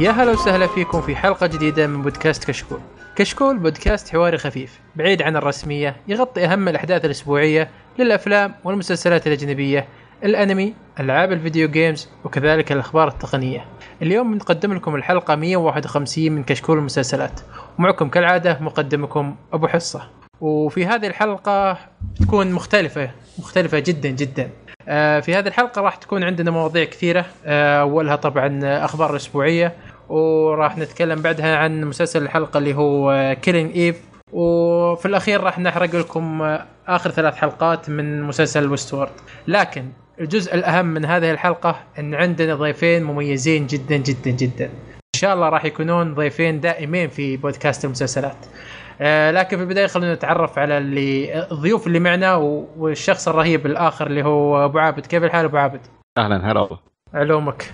يا هلا وسهلا فيكم في حلقة جديدة من بودكاست كشكول. كشكول بودكاست حواري خفيف بعيد عن الرسمية يغطي أهم الأحداث الأسبوعية للأفلام والمسلسلات الأجنبية الأنمي ألعاب الفيديو جيمز وكذلك الأخبار التقنية. اليوم بنقدم لكم الحلقة 151 من كشكول المسلسلات ومعكم كالعادة مقدمكم أبو حصة. وفي هذه الحلقة بتكون مختلفة مختلفة جدا جدا آه، في هذه الحلقة راح تكون عندنا مواضيع كثيرة آه، أولها طبعا أخبار الأسبوعية وراح نتكلم بعدها عن مسلسل الحلقة اللي هو كيلينج إيف وفي الأخير راح نحرق لكم آه، آخر ثلاث حلقات من مسلسل ويستورد لكن الجزء الأهم من هذه الحلقة أن عندنا ضيفين مميزين جدا جدا جدا. إن شاء الله راح يكونون ضيفين دائمين في بودكاست المسلسلات. آه، لكن في البداية خلينا نتعرف على اللي الضيوف اللي معنا والشخص الرهيب الآخر اللي هو أبو عابد. كيف الحال أبو عابد؟ أهلا هلا علومك.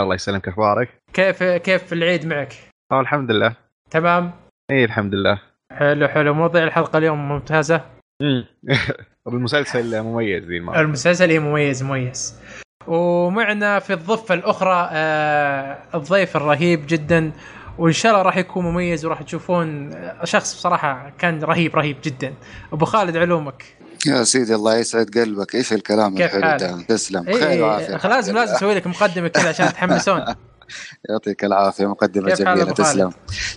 الله يسلمك أخبارك؟ كيف كيف العيد معك؟ آه الحمد لله. تمام؟ إي الحمد لله. حلو حلو. مواضيع الحلقة اليوم ممتازة؟ المسلسل مميز ذي المرة. المسلسل مميز مميز. ومعنا في الضفة الأخرى آه الضيف الرهيب جدا وإن شاء الله راح يكون مميز وراح تشوفون شخص بصراحة كان رهيب رهيب جدا. أبو خالد علومك. يا سيدي الله يسعد قلبك. إيش الكلام الحلو ده؟ تسلم. إيه خير وعافية. لازم لازم أسوي لك مقدمة كذا عشان تتحمسون. يعطيك العافية. مقدمة جميلة. تسلم.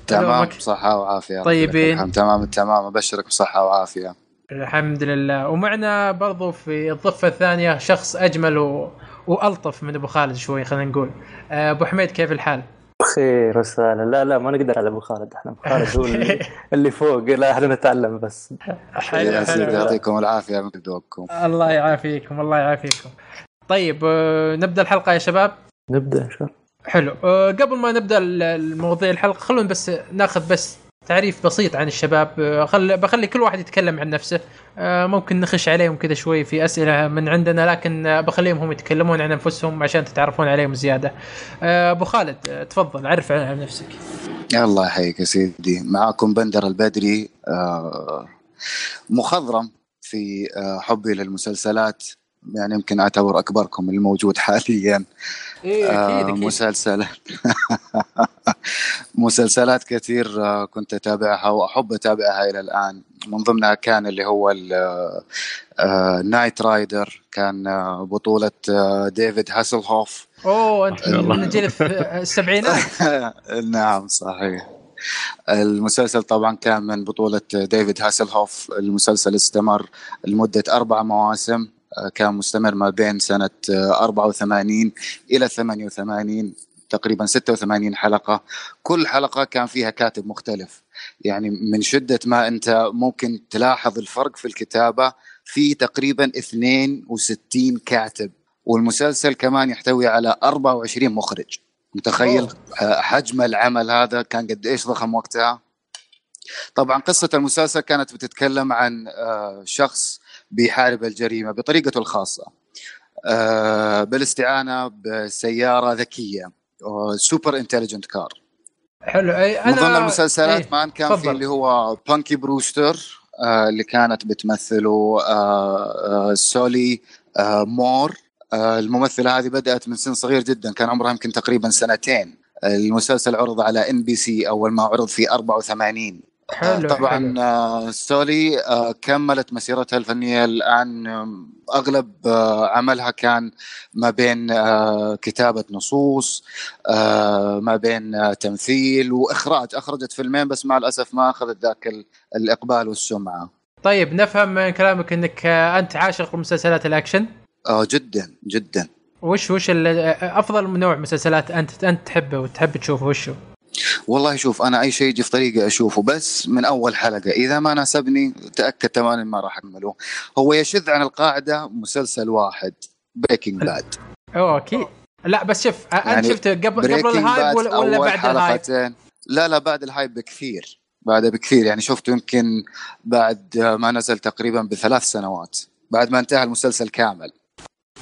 تمام. بصحه وعافية. طيبين. تمام. التمام أبشرك بصحة وعافية. الحمد لله. ومعنا برضو في الضفة الثانية شخص أجمل و... وألطف من أبو خالد شوي خلينا نقول. أبو حميد كيف الحال؟ بخير وسهلا. لا لا ما نقدر على أبو خالد. إحنا أبو خالد هو اللي فوق. لا إحنا نتعلم بس. سيدي يعطيكم العافية من ذوقكم. الله يعافيكم الله يعافيكم. طيب آه، نبدأ الحلقة يا شباب؟ نبدأ إن شاء الله. حلو. آه، قبل ما نبدأ المواضيع الحلقة خلونا بس ناخذ بس تعريف بسيط عن الشباب. آه، خل بخلي كل واحد يتكلم عن نفسه. آه، ممكن نخش عليهم كذا شوي في أسئلة من عندنا لكن بخليهم هم يتكلمون عن أنفسهم عشان تتعرفون عليهم زيادة. آه، أبو خالد تفضل عرف عن نفسك. الله يحييك يا سيدي. معكم بندر البدري مخضرم في حبي للمسلسلات. يعني يمكن أعتبر أكبركم الموجود حاليا. إيه أكيد أكيد. مسلسل مسلسلات كثير آه، كنت أتابعها وأحب أتابعها إلى الآن. من ضمنها كان اللي هو Knight Rider آه، كان آه، بطولة ديفيد هاسلهوف أوه أنت من جيل السبعينات. نعم صحيح. المسلسل طبعا كان من بطولة ديفيد هاسلهوف المسلسل استمر لمدة أربع مواسم. كان مستمر ما بين سنة 84 إلى 88 تقريبا 86 حلقة. كل حلقة كان فيها كاتب مختلف. يعني من شدة ما أنت ممكن تلاحظ الفرق في الكتابة في تقريبا 62 كاتب. والمسلسل كمان يحتوي على 24 مخرج. متخيل؟ أوه. حجم العمل هذا كان قد إيش ضخم وقتها؟ طبعا قصة المسلسل كانت بتتكلم عن آه، شخص بيحارب الجريمة بطريقته الخاصة. آه، بالاستعانة بسيارة ذكية super intelligent car حلو. أي أنا من ضمن المسلسلات إيه. مان كان في اللي هو بانكي بروستر آه اللي كانت بتمثله آه آه سولي آه مور آه الممثلة هذه بدأت من سن صغير جدا كان عمرها يمكن تقريبا سنتين. المسلسل عرض على ان بي سي أول ما عرض في 84 حلو طبعا حلو. آه، سولي آه، كملت مسيرتها الفنية الآن أغلب آه، عملها كان ما بين كتابة نصوص ما بين تمثيل وإخراج أخرجت فيلمين بس مع الأسف ما أخذت ذاك الإقبال والسمعة طيب نفهم من كلامك إنك أنت عاشق مسلسلات الأكشن آه جدا جدا وش وش أفضل نوع مسلسلات أنت أنت تحبه وتحب تشوفه وشو؟ والله شوف أنا أي شيء يجي في طريقي أشوفه بس من أول حلقة إذا ما ناسبني تأكد تماما ما راح أكمله. هو يشذ عن القاعدة مسلسل واحد بريكنج باد أوه أكيد لا بس شوف يعني أنت شفته قبل قبل ال hype ولا, ولا بعد ال hype؟ لا لا بعد ال hype بكثير. بعد بكثير. يعني شفته يمكن بعد ما نزل تقريبا بثلاث سنوات بعد ما انتهى المسلسل كامل.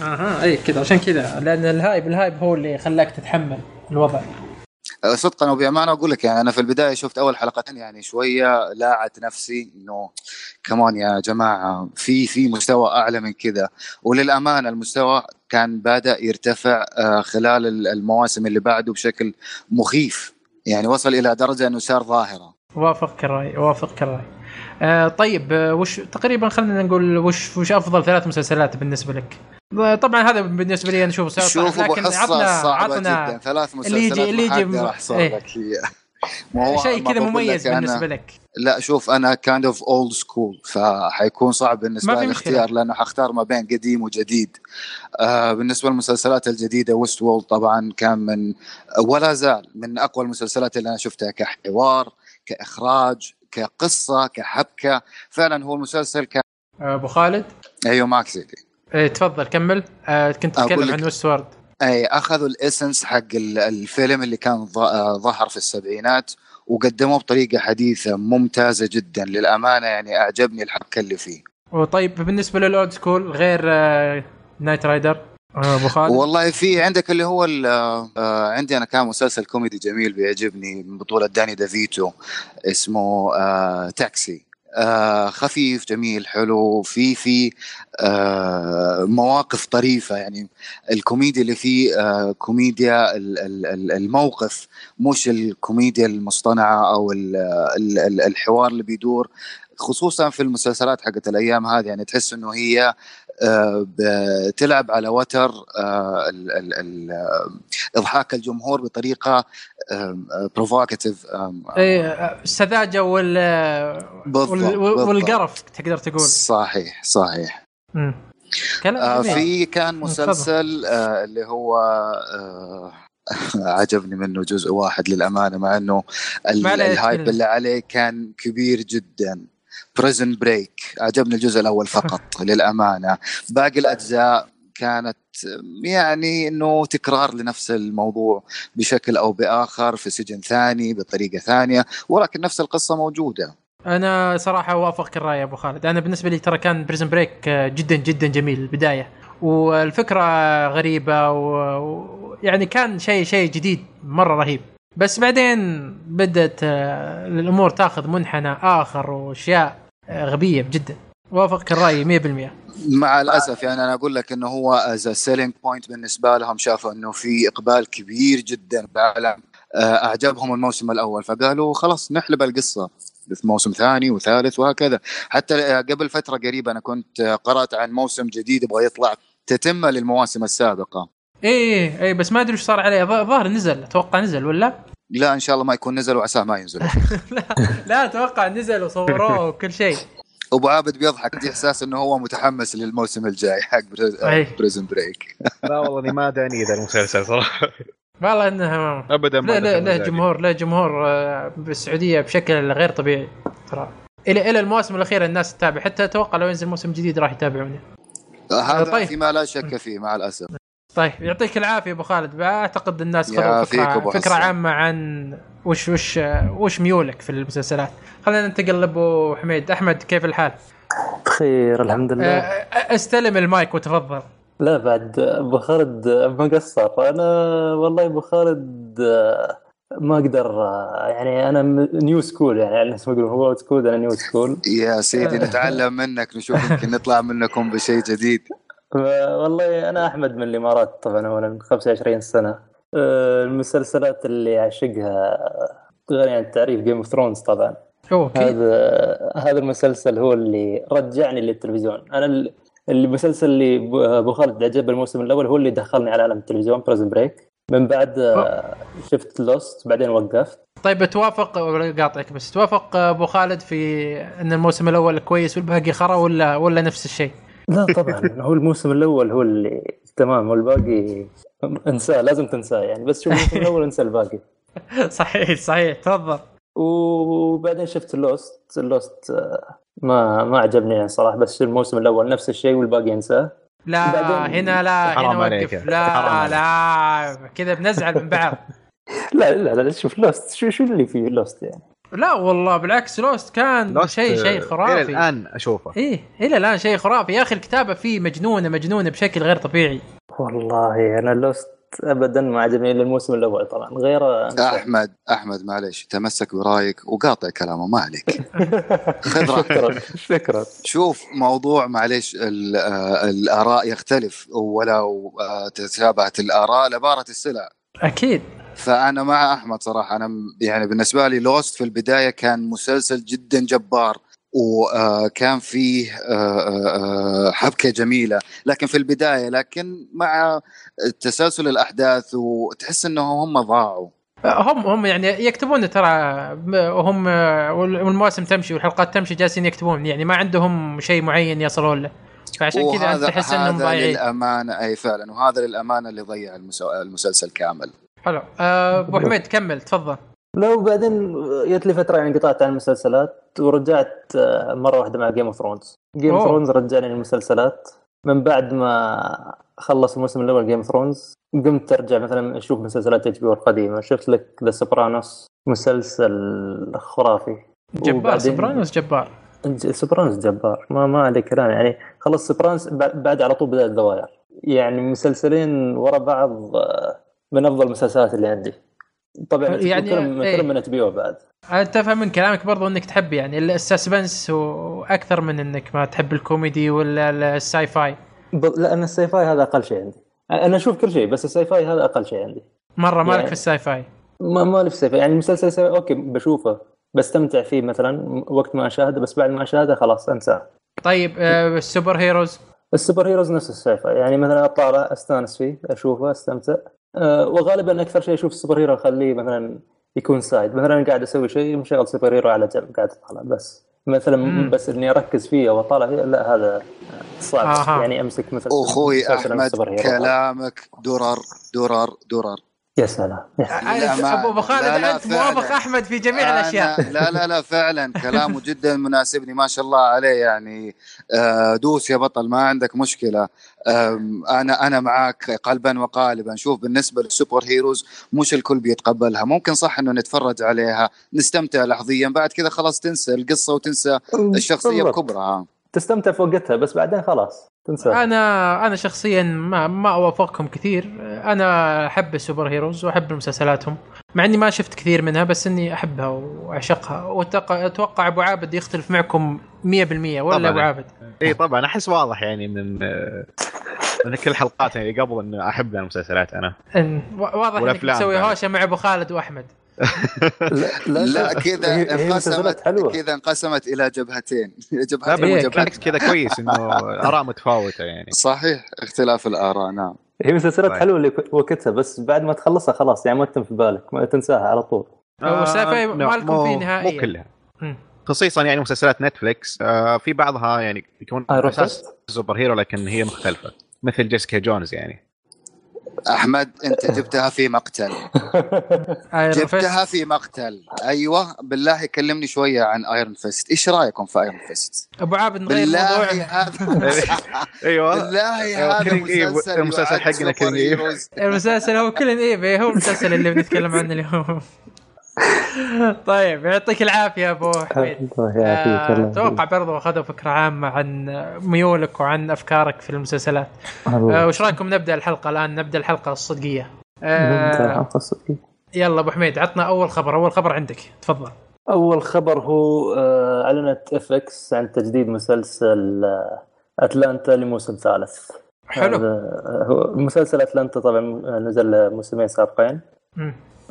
أها اي كذا عشان كذا لأن ال hype ال hype هو اللي خلاك تتحمل الوضع. صدقا وبأمانة أقول لك يعني أنا في البداية شفت أول حلقتين يعني شوية لاعت نفسي إنه كمان يا جماعة في في مستوى أعلى من كذا وللأمانة المستوى كان بدأ يرتفع آه، خلال المواسم اللي بعده بشكل مخيف. يعني وصل إلى درجة إنه صار ظاهرة. وافقك الرأي وافقك الرأي. آه طيب آه وش تقريبا خلينا نقول وش وش أفضل ثلاث مسلسلات بالنسبة لك؟ طبعا هذا بالنسبة لي أنا اشوفه صعب شوف لكن عطنا صعبة عطنا جدا. ثلاث اللي يجي- مسلسلات اللي يجي حقدر م- احصر إيه. لك هي. ما هو- شيء كذا مميز لك بالنسبة لك. لا شوف أنا kind of old school فحيكون صعب بالنسبة لي. الاختيار لأنه حختار ما بين قديم وجديد. آه بالنسبة للمسلسلات الجديدة ويست وورلد طبعا كان من ولا زال من أقوى المسلسلات اللي أنا شفتها كحوار كإخراج كقصة كحبكة. فعلا هو المسلسل كان آه، أبو خالد؟ أيوه معك سيدي آه تفضل كمل. آه كنت تتكلم عن ويست وورلد أي أخذوا ال essence حق ال- الفيلم اللي كان آه، ظهر في السبعينات وقدموه بطريقة حديثة ممتازة جدا للأمانة يعني أعجبني الحبكه اللي فيه. وطيب بالنسبة لل old school غير آه نايت رايدر آه، أبو خالد؟ والله في عندك اللي هو عندي أنا كان مسلسل كوميدي جميل بيعجبني من بطولة داني ديفيتو اسمه تاكسي. آه، خفيف جميل حلو في في آه، مواقف طريفة. يعني الكوميديا اللي فيه آه، كوميديا ال- ال- ال- الموقف مش الكوميديا المصطنعة أو ال- ال- ال- الحوار اللي بيدور خصوصا في المسلسلات حقت الأيام هذه. يعني تحس إنه هي بتلعب على وتر آه، ال- ال- ال- إضحاك الجمهور بطريقة بروفوكاتيف إيه السذاجة وال. والقرف تقدر تقول صحيح صحيح مم. آه،. في كان. مسلسل آه، اللي هو آه، عجبني منه جزء واحد للأمانة مع إنه ال hype. اللي عليه كان كبير جدا بريزن بريك عجبني الجزء الأول فقط للأمانة. باقي الأجزاء كانت يعني إنه تكرار لنفس الموضوع بشكل أو بآخر في سجن ثاني بطريقة ثانية ولكن نفس القصة موجودة. أنا صراحة اوافقك الرأي يا أبو خالد. أنا بالنسبة لي ترى كان بريزن بريك جدا جدا جميل البدايه والفكرة غريبة ويعني كان شيء شيء جديد مرة رهيب. بس بعدين بدأت آه، الأمور تاخذ منحنى آخر وأشياء. آه، غبية جدا. وافقك الرأي 100% مع الأسف يعني أنا أقول لك إنه هو as selling point بالنسبة لهم شافوا إنه في إقبال كبير جدا بعالم آه، أعجبهم الموسم الأول. فقالوا خلاص نحلب القصة في موسم ثاني وثالث وهكذا. حتى آه، قبل فترة قريبة أنا كنت آه، قرأت عن موسم جديد يبغى يطلع تتمه للمواسم السابقة. إيه إيه بس ما أدري وش صار عليه. ظ- ظاهر نزل أتوقع نزل ولا؟ لا إن شاء الله ما يكون نزل وعساه ما ينزل. لا لا أتوقع نزل وصوروه وكل شيء. أبو عابد بيضحك. عندي إحساس إنه هو متحمس للموسم الجاي حق. بريزن بريك. لا والله إني ما داني ذا المسلسل صراحة. والله إنه ابدا ما لا لا. جمهور له جمهور آه، بالسعودية بشكل غير طبيعي ترى. إلى إلى المواسم الأخيرة الناس تتابع. حتى أتوقع لو ينزل موسم جديد راح يتابعونه هذا طيب. فيما لا شك فيه مع الأسف. طيب يعطيك العافية أبو خالد. أعتقد الناس خذوا فكره حسن. عامة عن وش وش وش ميولك في المسلسلات. خلينا ننتقل لأبو حميد. أحمد كيف الحال؟ بخير الحمد لله. آه، استلم المايك وتفضل. لا بعد أبو خالد ما قصر أنا والله أبو خالد آه، ما أقدر يعني أنا new school يعني على اسم يقولون old school أنا new school يا سيدي نتعلم منك نشوف يمكن نطلع منكم بشيء جديد. والله أنا أحمد من الإمارات طبعا اولا من 25 سنة. آه، المسلسلات اللي أعشقها غير يعني التعريف جيم أوف ثرونز طبعا. أكيد. هذا هذا المسلسل هو اللي رجعني للتلفزيون. أنا ال- المسلسل اللي أبو خالد عجب الموسم الأول هو اللي دخلني على عالم التلفزيون بريزن بريك من بعد آه، شفت لوست بعدين وقفت. طيب توافق قاطعك بس توافق أبو خالد في إن الموسم الأول كويس والباقي خرا ولا ولا نفس الشيء؟ لا طبعا. هو الموسم الأول هو اللي تمام والباقي انساه لازم تنساه يعني. بس شوف الموسم الأول انسى الباقي. صحيح صحيح. تفضل. وبعدين شفت لوست لوست آه، ما ما عجبني يعني صراحة. بس الموسم الأول نفس الشيء والباقي انساه. لا هنا لا حرام هنا عليك. وقف. لا لا كذا بنزعل من بعض. لا لا لا شوف Lost. شو شو اللي فيه Lost يعني؟ لا والله بالعكس Lost كان شيء شيء آه، خرافي. إلى الآن أشوفه. إيه إلى الآن شيء خرافي. يا أخي الكتابة فيه مجنونة مجنونة بشكل غير طبيعي. والله أنا Lost ابدا ما عجبني الا الموسم الأول طبعا. غيره أنسى. أحمد أحمد معليش تمسك برأيك وقاطع كلامه ما عليك. خذ راحتك. شكرا شكرا. شوف موضوع معليش ال- آه، الآراء يختلف. ولو آه، تشابهت الآراء لبارت السلع. أكيد. فأنا مع أحمد صراحة. أنا يعني بالنسبة لي لوست في البداية كان مسلسل جدا جبار وكان فيه آه، آه، آه، حبكة جميلة. لكن في البداية لكن مع تسلسل الأحداث وتحس إنه هم ضاعوا. هم هم يعني يكتبون ترى وهم والمواسم تمشي والحلقات تمشي جالسين يكتبون. يعني ما عندهم شيء معين يصلون له. فعشان كذا تحس إنهم هذا ضايعين. للأمانة أي فعلا. وهذا للأمانة اللي ضيع المسلسل كامل. حلو. آه، أبو حميد كمل تفضل. لو بعدين جت لي فترة يعني قطعت عن المسلسلات ورجعت آه، مرة واحدة مع Game of Thrones Game of. Thrones رجعني للمسلسلات. من بعد ما خلص الموسم الأول Game of Thrones قمت أرجع مثلا أشوف مسلسلات HBO القديمة. شفت لك The Sopranos مسلسل خرافي. جبار Sopranos جبار. Sopranos جبار. ما ما عليه كلام يعني خلص Sopranos بعد على طول بدأت الدواير يعني مسلسلين ورا بعض آه، من أفضل المسلسلات اللي عندي. طبعا يعني- كلهم. كلهم من HBO بعد. انت افهم من كلامك برضو إنك تحب يعني ال suspense وأكثر من إنك ما تحب الكوميدي ولا ال sci-fi ب- لأن ال sci-fi هذا أقل شيء عندي. أنا أشوف كل شيء بس ال sci-fi هذا أقل شيء عندي. مرة مالك يعني- في ال sci-fi ما ما لي في ال sci-fi يعني المسلسل sci-fi okay بشوفه بستمتع فيه مثلا وقت ما أشاهده بس بعد ما أشاهده خلاص أنساه. طيب آه، ال superheroes؟ ال superheroes نفس ال sci-fi يعني مثلا اطالع أستانس فيه أشوفه أستمتع. وغالبا أكثر شيء أشوف ال superhero أخليه مثلا يكون side مثلا قاعد أسوي شيء مشغل superhero على جنب قاعد أطالع بس مثلا مم. بس إني أركز فيه أو أطالع فيه لا هذا صعب آها. يعني أمسك مثلا أخوي أحمد. كلامك درر درر درر يا سلام يا سلام. للأمانة. أبو خالد أنت موافق. أحمد في جميع أنا الأشياء لا لا لا فعلا كلامه جدا مناسبني ما شاء الله عليه يعني آه، دوس يا بطل ما عندك مشكلة أنا أنا معاك قلبا وقالبا شوف بالنسبة للسوبر هيروز مش الكل بيتقبلها ممكن صح إنه نتفرج عليها نستمتع لحظيا بعد كذا خلاص تنسى القصة وتنسى الشخصية. بكبرها تستمتع في وقتها بس بعدين خلاص تنسى. أنا أنا شخصيا ما ما أوافقكم كثير. أنا أحب السوبر هيروز وأحب مسلسلاتهم مع إني ما شفت كثير منها بس إني أحبها وأعشقها. وأتوقع- أتوقع أبو عابد يختلف معكم 100% ولا طبعاً. أبو عابد؟ إي طبعا. أحس واضح يعني من من كل حلقات يعني قبل انه أحب المسلسلات أنا. واضح إنك تسوي. هوشة مع أبو خالد وأحمد. لا, لا كذا انقسمت كذا انقسمت إلى جبهتين. جبهتين إيه، بالعكس وجبهتين. كذا كويس إنه آراء متفاوتة يعني. صحيح اختلاف الآراء نعم. هي مسلسلات طيب. حلوة اللي وقتها بس بعد ما تخلصها خلاص يعني ما تتم في بالك ما تنساها على طول. آه، ما لا، لكم مو- فيه نهائياً. مو كلها. خصيصا يعني مسلسلات Netflix آه، في بعضها يعني يكون Iron أساس superhero لكن هي مختلفة. مثل Jessica Jones يعني. أحمد أنت جبتها في مقتل. جبتها في مقتل. أيوه بالله كلمني شوية عن Iron Fist إيش رأيكم في ايرون فيست أبو عابد نغير بالله الموضوع هذا أيوه. بالله هذا مسلسل المسلسل حقنا. Heroes. المسلسل هو Killing Eve هو المسلسل اللي بنتكلم عنه اليوم. طيب يعطيك العافية أبو حميد. الله يعافيك آه، أتوقع برضو أخذوا فكرة عامة عن ميولك وعن أفكارك في المسلسلات. آه،. وش رأيكم نبدأ الحلقة الآن؟ نبدأ الحلقة الصدقية. نبدأ آه، الحلقة الصدقية. يلا أبو حميد عطنا أول خبر. أول خبر عندك تفضل. أول خبر هو آه، أعلنت FX عن تجديد مسلسل Atlanta لموسم ثالث. حلو. هو مسلسل Atlanta طبعا نزل موسمين سابقين.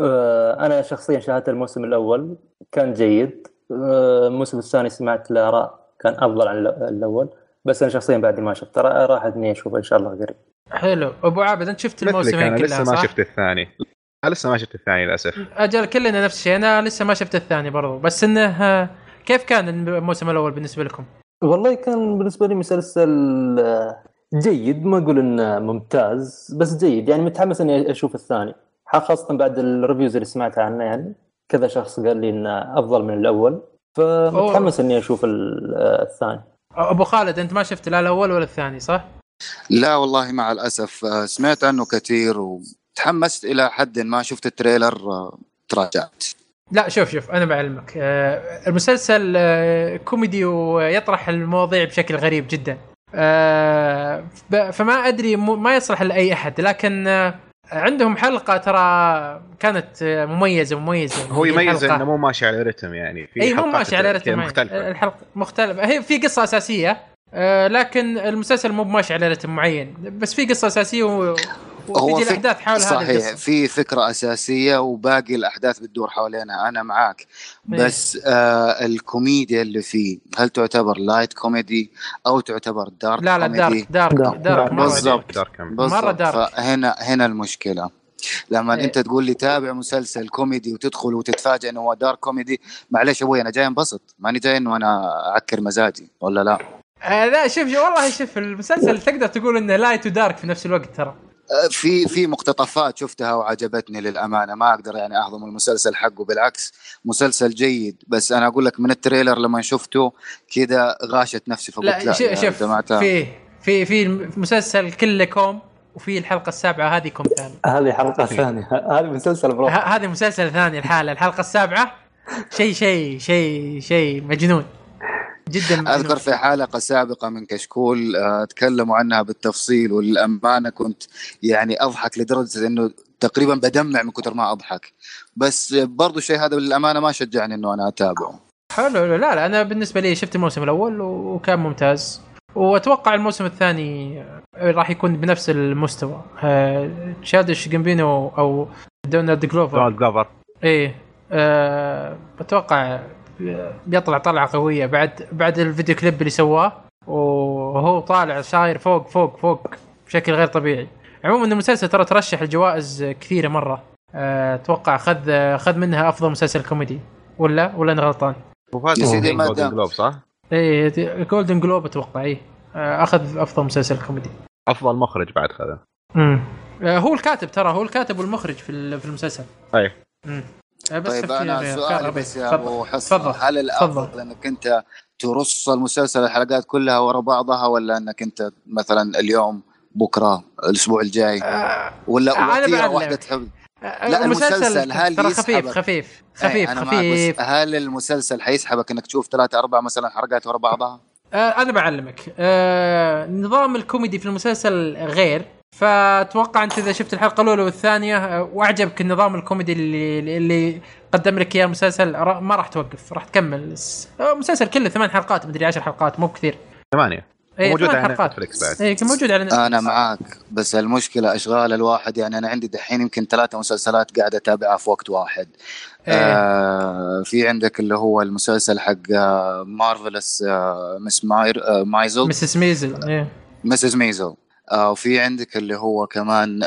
أنا شخصيا شاهدت الموسم الأول كان جيد. آه، الموسم الثاني سمعت الاراء كان أفضل عن الأول بس أنا شخصيا بعد ما شفت ترى راح إني أشوفه إن شاء الله قريب. حلو. أبو عابد أنت شفت الموسمين أنا لسه كلها ما صح؟ شفت الثاني. أنا لسه ما شفت الثاني للأسف. أجل كلنا نفس الشيء. أنا لسه ما شفت الثاني برضو. بس إنه آه، كيف كان الموسم الأول بالنسبة لكم؟ والله كان بالنسبة لي مسلسل آه، جيد. ما أقول إنه ممتاز بس جيد. يعني متحمس إني أشوف الثاني. خاصة بعد ال reviews اللي سمعتها عنه يعني كذا شخص قال لي إنه أفضل من الأول فمتحمس إني أشوف آه، الثاني. أبو خالد أنت ما شفت لا الأول ولا الثاني صح؟ لا والله مع الأسف آه، سمعت عنه كثير وتحمست إلى حد ما شفت ال trailer آه، تراجعت. لا شوف شوف أنا بعلمك. المسلسل كوميدي ويطرح المواضيع بشكل غريب جدا. فما أدري مو- ما يصلح لأي أحد لكن عندهم حلقة ترى كانت مميزة مميزة هو يميز. إنه مو ماشي على رتم يعني في اي مو ماشي على رتم مختلفة معين. الحلقة مختلفة هي في قصة أساسية آه، لكن المسلسل مو ماشي على رتم معين بس في قصة أساسية و... وتجي في- الأحداث حول صحيح القصة في فكرة أساسية وباقي الأحداث بتدور حوالينها أنا معاك. بس آه الكوميديا اللي فيه هل تعتبر light comedy أو تعتبر dark لا لا كوميدي dark dark dark. dark مرة بالضبط. مرة dark. فهنا هنا المشكلة لما إيه. أنت تقول لي تابع مسلسل كوميدي وتدخل وتتفاجئ إنه هو dark comedy معلش أبوي أنا جاي انبسط ماني جاي إنه أنا أعكر مزاجي ولا لا آه لا شوف والله شوف المسلسل تقدر تقول إنه light و dark في نفس الوقت ترى في في مقتطفات شفتها وعجبتني للأمانة. ما أقدر يعني أهضم المسلسل حقه بالعكس مسلسل جيد. بس أنا أقول لك من ال trailer لما شفته كذا غاثت نفسي فقلت لا, لا شوف في في في المسلسل كله كوم وفي الحلقة السابعة هذه كوم ثاني هذه حلقة ثانية. هذه مسلسل برو هذه مسلسل ثاني الحالة. الحلقة السابعة شيء شيء شيء شيء مجنون. جدا. أذكر في حلقة سابقة من كشكول آه، تكلموا عنها بالتفصيل وللامانه كنت يعني أضحك لدرجة إنه تقريبا بدمع من كثر ما أضحك. بس برضو الشيء هذا للامانه ما شجعني إنه أنا أتابعه. حلو. لا لا أنا بالنسبة لي شفت الموسم الأول وكان ممتاز. وأتوقع الموسم الثاني راح يكون بنفس المستوى. آه، Childish Gambino أو Donald Glover. Donald Glover. إيه آه، أتوقع بيطلع طلعة قوية بعد بعد ال video clip اللي سواه وهو طالع صاير فوق فوق فوق بشكل غير طبيعي. عموما المسلسل ترى ترشح لجوائز كثيرة مرة. آه، أتوقع خذ خذ منها أفضل مسلسل كوميدي. ولا؟ ولا أنا غلطان؟ وفاز يا سيدي، ما Golden Globe صح؟ إيه Golden Globe أتوقع إيه. آه، أخذ أفضل مسلسل كوميدي. أفضل مخرج بعد خذه. امم آه، هو الكاتب ترى هو الكاتب والمخرج في ال- في المسلسل. أي. امم آه، بس طيب أنا سؤالي. بس يا. أبو حسن. هل الأفضل. إنك أنت ترص المسلسل الحلقات كلها ورا بعضها ولا إنك أنت مثلا اليوم بكرة الأسبوع الجاي آه، ولا بعلم. واحدة تحب لا لا، المسلسل هل ترى خفيف يسحبك؟ خفيف إيه، خفيف خفيف هل المسلسل حيسحبك إنك تشوف ثلاثة أربع مثلا حلقات ورا بعضها؟ آه أنا بعلمك آه نظام الكوميدي في المسلسل غير فأتوقع أنت إذا شفت الحلقة الأولى والثانية آه، وأعجبك النظام الكوميدي اللي اللي قدم لك إياه المسلسل ما راح توقف راح تكمل س- آه، المسلسل كله ثمان حلقات مدري عشر حلقات مو بكثير ثمانية إيه، موجود ثمان على حلقات. نتفلكس بعد اي موجود على نتفلكس. أنا معاك بس المشكلة أشغال الواحد يعني أنا عندي دحين يمكن ثلاثة مسلسلات قاعد أتابعها في وقت واحد إيه. آه في عندك اللي هو المسلسل حق Marvelous آه Miss ماير آه Maisel Mrs. Maisel إيه. Mrs. Maisel وفي عندك اللي هو كمان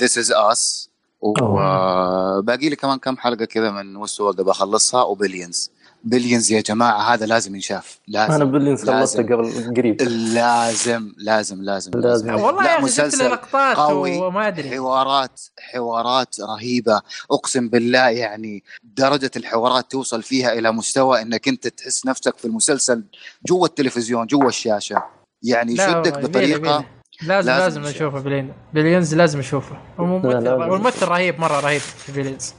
This Is Us وباقي لي كمان كم حلقة كذا من Westworld بخلصها. و Billions. Billions يا جماعة هذا لازم ينشاف. لازم. أنا Billions خلصته لازم. قبل قريب. لازم. لازم لازم. لازم. والله لا، يا أخي شفت مسلسل لقطات قوي. وما أدري. حوارات حوارات رهيبة. أقسم بالله يعني درجة الحوارات توصل فيها إلى مستوى إنك أنت تحس نفسك في المسلسل جوا التلفزيون جوا الشاشة. يعني يشدك بطريقة. لازم لازم لازم نشوف. نشوفه Bill- Billions لازم نشوفه. والممثل. والممثل رهيب مرة رهيب في Billions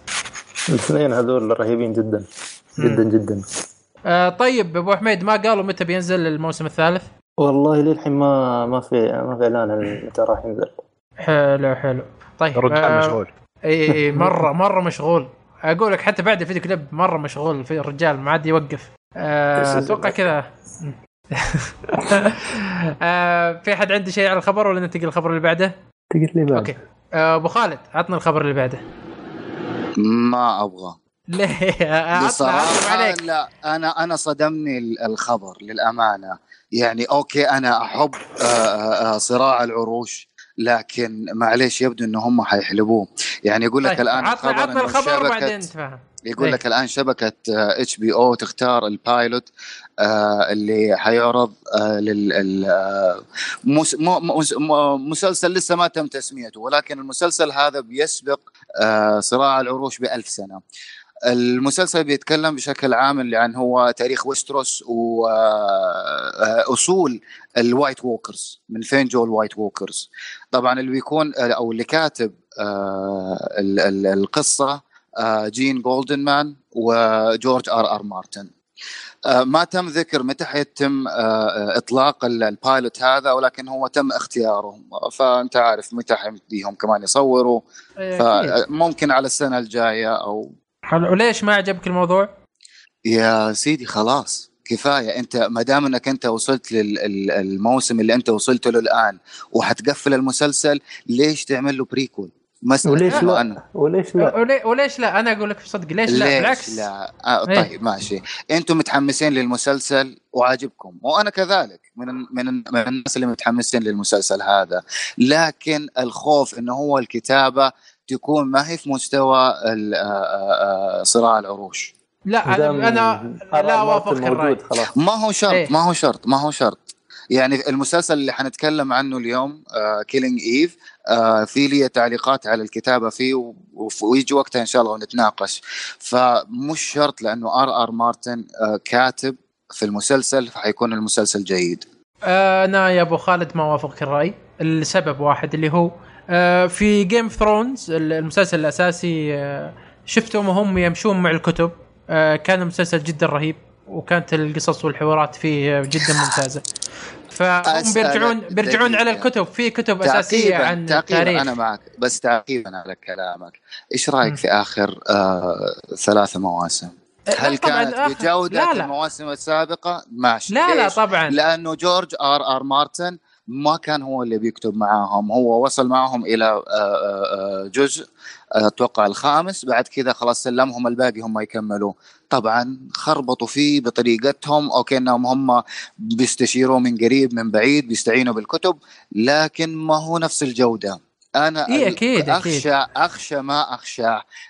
الاثنين هذول رهيبين جدا جدا جدا. آه طيب أبو حميد ما قالوا متى بينزل الموسم الثالث؟ والله للحين ما ما في ما في إعلان عن متى راح ينزل. حلو حلو. طيب الرجال آه، مشغول. إي إي مرة مرة مشغول. أقول لك حتى بعد الفيديو كليب مرة مشغول في الرجال ما عاد يوقف. آه، أتوقع كذا. آه، في حد عنده شيء على الخبر ولا ننتقل الخبر اللي بعده؟ تقول لي بعد. أوكي. آه، أبو خالد عطنا الخبر اللي بعده. ما أبغى. ليه؟ عطنا بصراحة عليك. لا أنا أنا صدمني ال- الخبر للأمانة. يعني أوكي أنا أحب آه، آه، آه، صراع العروش لكن معليش يبدو ان هم حيحلبوه. يعني يقول لك طيب الآن عطنا الخبر عطنا الخبر نتفاهم يقول إيه. لك الآن شبكة HBO تختار ال pilot آه اللي حيعرض آه لل آه مسلسل لسه ما تم تسميته ولكن المسلسل هذا بيسبق آه صراع العروش بألف سنة. المسلسل بيتكلم بشكل عام اللي عن هو تاريخ ويستروس واصول ال White Walkers من فين جو ال White Walkers. طبعا اللي بيكون أو اللي كاتب آه، ال- ال- القصة آه، جين جولدمان وجورج آر آر مارتن. آه، ما تم ذكر متى حيتم آه، إطلاق ال- pilot هذا ولكن هو تم اختياره فأنت عارف متى حيمديهم كمان يصوروا إيه،. فممكن على السنة الجاية أو حلو. وليش ما عجبك الموضوع؟ يا سيدي خلاص كفاية أنت ما دام أنك أنت وصلت للموسم اللي أنت وصلت له الان وحتقفل المسلسل ليش تعمل له بريكول؟ مسألة وليش لا؟ أنا وليش لا؟ ولي- وليش لا؟ أنا أقول لك بصدق ليش لا؟ ليش بالعكس لا آه إيه. طيب ماشي أنتم متحمسين للمسلسل وعاجبكم وأنا كذلك من من من الناس اللي متحمسين للمسلسل هذا لكن الخوف إنه هو الكتابة تكون ما هي في مستوى آه، آه، آه، صراع العروش لا أنا أنا لا اوافقك الرأي خلاص ما هو شرط إيه. ما هو شرط ما هو شرط يعني المسلسل اللي حنتكلم عنه اليوم Killing Eve في لي تعليقات على الكتابة فيه ويجي وقتها إن شاء الله ونتناقش. فمش شرط لأنه آر آر مارتن آه، كاتب في المسلسل فحيكون المسلسل جيد. آه، أنا يا أبو خالد ما اوافقك الرأي. السبب واحد اللي هو آه، في Game of Thrones المسلسل الأساسي آه، شفتهم وهم يمشون مع الكتب. آه، كان المسلسل جدا رهيب وكانت القصص والحوارات فيه جدا ممتازة. فهم بيرجعون بيرجعون على. الكتب. في كتب أساسية عن تعقيبا التاريخ. أنا معك. بس تعقيبا على كلامك. إيش رأيك مم. في آخر آه ثلاث مواسم؟ هل لا طبعاً كانت بجودة لا لا. المواسم السابقة؟ ماشي لا لا؟ طبعا. لأنه جورج آر آر مارتن ما كان هو اللي بيكتب معاهم. هو وصل معهم إلى آه، آه، آه، جزء آه، أتوقع الخامس. بعد كذا خلاص سلمهم الباقي هم يكملوا طبعا خربطوا فيه بطريقتهم. أوكي إنهم هم بيستشيروا من قريب من بعيد بيستعينوا بالكتب لكن ما هو نفس الجودة. أنا إيه أكيد، أكيد. أخشى أخشى ما أخشى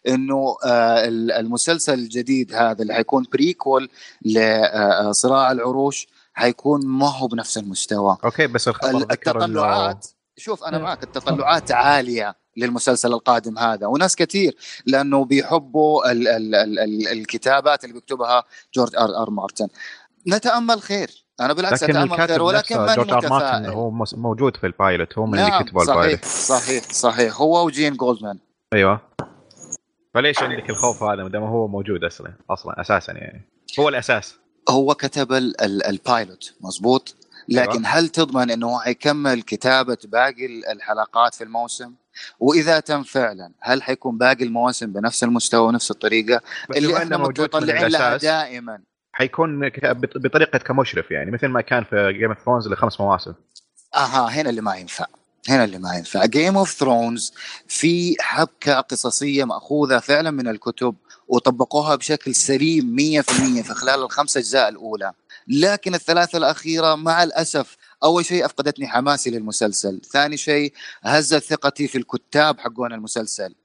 إنه آه، ال- المسلسل الجديد هذا اللي حيكون prequel لصراع العروش حيكون ما هو بنفس المستوى. أوكي بس التطلعات شوف أنا آه. معك التطلعات عالية. للمسلسل القادم هذا. وناس كثير لأنه بيحبوا ال ال ال ال الكتابات اللي بيكتبها جورج آر آر مارتن. نتأمل خير. أنا بالعكس لكن أتأمل خير ولكن ماني جورج آر مارتن متفائل. هو موجود في ال pilot هو من اللي نعم كتبوا صحيح ال pilot صحيح صحيح. هو وجين جولدمان. أيوه. فليش عندك الخوف هذا ما دام هو موجود أصلا أصلا أساسا يعني. هو الأساس. هو كتب ال ال pilot مزبوط لكن أيوة. هل تضمن إنه حيكمل كتابة باقي ال- الحلقات في الموسم؟ وإذا تم فعلا هل حيكون باقي المواسم بنفس المستوى ونفس الطريقة؟ اللي إحنا متطلعين لها دائما. حيكون بطريقة كمشرف يعني مثل ما كان في Game of Thrones لخمس مواسم. أها هنا اللي ما ينفع. هنا اللي ما ينفع. Game of Thrones في حبكة قصصية مأخوذة فعلا من الكتب وطبقوها بشكل سليم 100% في خلال الخمس أجزاء الأولى. لكن الثلاثة الأخيرة مع الأسف أول شيء أفقدتني حماسي للمسلسل ثاني شيء هزت ثقتي في الكتاب حقون المسلسل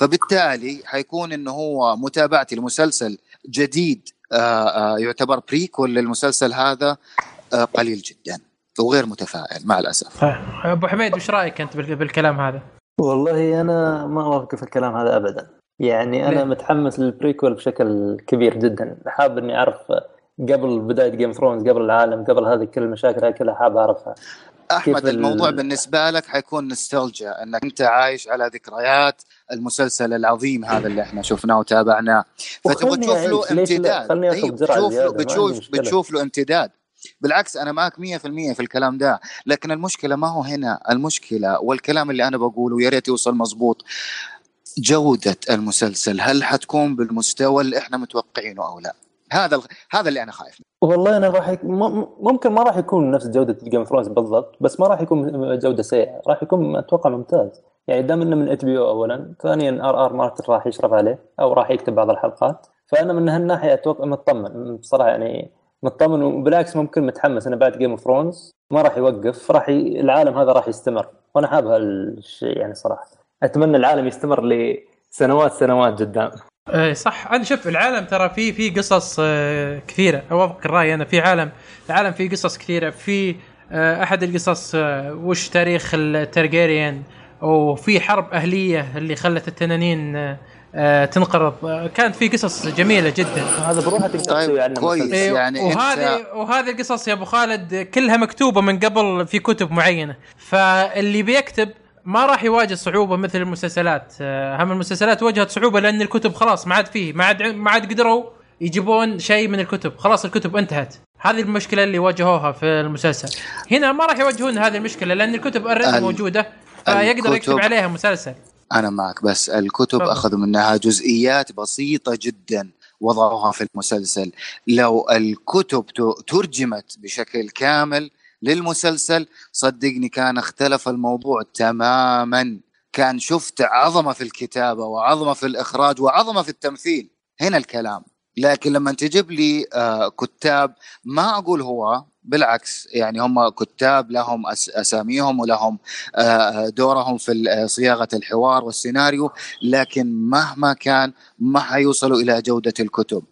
فبالتالي حيكون إنه هو متابعتي لمسلسل جديد آه، آه، يعتبر prequel للمسلسل هذا آه، قليل جدا وغير متفائل مع الأسف أبو حميد وش رأيك أنت بال- بالكلام هذا؟ والله أنا ما اوافق في الكلام هذا ابدا يعني أنا ليه؟ متحمس لل prequel بشكل كبير جدا حاب إني أعرف قبل بداية Game Thrones قبل العالم قبل هذه كل المشاكل هذه كلها حاب أعرفها. أحمد كيف ال- الموضوع بالنسبة لك حيكون نستولجيا إنك أنت عايش على ذكريات المسلسل العظيم هذا اللي إحنا شفناه وتابعناه. فتبغى تشوف له؟ امتداد. جرعة بتشوف له بتشوف. بتشوف له امتداد. بالعكس أنا معك 100% في الكلام ده. لكن المشكلة ما هو هنا. المشكلة والكلام اللي أنا بقوله يا ريت يوصل مزبوط جودة المسلسل هل حتكون بالمستوى اللي إحنا متوقعينه أو لا؟ هذا هذا اللي أنا خايف منه. والله أنا راح ممكن ما راح يكون نفس جودة Game of Thrones بالضبط بس ما راح يكون جودة سيئة راح يكون أتوقع ممتاز. يعني دام إنه من HBO اولا ثانيا آر آر مارتن راح يشرف عليه أو راح يكتب بعض الحلقات. فأنا من هالناحية أتوقع مطمن بصراحة يعني مطمن وبالعكس ممكن متحمس أنا بعد Game of Thrones ما راح يوقف راح ي... العالم هذا راح يستمر. وأنا حاب هالشيء يعني صراحة. أتمنى العالم يستمر لسنوات سنوات قدام. إيه صح. أنا شوف العالم ترى في في قصص آه، كثيرة. أوافق الرأي أنا. في عالم العالم فيه قصص كثيرة. في آه، أحد القصص آه، وش تاريخ التارجيريان وفي حرب أهلية اللي خلت التنانين تنقرض. كانت في قصص جميلة جدا. هذا بروحه تقدر طيب، تسوي عنه كويس. يعني وهذه وهذه القصص يا أبو خالد كلها مكتوبة من قبل في كتب معينة. فاللي بيكتب ما راح يواجه صعوبة مثل المسلسلات. آه، هم المسلسلات واجهت صعوبة لأن الكتب خلاص ما عاد فيه ما عاد ما عاد قدروا يجيبون شيء من الكتب. خلاص الكتب انتهت. هذه المشكلة اللي واجهوها في المسلسل. هنا ما راح يواجهون هذه المشكلة لأن الكتب اوريدي موجودة فيقدر يكتب عليها مسلسل. أنا معك بس الكتب تفضل. أخذوا منها جزئيات بسيطة جدا وضعوها في المسلسل. لو الكتب ترجمت بشكل كامل للمسلسل. صدقني كان اختلف الموضوع تماما. كان شفت عظمة في الكتابة وعظمة في الإخراج وعظمة في التمثيل. هنا الكلام. لكن لما تجيب لي آه، كتاب ما أقول هو بالعكس يعني هم كتاب لهم أساميهم ولهم آه، دورهم في صياغة الحوار والسيناريو لكن مهما كان ما حيوصلوا إلى جودة الكتب.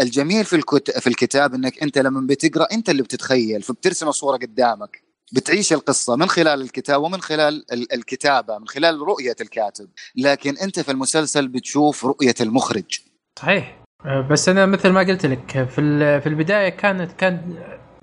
الجميل في. في الكتاب إنك أنت لما بتقرأ أنت اللي بتتخيل فبترسم الصورة قدامك. بتعيش القصة من خلال الكتاب ومن خلال ال- الكتابة من خلال رؤية الكاتب لكن أنت في المسلسل بتشوف رؤية المخرج صحيح آه، بس أنا مثل ما قلت لك في في البداية كانت كان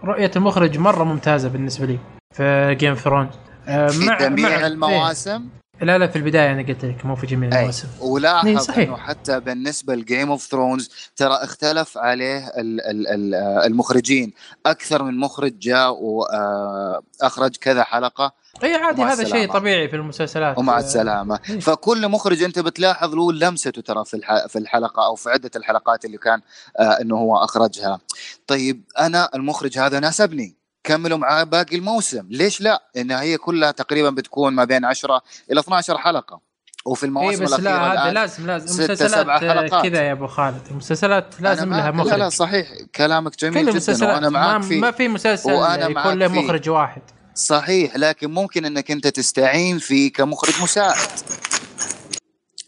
رؤية المخرج مرة ممتازة بالنسبة لي في Game of Thrones في جميع المواسم. لا لا في البداية أنا قلت لك مو في جميع. المواسم ولاحظ صحيح. إنه حتى بالنسبة ل Game of Thrones ترى اختلف عليه ال- ال- ال- المخرجين أكثر من مخرج جاء واخرج كذا حلقة إي عادي هذا شيء. طبيعي في المسلسلات ومع آه، السلامة إيه. فكل مخرج أنت بتلاحظ له لمسته ترى في في الحلقة أو في عدة الحلقات اللي كان آه، إنه هو أخرجها طيب أنا المخرج هذا ناسبني كملوا معاه باقي الموسم. ليش لا؟ إن هي كلها تقريبا بتكون ما بين 10 إلى 12 حلقة. وفي اي المواسم بس الأخيرة لا هذا لازم لازم. حلقات. كذا يا أبو خالد. المسلسلات لازم لها معك. لا لا مخرج. صحيح. كلامك كل جميل جدا المسلسلات وأنا ما, معك فيه. ما في مسلسل يكون معاك له. مخرج واحد. صحيح لكن ممكن إنك أنت تستعين فيه كمخرج مساعد.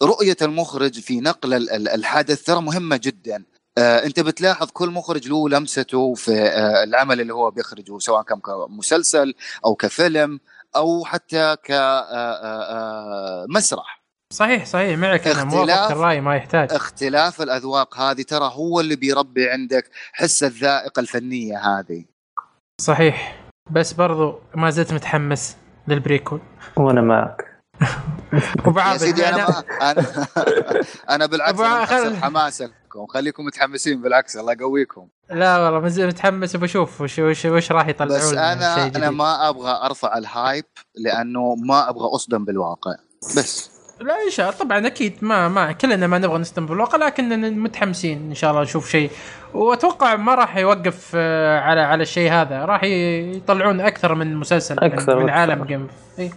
رؤية المخرج في نقل ال- ال- الحدث ترى مهمة جدا. آه، انت بتلاحظ كل مخرج له لمسته في آه، العمل اللي هو بيخرجه سواء كان كمسلسل أو كفيلم أو حتى كمسرح صحيح صحيح معك أنا اختلاف- موافق الرأي ما يحتاج. اختلاف الأذواق هذه ترى هو اللي بيربي عندك حس الذائقة الفنية هذه. صحيح بس برضو ما زلت متحمس للبريكول. وأنا معك. ابو يا عابد سيدي أنا أنا- ما أنا أنا بالعكس أبو أنا حماسكم خليكم متحمسين بالعكس الله يقويكم. لا والله متحمس وبشوف وش وش, وش راح يطلعون بس أنا. أنا ما أبغى أرفع الهايب لأنه ما أبغى أصدم بالواقع. بس. لا إن شاء الله. طبعا أكيد ما ما كلنا ما نبغى نستمر بالواقع لكننا متحمسين إن شاء الله نشوف شيء. وأتوقع ما راح يوقف آه، على على الشيء هذا. راح يطلعون أكثر من مسلسل من- أكثر من وأكثر. عالم جيم. اي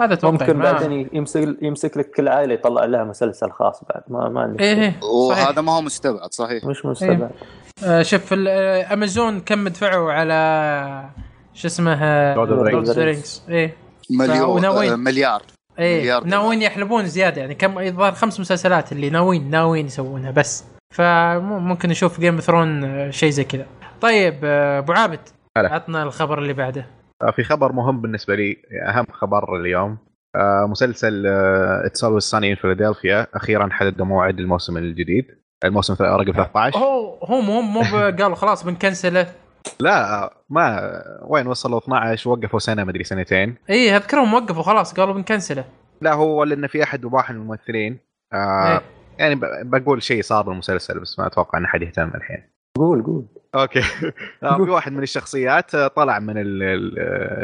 هذا أتوقع ممكن ما- بعدين يمسك يمسك لك كل عائلة يطلع لها مسلسل خاص بعد ما ما عندي إيه إيه صحيح. وهذا ما هو مستبعد صحيح مش مستبعد آه، شوف ال- آه، أمازون كم دفعوا على شو اسمه آه، Rings. Rings. إيه مليون. آه، مليار إيه. ناويين يحلبون زيادة يعني كم الظاهر خمس مسلسلات اللي ناويين ناويين يسوونها بس فممكن نشوف جيم ثرون شيء زي كذا طيب آه، أبو عابد. عطنا الخبر اللي بعده آه، في خبر مهم بالنسبة لي أهم خبر اليوم. آه، مسلسل It's Always Sunny in Philadelphia أخيرا حددوا موعد الموسم الجديد. الموسم رقم 13 هو هو مو مو قالوا خلاص بنكنسله. لا ما وين وصلوا 12 وقفوا سنة مدري سنتين. اي اذكرهم وقفوا خلاص قالوا بنكنسله. لا هو لأن في أحد مباح للممثلين آه إيه. يعني ب- بقول شيء صار بالمسلسل بس ما أتوقع إن أحد يهتم الحين. قول قول. أوكي. آه، في واحد من الشخصيات آه، طلع من ال- ال-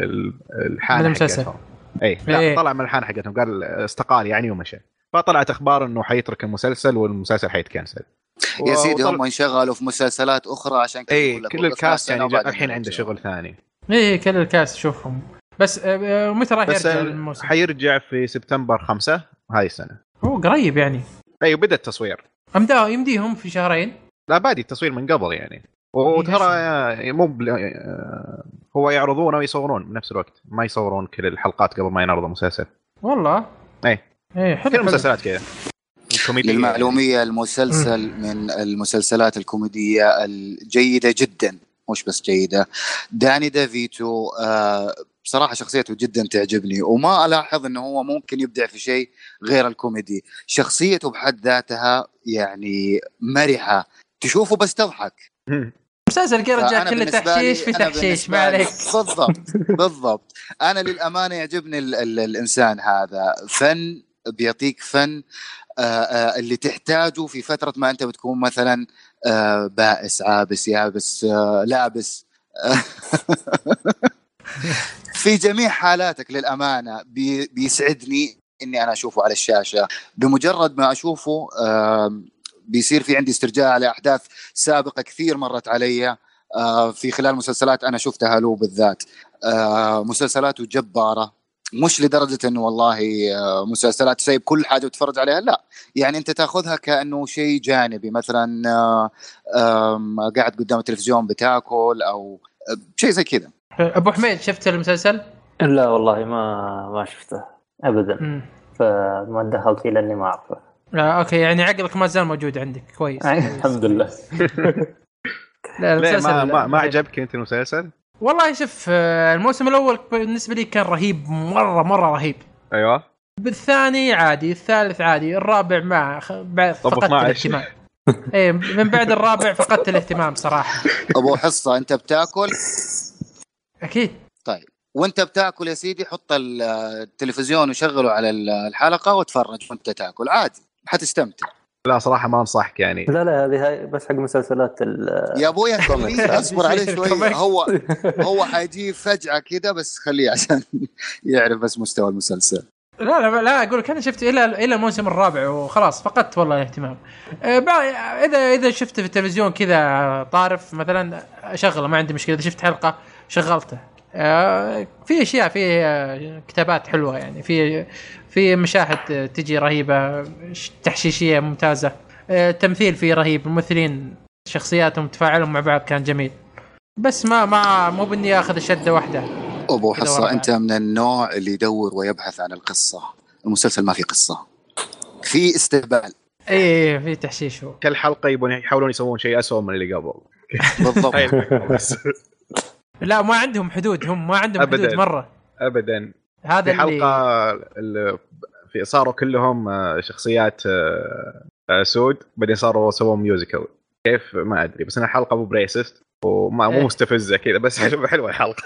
ال- الحانة من المسلسل. حقتهم. اي لا إيه. طلع من الحانة حقتهم. قال استقال يعني ومشى. فطلعت أخبار إنه حيترك المسلسل والمسلسل حيتكنسل. يا سيدي هم انشغلوا في مسلسلات أخرى عشان كذا اي يقول لك كل ال cast يعني الحين عنده. شغل ثاني. اي كل ال cast شوفهم. بس آه، آه، متى راح يرجع ال- الموسم؟ حيرجع في سبتمبر 5 هاي السنة. هو قريب يعني. اي وبدأ التصوير. امداه يمديهم في شهرين؟ لا بادي التصوير من قبل يعني. وترى آه، مو بل... آه، هو يعرضونه ويصورون بنفس الوقت. ما يصورون كل الحلقات قبل ما ينعرض المسلسل. والله. اي إيه حلو كل. المسلسلات كذا. الكوميديا للمعلومية المسلسل من المسلسلات الكوميدية الجيدة جدا. مش بس جيدة. داني ديفيتو آه بصراحة شخصيته جدا تعجبني. وما ألاحظ أنه هو ممكن يبدع في شيء غير الكوميدي. شخصيته بحد ذاتها يعني مرحة. تشوفه بس تضحك. مسلسل رجال فأنا كله تحشيش في تحشيش ما لي- عليك. بالضبط بالضبط. أنا للأمانة يعجبني ال ال الإنسان هذا. فن بيعطيك فن آه، آه، اللي تحتاجه في فترة ما أنت بتكون مثلا آه، بائس عابس يابس لابس. في جميع حالاتك للأمانة بي- بيسعدني إني أنا أشوفه على الشاشة. بمجرد ما أشوفه بيصير في عندي استرجاع لاحداث سابقة كثير مرت علي آه، في خلال مسلسلات أنا شفتها له بالذات. آه، مسلسلاته جبارة. مش لدرجة إنه والله آه، مسلسلات سايب كل حاجة وتتفرج عليها لا. يعني أنت تأخذها كأنه شيء جانبي. مثلا قاعد قدام التلفزيون بتاكل أو شيء زي كذا. أبو حميد شفت المسلسل؟ لا والله ما ما شفته. ابدا. فما دخلت فيه لاني ما أعرفه. آه أوكي يعني عقلك ما زال موجود عندك. كويس الحمد لله. لا ليه المسلسل ما, ما, ما عجبك أنت المسلسل؟ والله شوف آه، الموسم الأول بالنسبة لي كان رهيب مرة مرة رهيب. أيوه. بالثاني عادي الثالث عادي الرابع ما خ- بعد طب فقدت 12. الاهتمام. إيه من بعد الرابع فقدت الاهتمام صراحة. أبو حصة أنت بتاكل؟ أكيد. وأنت بتاكل يا سيدي حط ال- التلفزيون وشغله على ال- الحلقة وتفرج وأنت تاكل عادي. حتستمتع. لا صراحة ما أنصحك يعني. لا لا هذه هاي بس حق مسلسلات ال- يا ابويا خليه أصبر عليه شوي. هو هو حيجي فجأة كذا بس خليه عشان يعرف بس مستوى المسلسل. لا لا لا أقول لك أنا شفت إلى إلى الموسم الرابع وخلاص فقدت والله الاهتمام بع- إذا إذا شفت في التلفزيون كذا طارف مثلا أشغله ما عندي مشكلة. إذا شفت حلقة شغلته. آه، في أشياء في آه، كتابات حلوة يعني في في مشاهد تجي رهيبة ش- تحشيشية ممتازة. آه، التمثيل فيه رهيب الممثلين شخصياتهم تفاعلهم مع بعض كان جميل. بس ما ما مو بإني آخذ شدة واحدة. أبو حصة. أنت من النوع اللي يدور ويبحث عن القصة. المسلسل ما في قصة. في استهبال. اي في تحشيش هو. كل حلقة يبون يحاولون يسوون شيء اسوء من اللي قبل. بالضبط. بس. لا ما عندهم حدود هم ما عندهم أبداً. حدود مرة. ابدا. هذا في اللي حلقة ال- في صاروا كلهم آه، شخصيات آه، آه، سود بعدين صاروا سووا musical كيف؟ ما أدري بس أنا الحلقة مو racist وما مو إيه. مستفزة كذا بس حلوة حلوة الحلقة.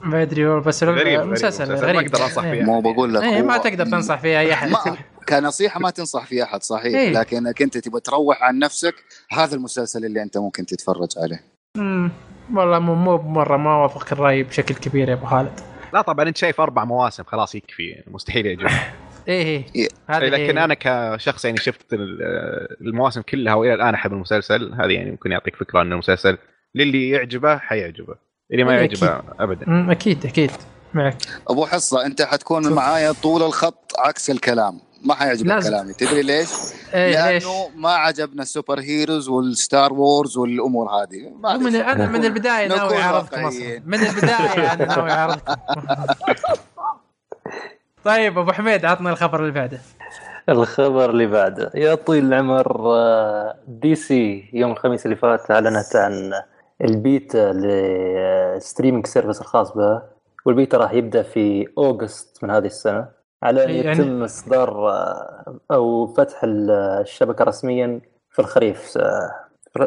ما أدري والله بس غريب- غريب المسلسل المسلسل، ما غريب. أقدر أنصح إيه. فيه. مو بقول لك إيه، ما تقدر تنصح فيه أي أحد. ما كنصيحة ما تنصح في أحد صحيح. إيه. لكنك أنت تبغى تروح عن نفسك هذا المسلسل اللي أنت ممكن تتفرج عليه. أمم، والله مو مو مره ما أوافق الرأي بشكل كبير يا أبو خالد. لا طبعا أنت شايف أربع مواسم خلاص يكفي مستحيل يعجبك. إيه إيه. إيه. هذه لكن هي. أنا كشخص يعني شفت ال- المواسم كلها وإلى الآن أحب المسلسل هذه يعني ممكن يعطيك فكرة ان المسلسل. للي يعجبه حيعجبه اللي ما إيه، يعجبه ابدا. أكيد أكيد. معك. أبو حصة أنت حتكون معايا طول الخط عكس الكلام. ما حيعجبك لازم. كلامي تدري ليش؟ ليش؟ لأنه ما عجبنا ال superheroes وال Star Wars والأمور هذه. من أنا من البداية ناوي اعرضكم. أصلا من البداية أنا ناوي اعرضكم طيب أبو حميد عطنا الخبر اللي بعده الخبر اللي بعده يا طويل العمر آه، DC يوم الخميس اللي فات أعلنت عن ال beta ل streaming service الخاص بها والبيتا راح يبدأ في August من هذه السنة على أن يعني- يتم إصدار آه، أو فتح ال- الشبكة رسميا في الخريف آه،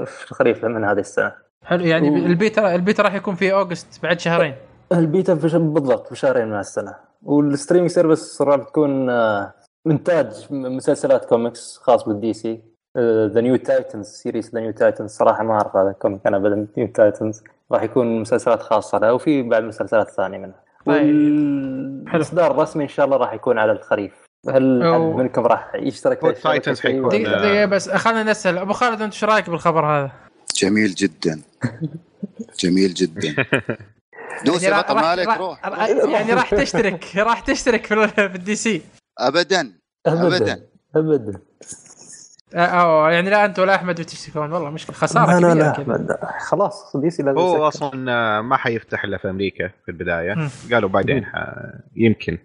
في الخريف من هذه السنة. حلو يعني و- ال beta ال beta راح يكون في August بعد شهرين. البيتا في ش- بالضبط في شهرين من السنة وال streaming service راح تكون آه، إنتاج مسلسلات كوميكس خاص بال DC The New Titans series The New Titans صراحة ما أعرف هذا ال comic أنا ابدا New Titans راح يكون مسلسلات خاصة لها وفي بعد مسلسلات ثانية منها. والاصدار الرسمي إن شاء الله راح يكون على الخريف. هل أو- حد منكم راح يشترك في شيء؟ حيكون- دقيقة دقيقة بس خلينا نسأل. أبو خالد أنت إيش رأيك بالخبر هذا؟ جميل جدا. جميل جدا. دوس يا يعني بطل راح- مالك راح- روح. يعني راح تشترك. راح تشترك في في ال DC. ابدا. ابدا. ابدا. أو يعني لا أنت ولا أحمد بتشتركون والله مشكلة خسارة لا لا أحمد. خلاص DC لازم هو. أصلا آه، ما حيفتح إلا في أمريكا في البداية مم. قالوا بعدين ح... يمكن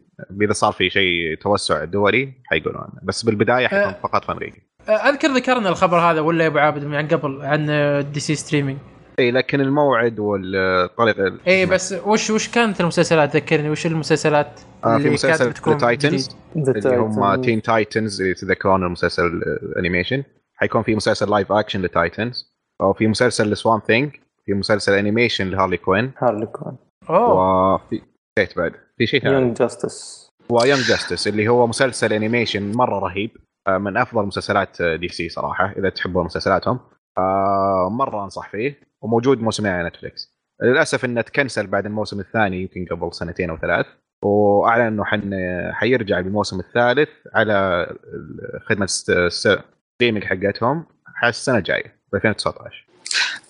إذا صار في شيء توسع دولي حيقولون بس بالبداية حيكون أه. فقط في أمريكا أذكر ذكرنا الخبر هذا ولا يا أبو عابد من قبل عن DC streaming إي لكن الموعد والطريقة إي إيه، بس وش وش كانت المسلسلات؟ ذكرني وش المسلسلات آه في كانت مسلسل Titans اللي هم. Teen Titans اللي تذكرون المسلسل ال animation حيكون في مسلسل live action ل Titans أو في مسلسل ل Swamp Thing في مسلسل animation ل Harley Quinn Harley Quinn أوه. وفي نسيت بعد. في شيء ثاني. Young Justice و Young Justice اللي هو مسلسل animation مرة رهيب آه، من أفضل مسلسلات DC صراحة إذا تحبون مسلسلاتهم. آه، مرة أنصح فيه. وموجود موسمين على Netflix للأسف إنه تكنسل بعد الموسم الثاني يمكن قبل سنتين أو ثلاث. وأعلن إنه حن حيرجع بالموسم الثالث على خدمه streaming حقتهم السنة الجاية ب 2019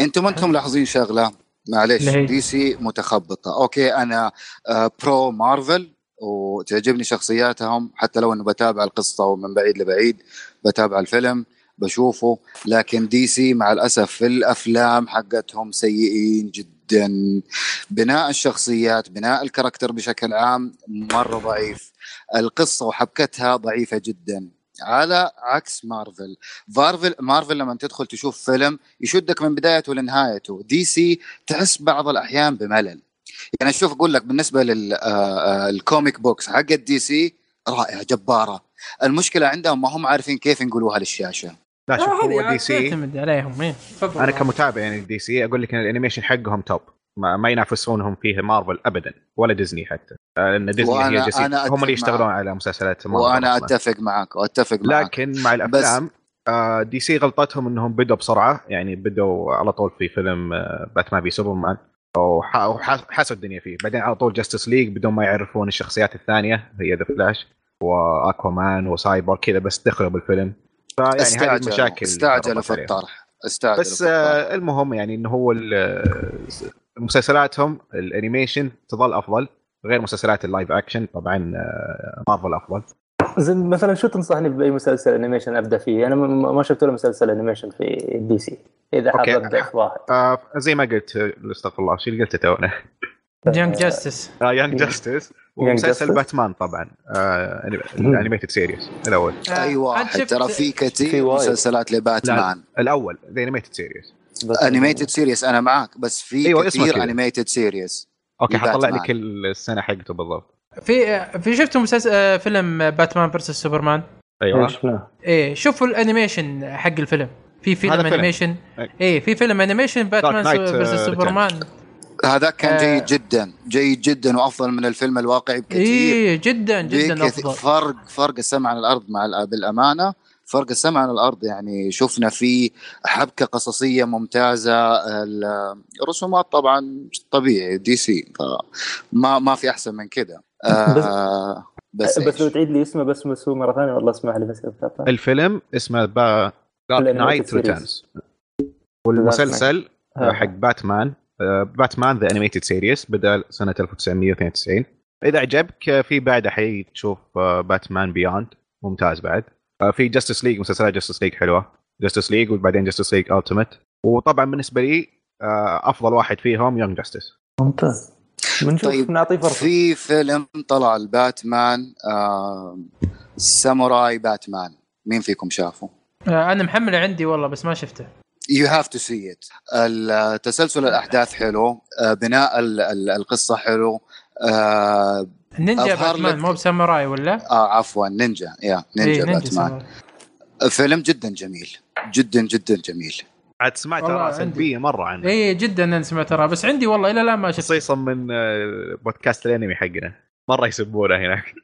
أنتم ما أنتم ملاحظين شغلة؟ معليش ليه؟ DC متخبطة. أوكي أنا آه، pro مارفل وتعجبني شخصياتهم حتى لو إنه بتابع القصة ومن بعيد لبعيد بتابع الفيلم. بشوفه. لكن DC مع الأسف في الأفلام حقتهم سيئين جدا. بناء الشخصيات بناء ال character بشكل عام مرة ضعيف. القصة وحبكتها ضعيفة جدا. على عكس مارفل. مارفل مارفل لما تدخل تشوف فيلم يشدك من بدايته لنهايته. DC تحس بعض الأحيان بملل. يعني شوف أقول لك بالنسبة لل comic books حق ال DC رائعة جبارة. المشكلة عندهم ما هم عارفين كيف ينقلوها للشاشة. لا شوف آه، هو DC تعتمد عليهم إيه. تفضل أنا كمتابع يعني DC أقول لك إن ال animation حقهم top ما, ما ينافسونهم فيه مارفل ابدا ولا ديزني حتى آه، لأن ديزني وأنا- هي جسيم هم اللي يشتغلون. على مسلسلات مارفل وأنا. أتفق معك واتفق معك لكن مع الأفلام آه، DC غلطتهم إنهم بدوا بسرعة يعني بدوا على طول في فيلم آه، باتمان في سوبرمان وح- وحسوا الدنيا فيه بعدين على طول Justice League بدون ما يعرفون الشخصيات الثانية هي The Flash و Aquaman و Cyborg كذا بس دخلوا بالفيلم فيعني هذه المشاكل استعجلوا في. الطرح استعجلوا بس. آه، المهم يعني إنه هو ال- مسلسلاتهم ال animation تظل أفضل غير مسلسلات ال live action طبعا آه، مارفل أفضل زي مثلا شو تنصحني بأي مسلسل animation أبدأ فيه؟ أنا ما ما شفت ولا مسلسل animation في DC إذا حاب. أبدأ في واحد آه، زي ما قلت أستغفر الله شو اللي قلته تونا Young Justice Young Justice ومسلسل Justice. باتمان طبعا آه، ال Animated Series الأول. اي واحد ترى في كثير. مسلسلات لباتمان. الأول The Animated Series بس- Animated Series أنا معك بس في أيوة، كثير. Animated Series أوكي حطلع. لك السنة حقته بالضبط. في في شفتوا مسلسل آه، فيلم Batman versus Superman؟ أيوه. شفناه إيه شوفوا ال animation حق الفيلم. في فيلم. animation أي. إيه. في فيلم animation Batman versus آه، سوبرمان. هذا كان آه. جيد جدا جيد جدا وأفضل من الفيلم الواقعي بكثير إيه جدا جدا. أفضل فرق فرق السما عن الأرض مع بالأمانة فرق السما عن الأرض يعني شفنا فيه حبكة قصصية ممتازة ال- الرسومات طبعا طبيعي DC ما ما في أحسن من كده آه بس, بس لو؟ تعيد لي اسمه بس مسوي مرة ثانية والله اسمح لي بس. الفيلم اسمه Dark Knight. Returns والمسلسل آه. حق باتمان آه، Batman The Animated Series بدأ سنة 1992 إذا عجبك آه، في بعده حتشوف آه، Batman Beyond ممتاز بعد. آه، في Justice League مسلسلات Justice League حلوة. Justice League وبعدين Justice League Ultimate وطبعا بالنسبة لي آه، أفضل واحد فيهم Young Justice ممتاز. بنشوف طيب، نعطيه فرصة. في فيلم طلع الباتمان آه ساموراي باتمان مين فيكم شافه؟ آه، أنا محمله عندي والله بس ما شفته. you have to see it تسلسل الأحداث حلو. آه بناء ال- ال- القصة حلو. آه أظهر باتمان مو بساموراي ولا؟ آه عفوا نينجا يا نينجا إيه، باتمان. فيلم جدا جميل. جدا جدا جميل. عاد سمعت عندي. سلبية مرة عنه. إيه جدا أنا سمعت ترى بس عندي والله إلى الآن ما شفته خصيصا من آه، بودكاست الأنمي حقنا. مرة يسبونه هناك.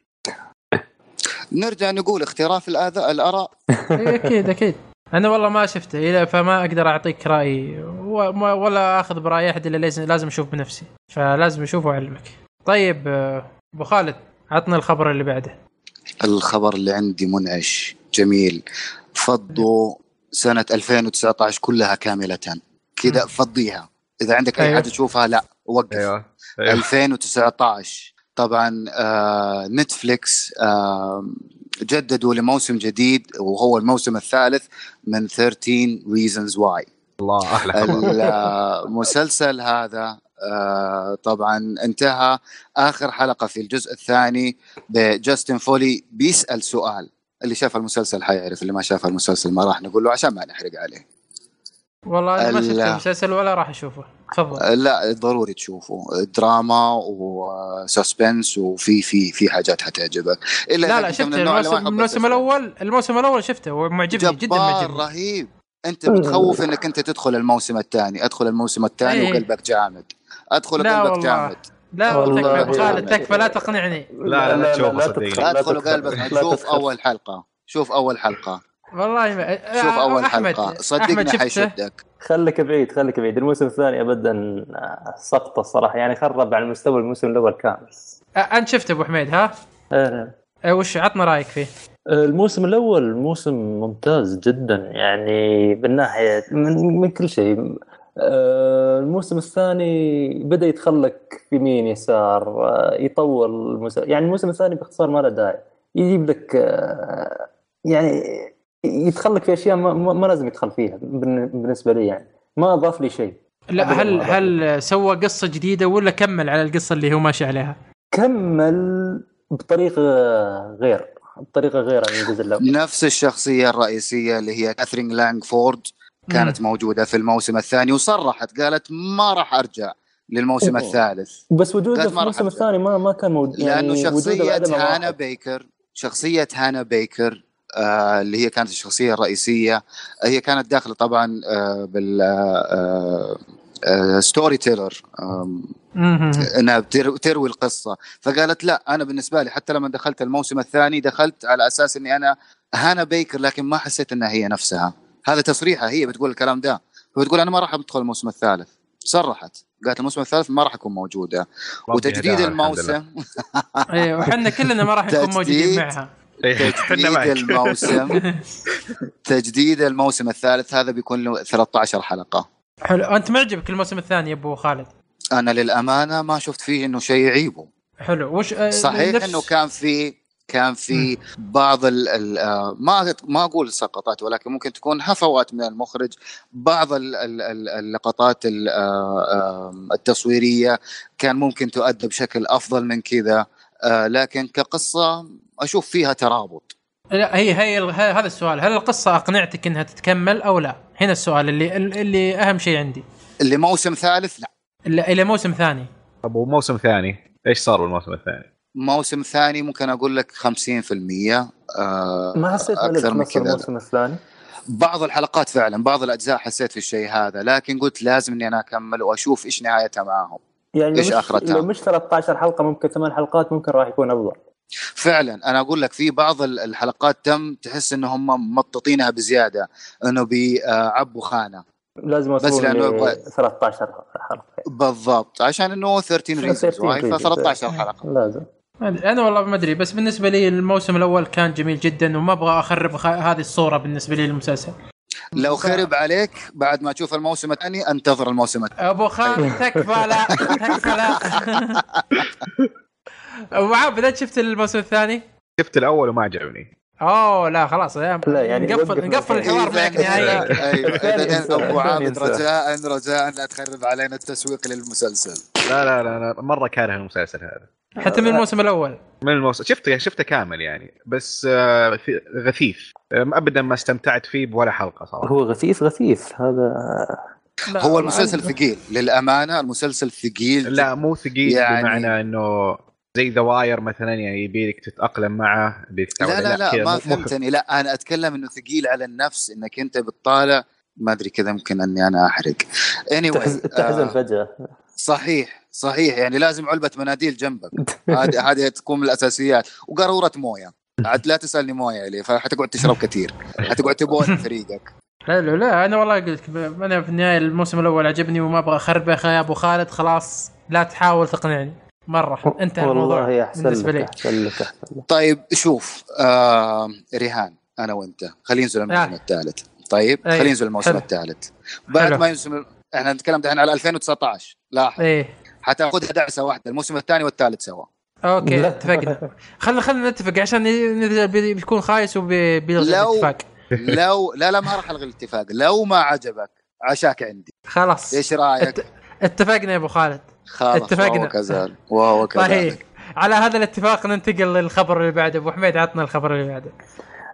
نرجع نقول اختراف الآراء. إيه، أكيد أكيد. أنا والله ما شفته فما أقدر أعطيك رأيي. ولا أخذ برأي أحد إلا لازم لازم أشوف بنفسي. فلازم اشوفه وأعلمك. طيب أبو خالد عطنا الخبر اللي بعده. الخبر اللي عندي منعش. جميل. فضوا سنة 2019 كلها كاملة. كذا. فضيها. إذا عندك أي أيوه. حاجة تشوفها لا وقف. أيوه. أيوة. 2019 طبعا آه نتفليكس آه جددوا لموسم جديد وهو الموسم الثالث من 13 reasons why الله خبر. المسلسل هذا آه طبعا انتهى. آخر حلقة في الجزء الثاني بجاستن فولي بيسأل سؤال. اللي شاف المسلسل حيعرف اللي ما شاف المسلسل ما راح نقول له عشان ما نحرق عليه. والله أنا ما شفت المسلسل ولا راح أشوفه. تفضل. آه، لا ضروري تشوفه. دراما وسسبنس وفي في في حاجات حتعجبك. إلا لا لا شفت الموسم, الموسم. الأول الموسم الأول شفته ومعجبني جدا معجبني. رهيب. أنت بتخوف إنك أنت تدخل الموسم الثاني. أدخل الموسم الثاني إيه. وقلبك جامد. أدخل لا قلبك والله. جامد. لا والله تكفى. خالد. تكفى لا تقنعني. لا، لا تشوفه لا صدقني. تدخل- لا تدخل تدخل- قلبك. لا شوف تدخل. أول حلقة. شوف أول حلقة. والله ما... شوف آه، أول أحمد- حلقة. أحمد صدقني شفته؟ حيشدك. خليك بعيد خليك بعيد. الموسم الثاني ابدا آه، سقطة الصراحه يعني خرب عن مستوى الموسم الأول كامل. آه، أنت شفته أبو حميد ها؟ آه، آه، وش عطنا رأيك فيه؟ الموسم الأول موسم ممتاز جدا. يعني من ناحية من, من كل شيء. الموسم الثاني بدأ يتخلك يمين يسار؟ يطول الموسم يعني الموسم الثاني باختصار ما له داعي. يجيب لك يعني يتخلك في أشياء ما, ما لازم يدخل فيها بالن- بالنسبة لي يعني ما أضاف لي شيء لا هل هل سوى قصة جديدة ولا كمل على القصة اللي هو ماشي عليها؟ كمل بطريقة غير بطريقة غير عن الجزء الأول نفس الشخصية الرئيسية اللي هي كاثرين لانغفورد كانت موجودة في الموسم الثاني وصرحت قالت ما راح أرجع للموسم أوه. الثالث بس وجوده قالت في الموسم. الثاني ما ما كان موجود يعني لأنه شخصية Hannah. Baker شخصية Hannah Baker اللي هي كانت الشخصية الرئيسية. هي كانت داخلة طبعا آه بال آه آه storyteller. إنها بتر- تروي القصة. فقالت لا أنا بالنسبة لي حتى لما دخلت الموسم الثاني دخلت على أساس إني أنا Hannah Baker لكن ما حسيت إنها هي نفسها. هذا تصريحها هي بتقول الكلام ده. فبتقول أنا ما راح أدخل الموسم الثالث. صرحت. قالت الموسم الثالث ما راح اكون موجودة. وتجديد. الموسم أيوه وحنا كلنا ما راح نكون. موجودين معها. تجديد معك. الموسم. تجديد الموسم الثالث هذا بيكون له 13 حلقة. حلو. أنت معجبك الموسم الثاني يا أبو خالد؟ أنا للأمانة ما شفت فيه إنه شيء يعيبه. حلو. وش آه، صحيح نفس- إنه كان في كان في بعض ال ال آه، ما ما أقول سقطات ولكن ممكن تكون هفوات من المخرج. بعض ال ال ال اللقطات ال- آه، التصويرية كان ممكن تؤدى بشكل أفضل من كذا. لكن كقصة أشوف فيها ترابط. لا هي هي هذا السؤال. هل القصة أقنعتك إنها تتكمل أو لا؟ هنا السؤال اللي اللي أهم شيء عندي. اللي موسم ثالث لا. إلى إلى موسم ثاني. طب وموسم ثاني؟ إيش صار بالموسم الثاني؟ موسم ثاني ممكن أقول لك 50% آه، ما حسيت أكثر من كذا. الموسم الثاني؟ بعض الحلقات فعلا بعض الأجزاء حسيت في الشيء هذا لكن قلت لازم إني أنا أكمل وأشوف إيش نهايتها معاهم. يعني مش آخرتها؟ لو مش 13 حلقة ممكن ثمان حلقات ممكن راح يكون أفضل. فعلا أنا أقول لك في بعض ال- الحلقات تم تحس ان هم مططينها بزيادة إنه بيعبوا خانة. لازم بس اوصلون لأنه ل يبغى- 13 حلقة. بالضبط عشان إنه 13 ريزونز 13 ف 13 حلقة. لازم. أنا والله ما أدري بس بالنسبة لي الموسم الأول كان جميل جدا وما أبغى أخرب خ- هذه الصورة بالنسبة لي للمسلسل. لو خرب عليك بعد ما تشوف الموسم الثاني انتظر الموسم الثاني. أبو خالد تكفى لا تكفى لا. أبو عابد انت شفت الموسم الثاني؟ شفت الأول وما عجبني. أوه لا خلاص يا لا، يعني نقفل نقفل. الحوار معك نهائيا. أيوه ينسى، أبو عابد. رجاء رجاء لا تخرب علينا التسويق للمسلسل. لا لا لا, لا مرة كاره المسلسل هذا. حتى من الموسم الأول. من الموسم شفته شفته كامل يعني بس آه، غثيث. آه، ابدا ما استمتعت فيه بولا حلقة صراحة. هو غثيث غثيث. هذا لا، هو المسلسل عندي- ثقيل للأمانة المسلسل ثقيل لا مو ثقيل يعني- بمعنى إنه زي ذا واير مثلا يعني يبيلك تتأقلم معه لا لا لا كذا ما فهمتني. لا أنا أتكلم إنه ثقيل على النفس إنك أنت بتطالع. ما أدري كذا ممكن إني أنا أحرق. Anyway, تحز- تحزن آه فجاه صحيح صحيح. يعني لازم علبة مناديل جنبك. هذه هذه تكون من الاساسيات وقارورة موية. عاد لا تسألني موية لي فحتقعد تشرب كثير. حتقعد تبول في فريقك. حلو لا أنا والله قلت لك أنا في النهاية الموسم الأول عجبني وما أبغى أخربه. يا أبو خالد خلاص لا تحاول تقنعني. مرة. انتهى الموضوع. والله احسن بالنسبة لك لي. أحسن لك أحسن لك. طيب شوف آه ريهان أنا وأنت. خلينا ننزل الموسم آه. الثالث. طيب أي، خلينا ننزل الموسم حلو. الثالث. بعد حلو. ما ينزل إحنا نتكلم دحين على 2019 لاحظ. إيه. حتاخذها دعسه واحدة الموسم الثاني والثالث سوا. أوكي. اتفقنا. خلينا خلينا نتفق. عشان بيكون خايس وبيلغي لو- الاتفاق. لو لا لا ما راح ألغي الاتفاق. لو ما عجبك عشاك عندي. خلاص. إيش رأيك؟ ات- اتفقنا يا أبو خالد. خلاص اتفقنا. وهو كذلك طيب على هذا الاتفاق ننتقل للخبر اللي بعده. أبو حميد عطنا الخبر اللي بعده.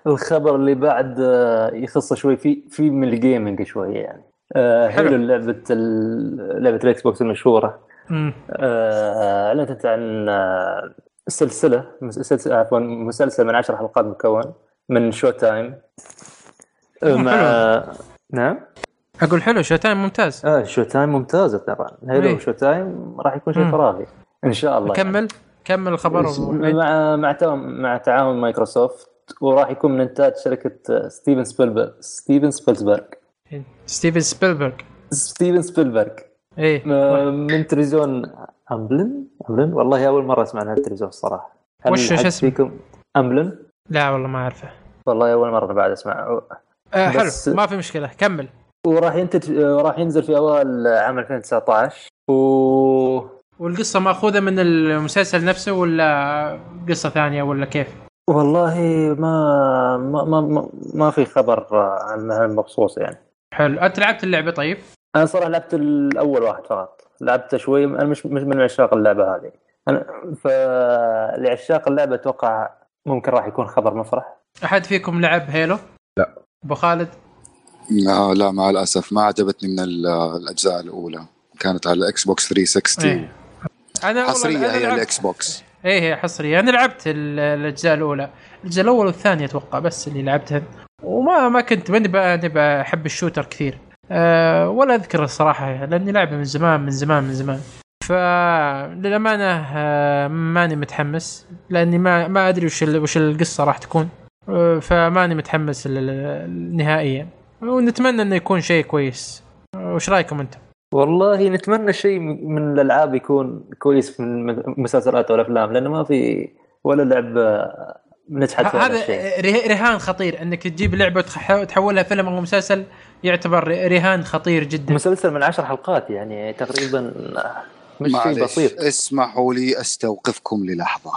الخبر اللي بعد آه، يخص شوي في في من ال gaming شوي يعني. آه، Halo. لعبة ال- لعبة ال Xbox المشهورة. آه، أعلنت عن سلسلة مسلسل عفوا مسلسل من عشر حلقات مكون من Showtime مع نعم؟ أقول حلو Showtime ممتاز. آه Showtime ممتازه طبعا إيه. Halo Showtime راح يكون شيء. خرافي إن شاء الله يعني. كمل كمل الخبر. حميد. مع مع تعاون مع تعاون مايكروسوفت وراح يكون من إنتاج شركة ستيفن سبيلبرغ ستيفن سبيلبرغ. ستيفن سبيلبرغ. ستيفن سبيلبرغ. إيه. م- من تلفزيون Amblin؟ Amblin؟ والله أول مرة أسمع عن التلفزيون الصراحه وش- شو اسمه؟ فيكم؟ Amblin؟ لا والله ما أعرفه. والله أول مرة بعد أسمع. آه حلو ما في مشكلة كمل. وراح ينتج راح ينزل في أوائل عام 2019 و والقصة مأخوذة من المسلسل نفسه ولا قصة ثانية ولا كيف؟ والله ما ما ما, ما, في خبر عن عن مخصوص يعني حلو أنت لعبت اللعبة طيب؟ أنا صراحة لعبت الأول واحد فقط لعبته شوي أنا مش مش من عشاق اللعبة هذه أنا فلعشاق اللعبة أتوقع ممكن راح يكون خبر مفرح أحد فيكم لعب هيلو؟ لا. أبو خالد لا, لا مع الأسف ما عجبتني من ال- الأجزاء الأولى. كانت على ال Xbox 360 إيه. أنا والله حصرية أنا هي لعبت- ال Xbox إيه هي حصرية. أنا لعبت ال- الأجزاء الأولى. الجزء الأول والثاني أتوقع بس اللي لعبتهن وما ما كنت ماني بقى احب ال shooter كثير. أه ولا أذكر الصراحة لأني لعبه من زمان من زمان من زمان. فللامانه أه ماني متحمس لأني ما ما أدري وش وش القصة راح تكون. أه فماني متحمس نهائيا. ونتمنى إنه يكون شيء كويس. وش رأيكم أنتم؟ والله نتمنى شيء من الألعاب يكون كويس من المسلسلات والافلام لأنه ما في ولا لعبه نجحت في هذا هذا رهان خطير إنك تجيب لعبة وتح- وتحولها فيلم أو مسلسل يعتبر رهان خطير جدا. مسلسل من عشر حلقات يعني تقريبا مش شيء معلش بسيط. اسمحوا لي أستوقفكم للحظة.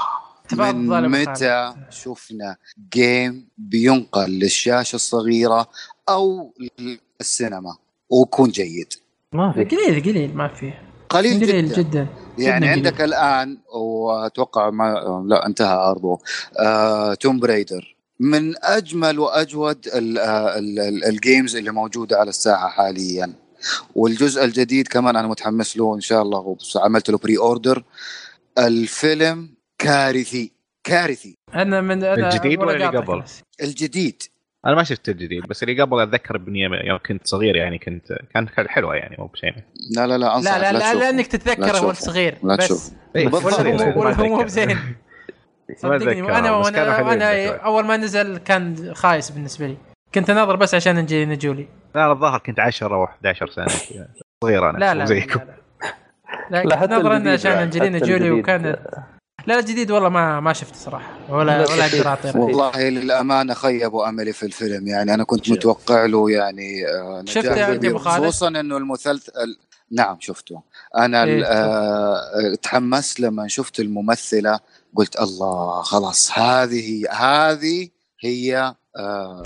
من متى شفنا game بينقل للشاشة الصغيرة أو السينما ويكون جيد. ما في. قليل قليل ما فيه قليل قليل جدا, جدا. يعني جداً عندك الآن وأتوقع ما لا انتهى عرضه آه، Tomb Raider من أجمل وأجود ال- آه، ال- ال- ال games اللي موجودة على الساحة حاليا. والجزء الجديد كمان أنا متحمس له إن شاء الله عملت له pre-order الفيلم كارثي كارثي. أنا من أنا الجديد ولا اللي قبل؟ الجديد. أنا ما شفت الجديد بس اللي قبل أتذكر بني يوم كنت صغير يعني كنت كانت حلوة يعني مو بشيء لا لا لا انصحك لا لا لا لا تتذكره تشوفه. وأنت صغير لا بس تشوفه إيه، بالضبط. ولا بالضبط. هو مو بزين ما صدقني أنا وأنا أنا. أول ما نزل كان خايس بالنسبة لي كنت أناظر بس عشان انجلينا جولي لا الظاهر كنت 10 أو 11 سنة كذا. صغير أنا لا لا زيكم لا, لا. لا لا كنت حتى ناظر عشان بعد، أنجلينا جولي. وكانت لا الجديد والله ما ما شفته صراحة ولا لا، ولا. أقدر اعطي. والله للأمانة خيبوا أملي في الفيلم يعني أنا كنت متوقع له يعني آه، شفته يا خالد؟ خصوصا إنه المسلسل نعم شفته أنا إيه، آه، تحمست لما شفت الممثلة قلت الله خلاص هذه هذه هي آه،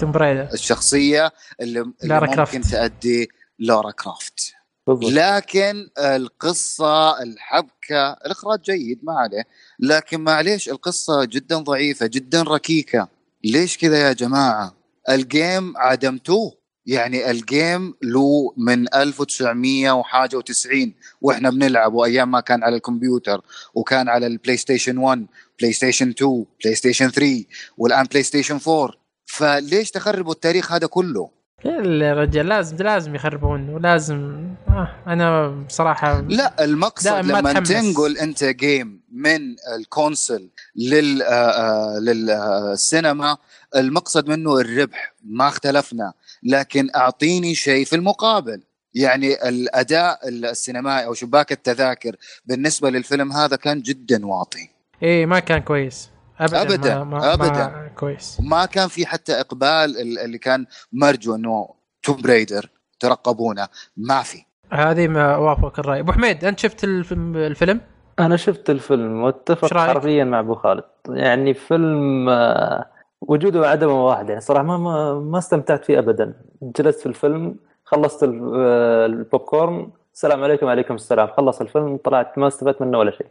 الشخصية اللي, اللي ممكن كرافت. تأدي لورا كرافت بالضبط. لكن القصة الحبكة الإخراج جيد ما عليه. لكن معليش القصة جدا ضعيفة جدا ركيكة. ليش كذا يا جماعة؟ ال game عدمتوه. يعني ال game له من 1900 وحاجة و90 وإحنا بنلعب وأيام ما كان على الكمبيوتر وكان على ال PlayStation 1 PlayStation 2 PlayStation 3 والآن PlayStation 4 فليش تخربوا التاريخ هذا كله؟ الرجال لازم لازم يخربون ولازم آه أنا بصراحة لا المقصد لما تحمس. تنقل أنت game من ال console لل آه، آه، للسينما المقصد منه الربح ما اختلفنا. لكن أعطيني شيء في المقابل. يعني الأداء السينمائي أو شباك التذاكر بالنسبة للفيلم هذا كان جدا واطي. إيه ما كان كويس. ابدا أبداً، ما ما أبداً. ما كويس. وما كان في حتى إقبال ال- اللي كان مرجو إنه توم بريدر ترقبونه. ما في. هذه ما وافق الرأي. أبو حميد أنت شفت الفيلم, الفيلم؟ أنا شفت الفيلم. واتفق؟ حرفيا مع أبو خالد. يعني فيلم آه، وجوده وعدمه واحد. يعني صراحة ما ما, ما استمتعت فيه ابدا. جلست في الفيلم خلصت ال- آه، البوب كورن السلام عليكم وعليكم السلام. خلص الفيلم طلعت ما استفدت منه ولا شيء.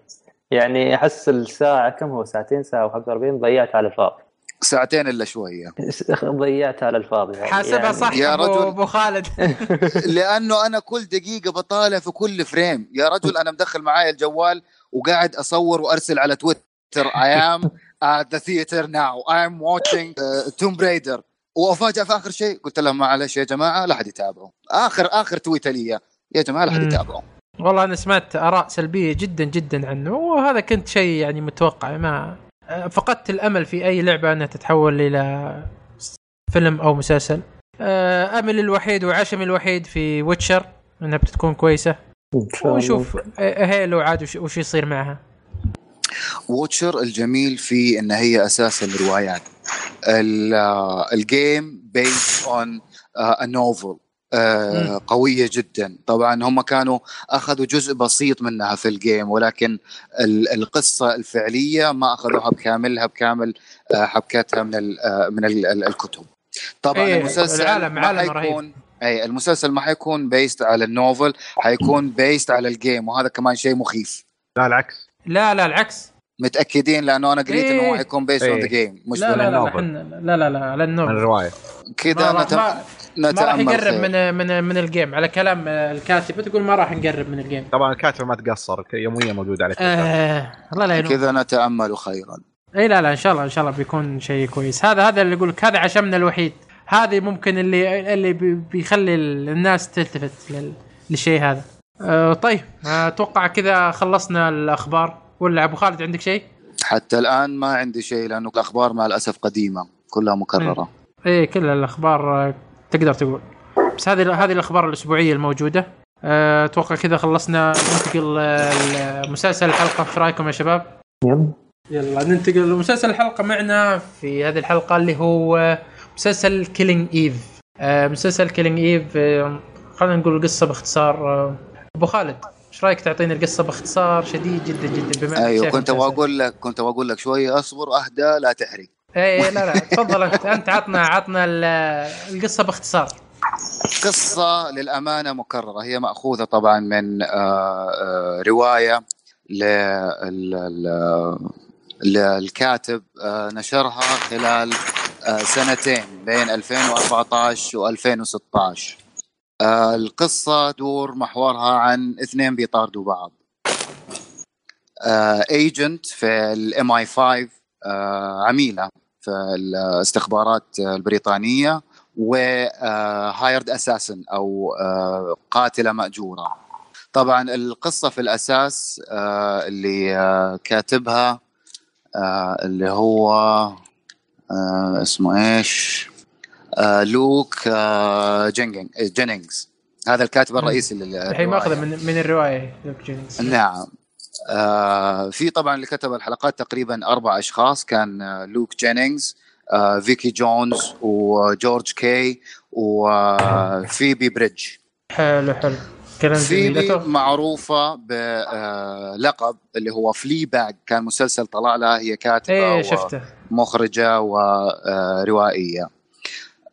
يعني أحس الساعة كم هو؟ ساعتين ساعة و45 ضيعت على الفاضي. ساعتين إلا شوية ضيعت على الفاضي. يعني حاسبها يعني صح يا رجل. أبو خالد. لأنه أنا كل دقيقة بطالع في كل frame. يا رجل أنا مدخل معايا الجوال وقاعد أصور وأرسل على تويتر. I am at the theater now. I am watching uh, Tomb Raider. وافاجئ في آخر شيء. قلت لهم معلش يا جماعة لا حد يتابعوا اخر آخر تويتة لي يا. جماعة لا حد مم. والله أنا سمعت آراء سلبية جدا جدا عنه وهذا كنت شيء يعني متوقع. ما فقدت الأمل في أي لعبة أنها تتحول إلى فيلم أو مسلسل. آه، امل الوحيد وعشمي الوحيد في Witcher إنها بتكون كويسة. ونشوف آه، Halo عاد وش- يصير معها. و Witcher الجميل فيه إن هي أساسا روايات ال- آه، ال game based on novel مم. قوية جدا. طبعا هم كانوا أخذوا جزء بسيط منها في ال game ولكن ال- القصة الفعلية ما أخذوها بكاملها بكامل آه، حبكتها من ال آه، من ال ال الكتب. طبعا إيه، المسلسل العالم- ما عالم رهيب. حيكون اي المسلسل ما حيكون based على ال novel حيكون based على ال game وهذا كمان شيء مخيف. لا العكس. لا لا العكس. متأكدين لأنه أنا قريت إنه هو إيه. حيكون based on the إيه. game مش لا لا لا, لا لا لا على من ال novel الرواية. كذا ما, نت... ما, ما راح نتأمل يقرب. من من من ال game على كلام الكاتب تقول ما راح نقرب من ال game طبعا الكاتبه ما تقصر يوميا موجوده على تويتر آه الله لا ينوم كذا نتأمل خيرا. اي لا لا إن شاء الله إن شاء الله بيكون شيء كويس. هذا هذا اللي يقول لك هذا عشمنا الوحيد. هذه ممكن اللي اللي بي- بيخلي الناس تلتفت لل- للشيء هذا. أه طيب أتوقع كذا خلصنا الأخبار. ولا أبو خالد عندك شيء؟ حتى الآن ما عندي شيء لأنه الأخبار مع الأسف قديمة كلها مكررة. إيه كل الأخبار آه، تقدر تقول. بس هذه هذه الأخبار الأسبوعية الموجودة. أه، أتوقع كذا خلصنا ننتقل آه، لمسلسل الحلقة إيش رأيكم يا شباب؟ يلا. يلا ننتقل لمسلسل الحلقة معنا في هذه الحلقة اللي هو مسلسل Killing Eve مسلسل Killing Eve خلينا نقول القصة باختصار آه، أبو خالد. إيش رايك تعطينا القصة باختصار شديد جدا جدا بما أيوه كنت المسلسل. بقول لك كنت بقول لك شوية أصبر أهدى لا تحرق. اي لا لا تفضل أنت. أنت عطنا عطنا ال- القصة باختصار. قصة للأمانة مكررة. هي مأخوذة طبعا من آه، آه، رواية للكاتب آه، نشرها خلال سنتين بين 2014 و2016 القصة دور محورها عن اثنين بيطاردوا بعض. agent في ال MI5 عميلة في الاستخبارات البريطانية و hired assassin أو آه، قاتلة مأجورة. طبعا القصة في الأساس آه، اللي آه، كاتبها آه، اللي هو آه، اسمه إيش؟ آه، لوك آه، جينينجز هذا الكاتب الرئيسي للروايه الحين ماخذة من من الرواية لوك جينينجز. نعم. آه في طبعا اللي كتب الحلقات تقريبا أربع أشخاص كان آه، لوك جينينجز آه فيكي جونز وجورج كي وفيبي بريدج. حلو حلو. كلام فيبي معروفة بلقب اللي هو Fleabag كان مسلسل طلع لها هي كاتبة إيه شفته. ومخرجة وروائية.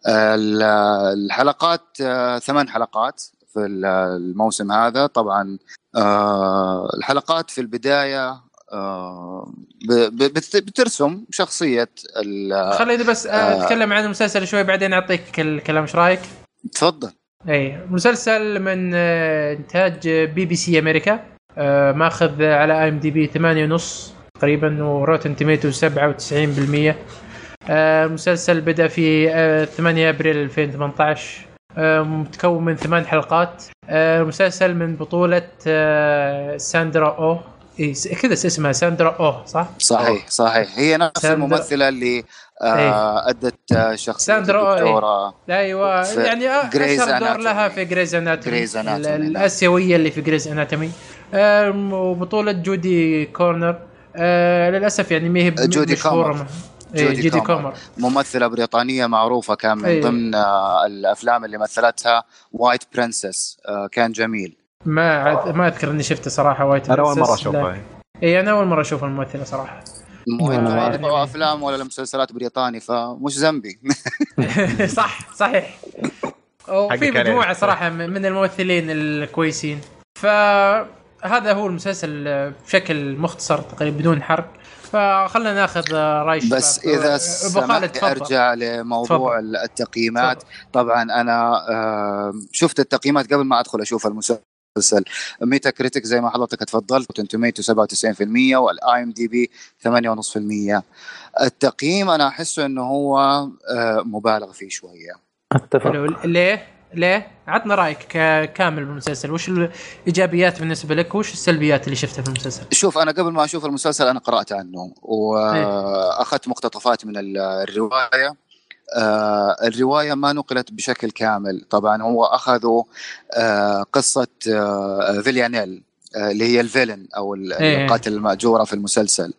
الحلقات آه، ثمان حلقات في ال- الموسم هذا طبعا آه، الحلقات في البداية آه، بترسم شخصية ال- خليني بس. أتكلم عن المسلسل شوي بعدين أعطيك الكلام إيش رأيك؟ تفضل إي مسلسل من إنتاج بي بي سي أمريكا ماخذ على IMDb 8 ونص تقريبا و Rotten Tomato 97% آه، المسلسل بدأ في آه، 8 أبريل 2018 آه، متكون من ثمان حلقات. آه، المسلسل من بطولة آه، ساندرا أوه. إيه س- كذا اسمها ساندرا أوه صح؟ صحيح صحيح. هي نفس ساندرا- الممثلة اللي آه،. أدت آه، شخصية ساندرا أوه إيه. الدكتورة أيوه. في يعني أشهر دور. لها في Grey's Anatomy، نعم. الآسيوية اللي في Grey's Anatomy وبطولة جودي كورنر. آه للأسف يعني ما هي جودي إيه، جودي جودي كومر. كومر ممثلة بريطانية معروفة كان من أيوة. ضمن آه، الأفلام اللي مثلتها White Princess كان جميل. ما عاد- ما أذكر إني شفته صراحة White أنا أول مرة Princess، لا. اي أنا أول مرة أشوف الممثلة صراحة. مو يعني- تبغى أفلام ولا مسلسلات بريطاني فمش ذنبي. صح صحيح. وفي. مجموعة صراحة من الممثلين الكويسين. فهذا هو المسلسل بشكل مختصر تقريبا بدون حرق. فخلنا ناخذ رأي. بس إذا خالد سمحت تفضل. أرجع لموضوع التقييمات. طبعا أنا آه، شفت التقييمات قبل ما أدخل أشوف المسلسل. Metacritic زي ما حضرتك تفضلت Tomato 97% وال IMDb 8.5% التقييم أنا أحسه إنه هو آه، مبالغ فيه شوية. أتفق. ليه؟ ليه؟ عطنا رأيك كامل بالمسلسل. وش الإيجابيات بالنسبة لك؟ وش السلبيات اللي شفتها في المسلسل؟ شوف أنا قبل ما أشوف المسلسل أنا قرأت عنه. وأخذت مقتطفات من ال- الرواية. آه، الرواية ما نقلت بشكل كامل. طبعا هو أخذوا آه، قصة آه، فيليانيل. اللي هي ال villain أو ال- إيه. القاتلة المأجورة في المسلسل.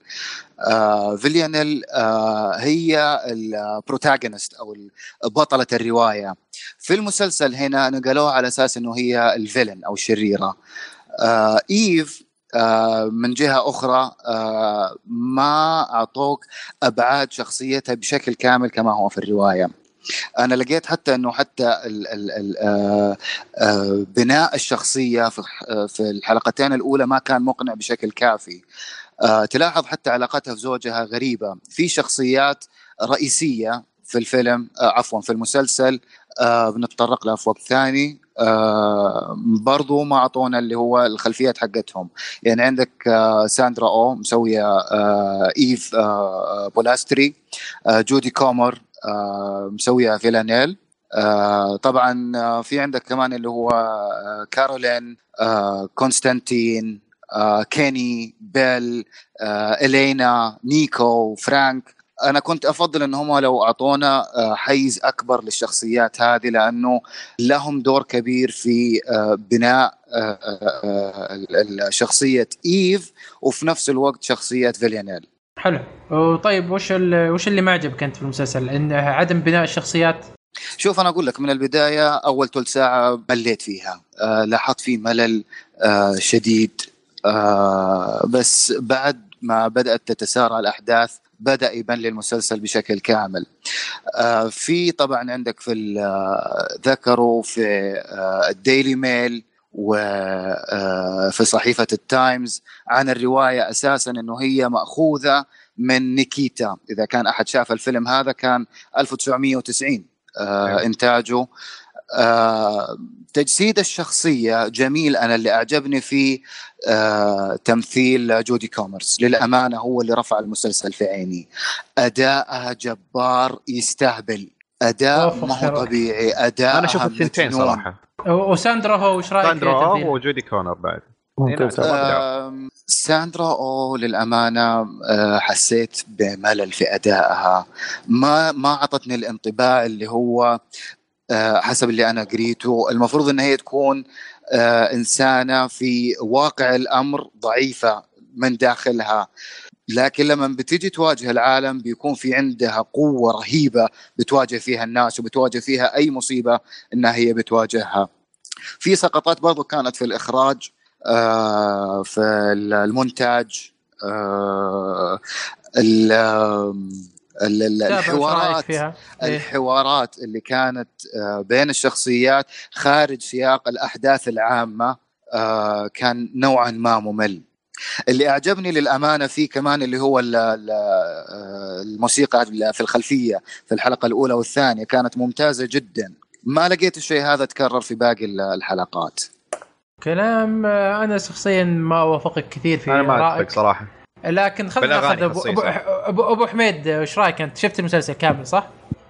آه، فيليانيل آه، هي ال protagonist أو بطلة الرواية. في المسلسل هنا نقلوها على أساس إنه هي ال villain أو الشريره آه، إيف آه، من جهة أخرى آه، ما أعطوك أبعاد شخصيتها بشكل كامل كما هو في الرواية. أنا لقيت حتى إنه حتى ال ال ال آه، آه، بناء الشخصية في الحلقتين الأولى ما كان مقنع بشكل كافي. آه، تلاحظ حتى علاقتها في زوجها غريبة. في شخصيات رئيسية في الفيلم عفوا في المسلسل بنتطرق لها في وقت ثاني. آه، برضو ما أعطونا اللي هو الخلفيات حقتهم. يعني عندك آه، ساندرا أوه مسوية آه، إيف بولاستري جودي كومر آه، مسوية فيلانيل. آه، طبعا آه، في عندك كمان اللي هو كارولين كونستانتين كيني بيل إلينا نيكو فرانك. أنا كنت أفضل إن هم لو أعطونا حيز أكبر للشخصيات هذه لأنه لهم دور كبير في بناء شخصية إيف وفي نفس الوقت شخصية فيليانيل حلو. وطيب وش وش اللي ما عجبك أنت في المسلسل؟ إن عدم بناء الشخصيات؟ شوف أنا أقول لك من البداية أول ثلث ساعة مليت فيها. آه لاحظت فيه ملل آه شديد آه بس بعد ما بدأت تتسارع الأحداث بدأ يبان لي المسلسل بشكل كامل. آه في طبعا عندك في آه، ذكروا في آه الديلي ميل وفي صحيفة التايمز عن الرواية أساسا أنه هي مأخوذة من نيكيتا. إذا كان أحد شاف الفيلم هذا كان 1990 آه. إنتاجه. آه تجسيد الشخصية جميل. أنا اللي أعجبني فيه آه تمثيل جودي كومر للأمانة هو اللي رفع المسلسل في عيني. أداءها جبار يستهبل. أداء أوف، ما هو. طبيعي. أداء أنا أشوف الثنتين صراحة. وساندرا هو وش رأيك؟ ساندرا أو تمثيلها؟ وجودي كونر بعد. آم، ساندرا أو للأمانة آه، حسيت بملل في أدائها. ما ما أعطتني الانطباع اللي هو آه، حسب اللي أنا قريته. المفروض إن هي تكون آه، إنسانة في واقع الأمر ضعيفة من داخلها. لكن لما بتيجي تواجه العالم بيكون في عندها قوة رهيبة بتواجه فيها الناس وبتواجه فيها أي مصيبة إنها هي بتواجهها في سقطات برضو كانت في الإخراج آه، في المونتاج آه، الحوارات؟ إيه. الحوارات اللي كانت آه، بين الشخصيات خارج سياق الأحداث العامة آه، كان نوعا ما ممل اللي أعجبني للأمانة فيه كمان اللي هو ال- ال- آه، الموسيقى في الخلفية في الحلقة الأولى والثانية كانت ممتازة جدا ما لقيت الشيء هذا تكرر في باقي ال- الحلقات كلام آه، أنا شخصيا ما أوافقك كثير في أنا ما أتفق صراحة لكن خلينا نأخذ ابو ابو. أبو, أبو حميد آه، وش رأيك أنت؟ شفت المسلسل كامل صح؟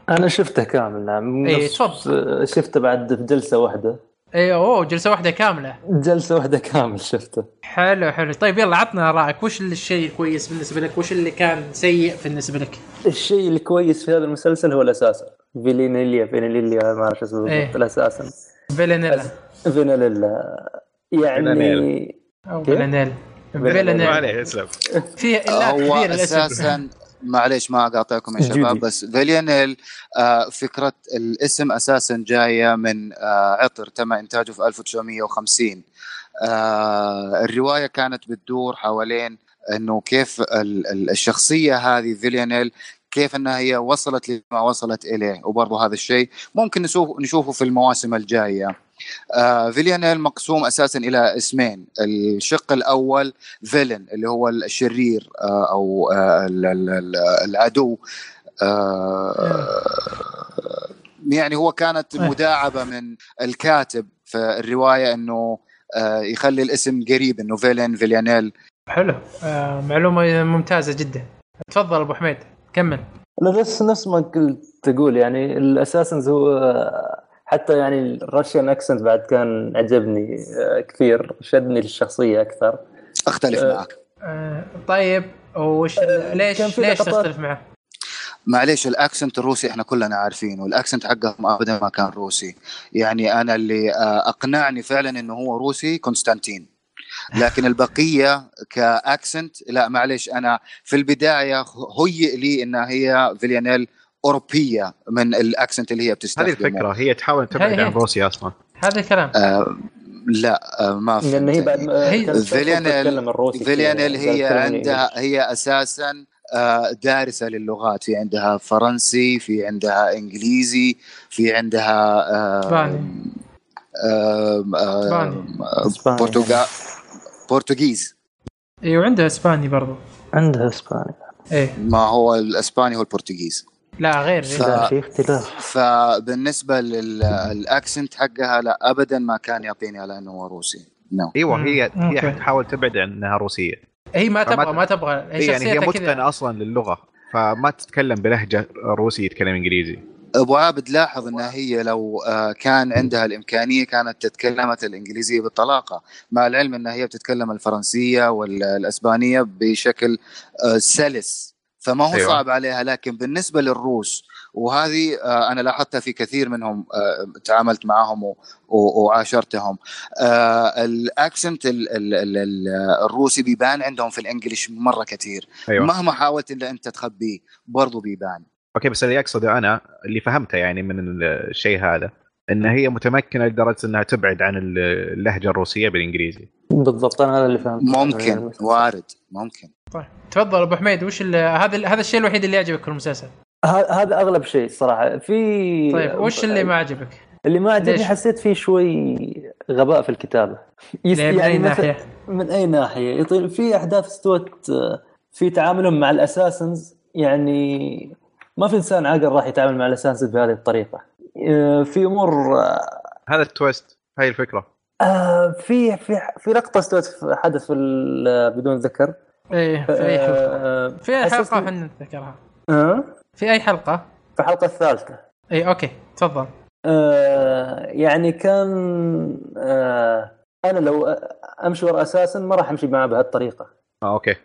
أنا شفته كامل نعم إيه، نص- تفضل. شفته بعد في جلسة واحدة اي أوه جلسة واحدة كاملة. جلسة واحدة كامل شفته. حلو حلو. طيب يلا عطنا رأيك. وش الشيء الكويس بالنسبة لك؟ وش اللي كان سيء بالنسبة لك؟ الشيء الكويس في هذا المسلسل هو الأساسا. فيلينيليا فينيليا ما أعرف شو اسمه إيه. بالضبط الأساسا. فيلانيلا فينيليلا يعني. أو اسلم. فيه الا هو كثير أساسا معليش ما اقاطعكم يا شباب. بس فيليانيل آه فكرة الاسم أساسا جاية من آه عطر تم إنتاجه في 1950 آه الرواية كانت بتدور حوالين إنه كيف ال- ال- الشخصية هذه فيليانيل كيف إنها هي وصلت لما وصلت إليه وبرضه هذا الشيء ممكن نشوف نشوفه في المواسم الجاية آه فيليانيل مقسوم أساسا إلى اسمين. الشق الأول villain اللي هو الشرير آه أو آه ال- ال- ال- العدو. آه يعني هو كانت إيه. مداعبة من الكاتب في الرواية إنه آه يخلي الاسم قريب إنه villain فيليانيل حلو. آه معلومة ممتازة جدا. تفضل أبو حميد كمل. لا بس نفس ما قلت تقول يعني ال assassins هو حتى يعني ال Russian accent بعد كان عجبني آه، كثير شدني للشخصية أكثر. أختلف أه، معك. آه طيب وش آه، ليش ليش تختلف معه؟ معليش ال accent الروسي إحنا كلنا عارفينه. وال accent حقهم أبدا ما كان روسي. يعني أنا اللي آه، أقنعني فعلا إنه هو روسي كونستانتين. لكن البقية ك accent لا معليش أنا في البداية هيئ لي إنها هي فيليانيل أوروبية من ال accent اللي هي هذه بتستخدمه الفكرة هي تحاول تبعد هي- هي. عن روسيا أصلا. هذا الكلام. آه لا آه ما لأن هي بعد هي- فيليانيل- تتكلم الروسي كثير، فيليانيل هي تتكلم عندها. هي أساسا آه، دارسة للغات. في عندها فرنسي في عندها إنجليزي في عندها إسباني. برتغال Portuguese اي وعنده إسباني. برضو. عندها إسباني. إيه. ما هو الإسباني هو ال Portuguese لا غير ف- في اختلاف. فبالنسبة لل accent حقها لا ابدا ما كان يعطيني على أنه هو روسي. no أيوه مم. هي هي okay. تحاول تبعد عن انها روسيه هي ما تبغى ما تبغى. هي هي يعني هي متقنة أصلا للغة فما تتكلم بلهجة روسي يتكلم إنجليزي. ابو عابد لاحظ إنها هي لو آه، كان عندها الإمكانية كانت تتكلمت الإنجليزية بالطلاقة مع العلم إنها هي بتتكلم الفرنسية والأسبانية بشكل آه، سلس. فما هو أيوة. صعب عليها لكن بالنسبة للروس وهذه آه، أنا لاحظتها في كثير منهم آه، تعاملت معهم وعاشرتهم. آه، ال accent ال- ال- ال- ال- الروسي بيبان عندهم في ال English مرة كثير. أيوه. مهما حاولت ان أنت تخبيه برضو بيبان. okay بس اللي أقصده أنا اللي فهمته يعني من الشيء هذا ان هي متمكنة لدرجة إنها تبعد عن اللهجة الروسية بالإنجليزي. بالضبط أنا هذا اللي فهمته. ممكن وارد ممكن. طيب. تفضل أبو حميد وش ال- هذا هذا الشيء الوحيد اللي يعجبك في المسلسل؟ هذا أغلب شيء صراحة. في طيب وش اللي ما عجبك؟ اللي ما عجبني ليش؟ حسيت فيه شوي غباء في الكتابة. يس- من أي مثل- ناحية؟ من أي ناحية؟ يطيل في أحداث استوت آه، في تعاملهم مع ال assassins. يعني ما في إنسان عاقل راح يتعامل مع ال assassins بهذه الطريقة. آه، في أمور آه، هذا ال twist هاي الفكرة. آه، في في في لقطة استوت في حدث بدون ذكر. إيه في أي حلقة؟ في أي حلقة حسسني- إحنا نتذكرها؟ آه، في أي حلقة؟ في الحلقة الثالثة اي okay تفضل آه، يعني كان آه، أنا لو أمشي ورا assassin ما راح أمشي معه بهالطريقة آه okay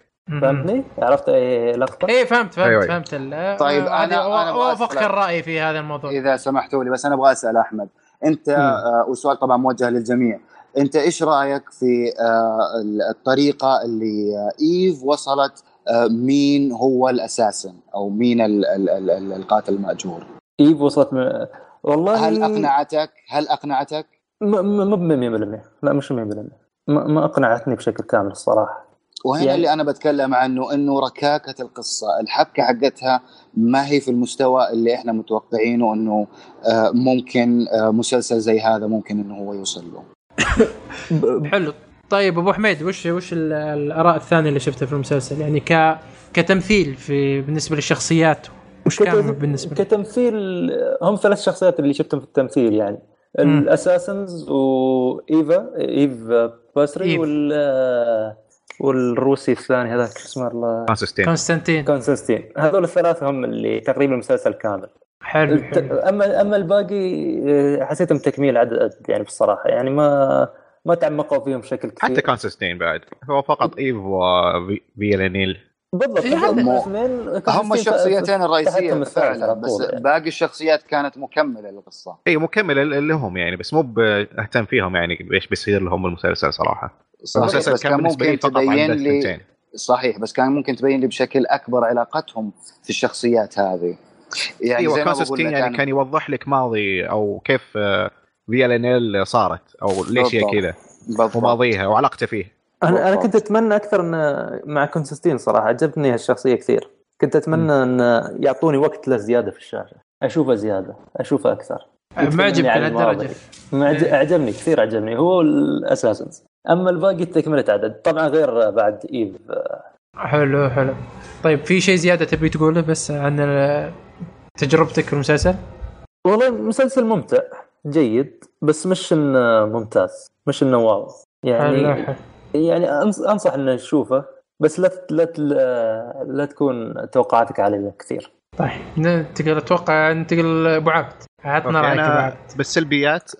فهمتني؟ عرفت أي لقطة؟ إيه فهمت فهمت أيوة. فهمت ال- طيب، آه، أنا- أبغى اوافقك. الرأي في هذا الموضوع إذا سمحتوا لي بس أنا أبغى أسأل أحمد أنت آه والسؤال طبعا موجه للجميع انت إيش رأيك في آه الطريقة اللي آه إيف وصلت آه مين هو الأساسن أو مين ال ال ال ال القاتل المأجور؟ إيف وصلت م... والله هل أقنعتك؟ هل أقنعتك؟ مو ب 100% لا مش 100% ما, ما أقنعتني بشكل كامل الصراحة. وهنا يعني- اللي أنا بتكلم عنه إنه ركاكة القصة. الحبكة حقتها ما هي في المستوى اللي إحنا متوقعينه إنه ممكن مسلسل زي هذا ممكن إنه هو يوصل له. حلو. طيب أبو حميد وش وش ال- الآراء الثانية اللي شفتها في المسلسل؟ يعني ك كتمثيل في بالنسبة للشخصيات وش كان بالنسبة لك؟ كتمثيل هم ثلاث شخصيات اللي شفتهم في التمثيل يعني. الأساسنز وإيفا ايف باسري إيف. وال والروسي الثاني هذاك شو اسمه الله. كونستانتين. كونستانتين. هذول الثلاثة هم اللي تقريبا المسلسل كامل. حلو حلو. اما اما الباقي آه، حسيتهم تكميل عدد يعني بصراحه يعني ما ما تعمقوا فيهم بشكل كثير. حتى كونستانتين بعد. هو فقط ايف وفيلانيل بالضبط إيه، هم الشخصيتين الرئيسيه فعلا بس يعني. باقي الشخصيات كانت مكملة للقصة. إي مكمل ال- لهم يعني بس مو باهتم فيهم يعني إيش بيصير لهم بالمسلسل صراحة. صحيح المسلسل بس كان كان ممكن تبين لي صحيح بس كان ممكن تبين لي بشكل أكبر علاقتهم في الشخصيات هذه. يعني أيوه كونستانتين يعني كان يوضح لك ماضي أو كيف آه، فيلانيل صارت أو ليش هي. كذا. وماضيها وعلاقته فيه. أنا أنا. كنت أتمنى أكثر إن مع كونستانتين صراحة عجبتني هالشخصية كثير. كنت أتمنى إن يعطوني وقت له زياده في الشاشة. أشوفه زيادة أشوفه أكثر. يتكلمني عن لهالدرجه عج- أعجبني كثير عجبني هو الأساسنز. أما الباقي تكمله عدد. طبعا غير بعد ايف حلو حلو. طيب في شيء زيادة تبي تقوله بس عن ال- تجربتك في المسلسل؟ والله مسلسل ممتع جيد بس مش إنه ممتاز مش إنه واو. يعني. يعني أنصح إنه نشوفه بس لا لا لا تكون توقعاتك عالية كثير. طيب ننتقل أتوقع ننتقل ابو عبد؟ عطنا رأيك أنا بعد بالسلبيات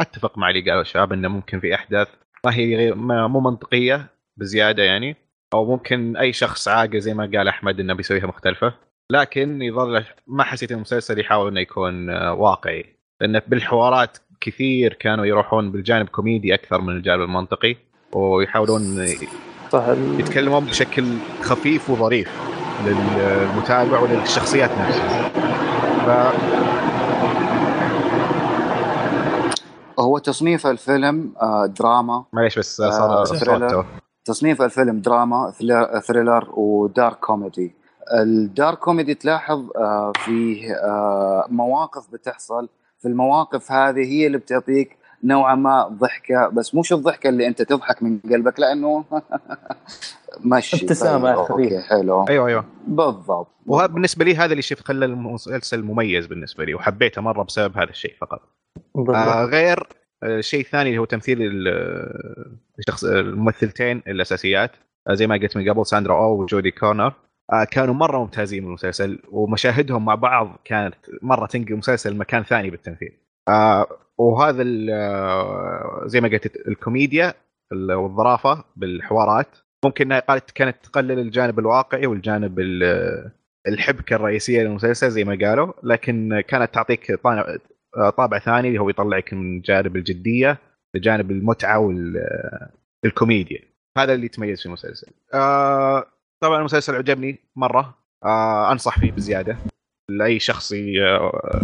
أتفق مع اللي قالوا الشباب إنه ممكن في أحداث ما هي مو منطقية بزيادة يعني أو ممكن أي شخص عاقل زي ما قال أحمد إنه بيسويها مختلفة. لكن يظل ما حسيت المسلسل يحاول إنه يكون آه، واقعي. لأن بالحوارات كثير كانوا يروحون بالجانب كوميدي أكثر من الجانب المنطقي ويحاولون يتكلمون بشكل خفيف وظريف للمتابع وللشخصيات نفسها. ف هو تصنيف الفيلم آه، دراما. معليش بس آه، صار. تصنيف الفيلم دراما thriller و dark comedy ال dark comedy تلاحظ آه، فيه آه، مواقف بتحصل. في المواقف هذه هي اللي بتعطيك نوعا ما ضحكة بس مش الضحكه اللي أنت تضحك من قلبك لأنه مشي. ابتسامة طيب،. okay حلو. أيوه أيوه. بالضبط. وهذا بالنسبة لي هذا اللي شفت خلى المسلسل مميز بالنسبة لي وحبيته مرة بسبب هذا الشيء فقط. بالضبط. آه غير آه، الشيء الثاني اللي هو تمثيل ال- آه، الشخص الممثلتين الأساسيات. آه زي ما قلت من قبل ساندرا أوه وجودي كومر آه كانوا مرة ممتازين بالمسلسل ومشاهدهم مع بعض كانت مرة تنقل المسلسل مكان ثاني بالتمثيل. آه وهذا آه، زي ما قلت الكوميديا ال- والظرافة بالحوارات. ممكن كانت تقلل الجانب الواقعي والجانب ال- الحبكة الرئيسية للمسلسل زي ما قالوا لكن كانت تعطيك طا- طابع ثاني اللي هو يطلعك من جانب الجدية لجانب المتعة والكوميديا هذا اللي يتميز في المسلسل. آه طبعا المسلسل عجبني مرة. آه أنصح فيه بزيادة. لأي شخص ي- آه،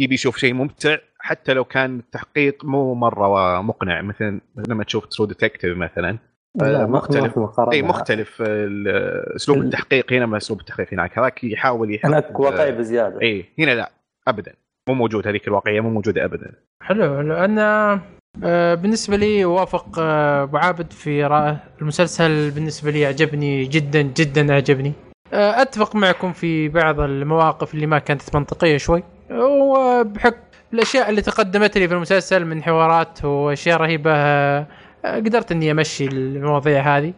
يبي يشوف شيء ممتع حتى لو كان التحقيق مو مرة مقنع. مثل لما تشوف True Detective مثلا. لا، ما- ما مختلف. إي مختلف أسلوب ال- التحقيق. هنا من أسلوب التحقيق هناك. هذاك يحاول يحقق. هناك واقعي بزيادة. إي هنا لا ابدا. مو موجود هذيك الواقعية مو موجودة ابدا. حلو حلو. أنا آه، بالنسبة لي وافق آه، أبو عابد في رأيه. المسلسل بالنسبة لي عجبني جدا جدا عجبني آه، أتفق معكم في بعض المواقف اللي ما كانت منطقية شوي. وبحكم الأشياء اللي تقدمت لي في المسلسل من حوارات وأشياء آه، قدرت إني أمشي المواضيع هذه.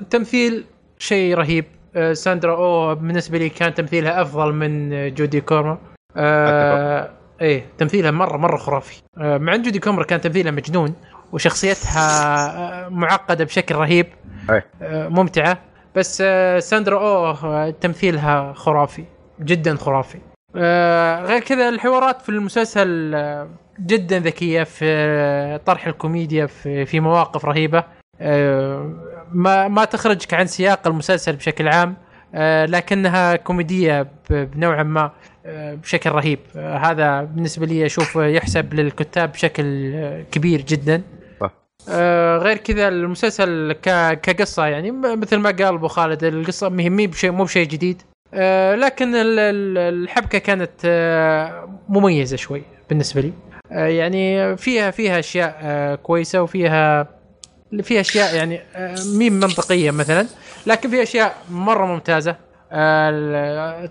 التمثيل شيء رهيب. ساندرا أوه بالنسبة لي كان تمثيلها أفضل من جودي كومر. آه إيه تمثيلها مره مرة خرافي. آه مع إن جودي كومر كان تمثيلها مجنون وشخصيتها آه، معقدة بشكل رهيب. آه ممتعة. بس ساندرا أوه تمثيلها خرافي جدا خرافي. غير كذا الحوارات في المسلسل جدا ذكية في طرح الكوميديا في, في مواقف رهيبة. ما ما تخرجك عن سياق المسلسل بشكل عام لكنها كوميدية ب- بنوعا ما. بشكل رهيب. هذا بالنسبة لي أشوف يحسب للكتاب بشكل كبير جدا. آه، غير كذا المسلسل كقصة يعني مثل ما قال أبو خالد القصة مهمين بشيء مو بشيء جديد. آه، لكن ال- ال- الحبكة كانت آه، مميزة شوي بالنسبة لي. يعني فيها فيها أشياء كويسة وفيها فيها أشياء يعني مين منطقية مثلا لكن في أشياء مرة ممتازة.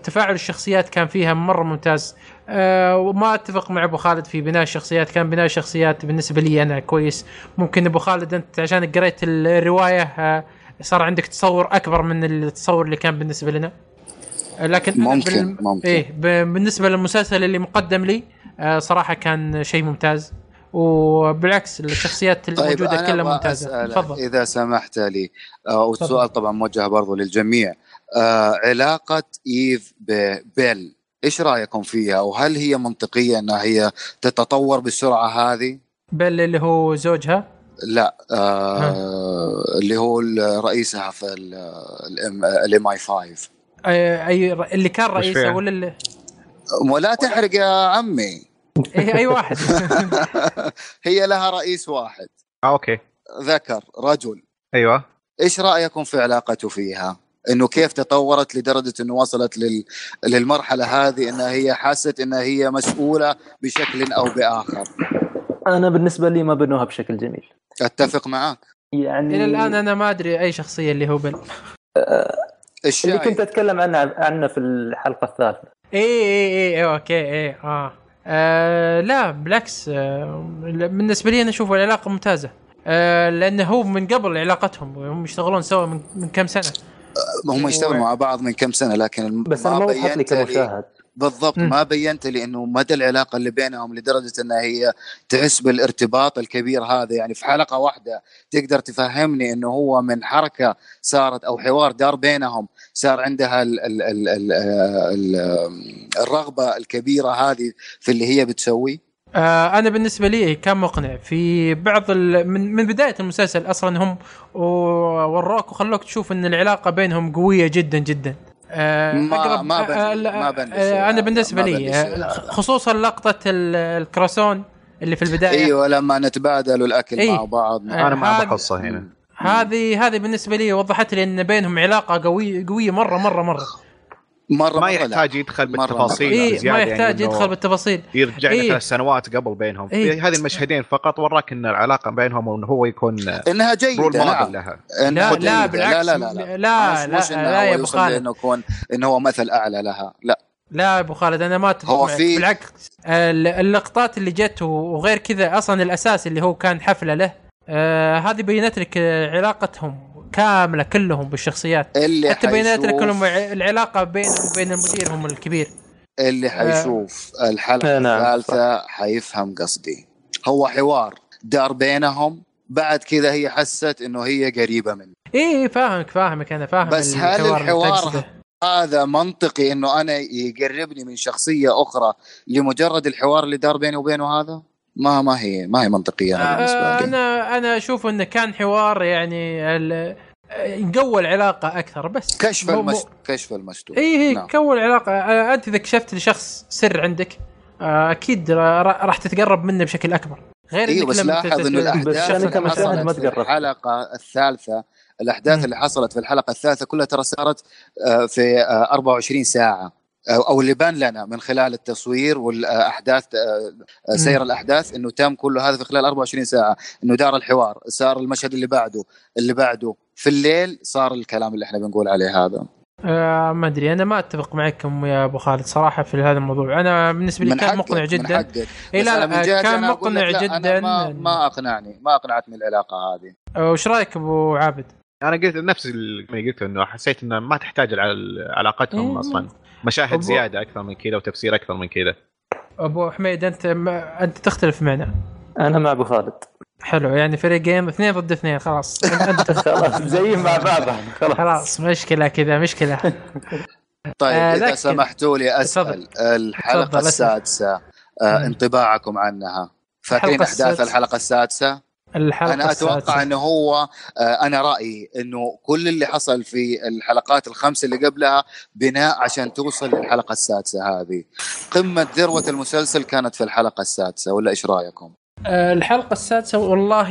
تفاعل الشخصيات كان فيها مرة ممتاز. آه، وما أتفق مع أبو خالد في بناء الشخصيات. كان بناء الشخصيات بالنسبة لي أنا كويس. ممكن أبو خالد أنت عشان قريت الرواية آه، صار عندك تصور أكبر من التصور اللي كان بالنسبة لنا. آه، لكن ممكن- ممكن. إيه ب- بالنسبة للمسلسل اللي مقدم لي صراحة كان شيء ممتاز. وبالعكس الشخصيات الموجودة طيب، أنا كلها ممتازة. تفضل. إذا سمحت لي والسؤال. طبعا موجه برضو للجميع. آه، علاقة إيف ببل إيش رأيكم فيها؟ وهل هي منطقية إنها هي تتطور بالسرعه هذه؟ بل اللي هو زوجها؟ لا آه اللي هو رئيسها في ال MI 5 اي أي اللي كان وش رئيسه فيها؟ ولا اللي ولا تحرق يا عمي. اي أي واحد. هي لها رئيس واحد. آه okay. ذكر رجل. أيوه. إيش رأيكم في علاقته فيها؟ إنه كيف تطورت لدرجة إنه وصلت لل... للمرحلة هذه انها هي حست انها هي مسؤولة بشكل أو بآخر. أنا بالنسبة لي ما بنوها بشكل جميل أتفق معك. يعني إلى الآن أنا ما أدري أي شخصية اللي هو بل إيش اللي شايف؟ كنت أتكلم عنه عنه في الحلقة الثالثة اي اي اي اي okay اي آه, آه لا بالعكس آه بالنسبة لي أنا أشوف العلاقة ممتازة آه لأنه هو من قبل علاقتهم هم يشتغلون سوا من, من كم سنة هم يشتغلوا و- مع بعض من كم سنة لكن بس أنا ما وضحت لي كمشاهد بالضبط. ما بينت لي إنه مدى العلاقة اللي بينهم لدرجة إنها هي تحس بالارتباط الكبير هذا. يعني في حلقة واحدة تقدر تفهمني إنه هو من حركة صارت أو حوار دار بينهم صار عندها ال ال ال ال ال الرغبة الكبيرة هذه في اللي هي بتسويه. آه أنا بالنسبة لي كان مقنع في بعض ال... من, من بداية المسلسل أصلا هم وروك وخلوك تشوف إن العلاقة بينهم قوية جدا جدا. آه ما- أقرب- ما آه لا، ما آه أنا بالنسبة ما لي آه. خصوصا لقطة ال- الكراسون اللي في البداية. أيوه لما نتبادل الأكل إيه. مع بعض. آه، أنا ما هذا- بخصه هنا. هذه هذه بالنسبة لي وضحت لي إن بينهم علاقة قويه قوية مره مره مرة. مرة ما مرة لا. يحتاج يدخل مرة بالتفاصيل اي ما بزيادة يحتاج يعني يدخل بالتفاصيل يرجع إيه. ثلاث سنوات قبل بينهم إيه. في هذه المشهدين فقط وراك ان العلاقة بينهم وانه هو يكون إنها جيدة رول نعم. لها إنها لا لا. بالعكس لا لا لا لا لا, إنه لا هو يا أبو خالد لأنه يكون إنه هو مثل أعلى لها لا لا يا أبو خالد أنا ما أتفق هو. في- بالعكس ال- اللقطات اللي جت وغير كذا أصلا الأساس اللي هو كان حفلة له آه هذه بينت لك علاقتهم كاملة كلهم بالشخصيات. اللي حتى حيشوف- كلهم العلاقة بينهم وبين المدير هم الكبير. اللي حيشوف الحلقة آه، نعم، الثالثة حيفهم قصدي. هو حوار. دار بينهم. بعد كذا هي حست إنه هي قريبة منه. اي إي، فاهمك فاهمك. أنا فاهم بس هل الحوار. هذا منطقي إنه أنا يقربني من شخصية أخرى لمجرد الحوار اللي دار بيني وبينه هذا؟ ما ما هي ما هي منطقية أنا بالنسبة آه، لي أنا أنا أشوف إنه كان حوار يعني ال- نقوى العلاقة أكثر بس كشف مو- المس... مو- كشف المستور اي اي نعم. كون علاقه آه، أنت إذا كشفت لشخص سر عندك آه، أكيد را- راح تتقرب منه بشكل أكبر غير أيوه إنك بس لاحظ إنه الأحداث اللي حصلت في. الحلقة الثالثة الأحداث. اللي حصلت في الحلقة الثالثة كلها ترى صارت في آه، 24 ساعة أو أو اللي بان لنا من خلال التصوير والأحداث آه، آه، سير الأحداث إنه تم كله هذا في خلال 24 ساعة إنه دار الحوار صار المشهد اللي بعده اللي بعده. في الليل صار الكلام اللي إحنا بنقول عليه هذا. آه ما أدري أنا ما أتفق معكم يا أبو خالد صراحة في هذا الموضوع. أنا بالنسبة لي من كان مقنع من جدا. حقك. اي بس لا من كان مقنع لا، جدا. أنا ما, ما أقنعني ما أقنعتني العلاقه هذه. آه، وش رأيك أبو عابد؟ أنا قلت نفس اللي قلته إنه حسيت إنه ما تحتاج على علاقتهم إيه. أصلا. مشاهد أبو- زيادة أكثر من كذا وتفسير أكثر من كذا. أبو حميد أنت ما أنت تختلف معنا أنا مع أبو خالد. حلو يعني فريقين اثنين ضد اثنين خلاص. انت خلاص زي مع بعض خلاص. خلاص مشكلة كذا مشكلة. طيب آه، إذا سمحتوا لي أسأل. الحلقة. السادسة آه. انطباعكم عنها. فاكرين الحلقة أحداث السادسة. الحلقة السادسة؟ الحلقة أنا أتوقع السادسة. إنه هو آه، أنا رأيي إنه كل اللي حصل في الحلقات الخمس اللي قبلها بناء عشان توصل للحلقة السادسة هذه. قمة ذروة المسلسل كانت في الحلقة السادسة ولا إيش رأيكم؟ آه، الحلقة السادسة والله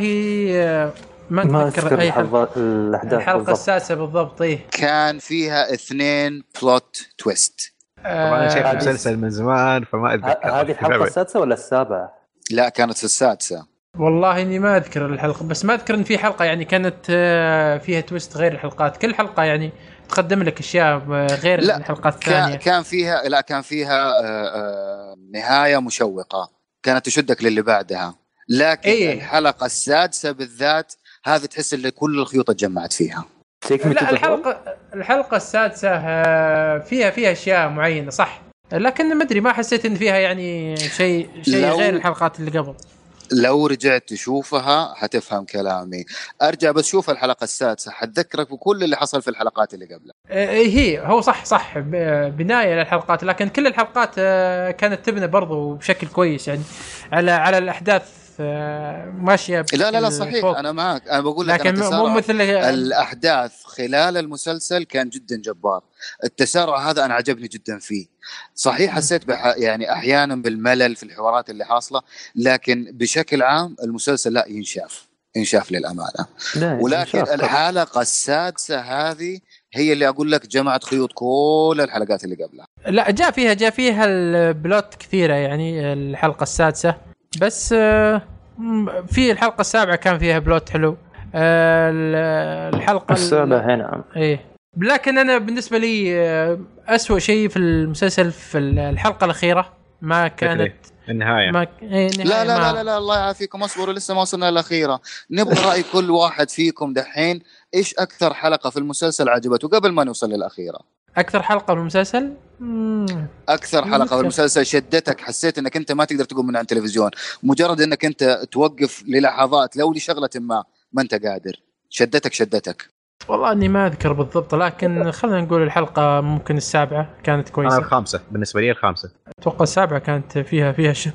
آه، ما أتذكر أذكر أي حلقة. الأحداث الحلقة بالضبط. السادسة بالضبط إيه. كان فيها اثنين plot twist طبعا أنا شايف المسلسل من زمان فما اتذكر هذه الحلقة السادسة ولا السابعة؟ لا كانت في السادسة. والله إني ما أذكر الحلقة بس ما أذكر إن في حلقة يعني كانت آه، فيها twist غير الحلقات. كل حلقة يعني تقدم لك أشياء آه، غير لا، الحلقات الثانية. كان فيها لا كان فيها آه، نهاية مشوقة كانت تشدك للي بعدها. لكن إيه. الحلقة السادسة بالذات هذه تحس إن كل الخيوط اتجمعت فيها. لا الحلقة الحلقة السادسة فيها فيها أشياء معينة صح. لكن ما أدري ما حسيت إن فيها يعني شيء شيء غير الحلقات اللي قبل. لو رجعت تشوفها حتفهم كلامي. أرجع بس شوف الحلقة السادسة حتذكرك بكل اللي حصل في الحلقات اللي قبلها. آه، هي هو صح صح بناية للحلقات لكن كل الحلقات آه، كانت تبنى برضو بشكل كويس يعني على على الأحداث آه، ماشية لا لا لا صحيح فوق. أنا معك. أنا بقول لك لكن مو مثل الأحداث خلال المسلسل كان جدا جبار. التسارع هذا أنا عجبني جدا فيه. صحيح حسيت بح يعني أحيانا بالملل في الحوارات اللي حاصلة لكن بشكل عام المسلسل لا ينشاف ينشاف للأمانة. لا، ولكن. الحلقة السادسة هذه هي اللي أقول لك جمعت خيوط كل الحلقات اللي قبلها. لا جاء فيها جاء فيها البلوت كثيرة يعني الحلقة السادسة. بس في الحلقة السابعة كان فيها بلوت حلو. آه، ال- الحلقة ال- السابعه هنا. إيه. لكن أنا بالنسبة لي آه، أسوأ شيء في المسلسل في الحلقة الأخيرة ما كانت النهاية. ما إيه لا نهاية لا ما- لا لا, لا الله يعافيكم. اصبروا لسه ما وصلنا للأخيرة. نبغى رأي كل واحد فيكم دحين. إيش أكثر حلقة في المسلسل عجبته؟ قبل ما نوصل للأخيرة. أكثر حلقة بالمسلسل مم. أكثر حلقة ممكن. بالمسلسل شدتك حسيت إنك أنت ما تقدر تقوم من عن التلفزيون. مجرد إنك أنت توقف للحظات لو لشغلة ما ما أنت قادر. شدتك شدتك. والله اني ما اذكر بالضبط لكن خلينا نقول الحلقة ممكن السابعة كانت أنا كويسة. الخامسة بالنسبة لي الخامسة. أتوقع السابعة كانت فيها فيها ش... I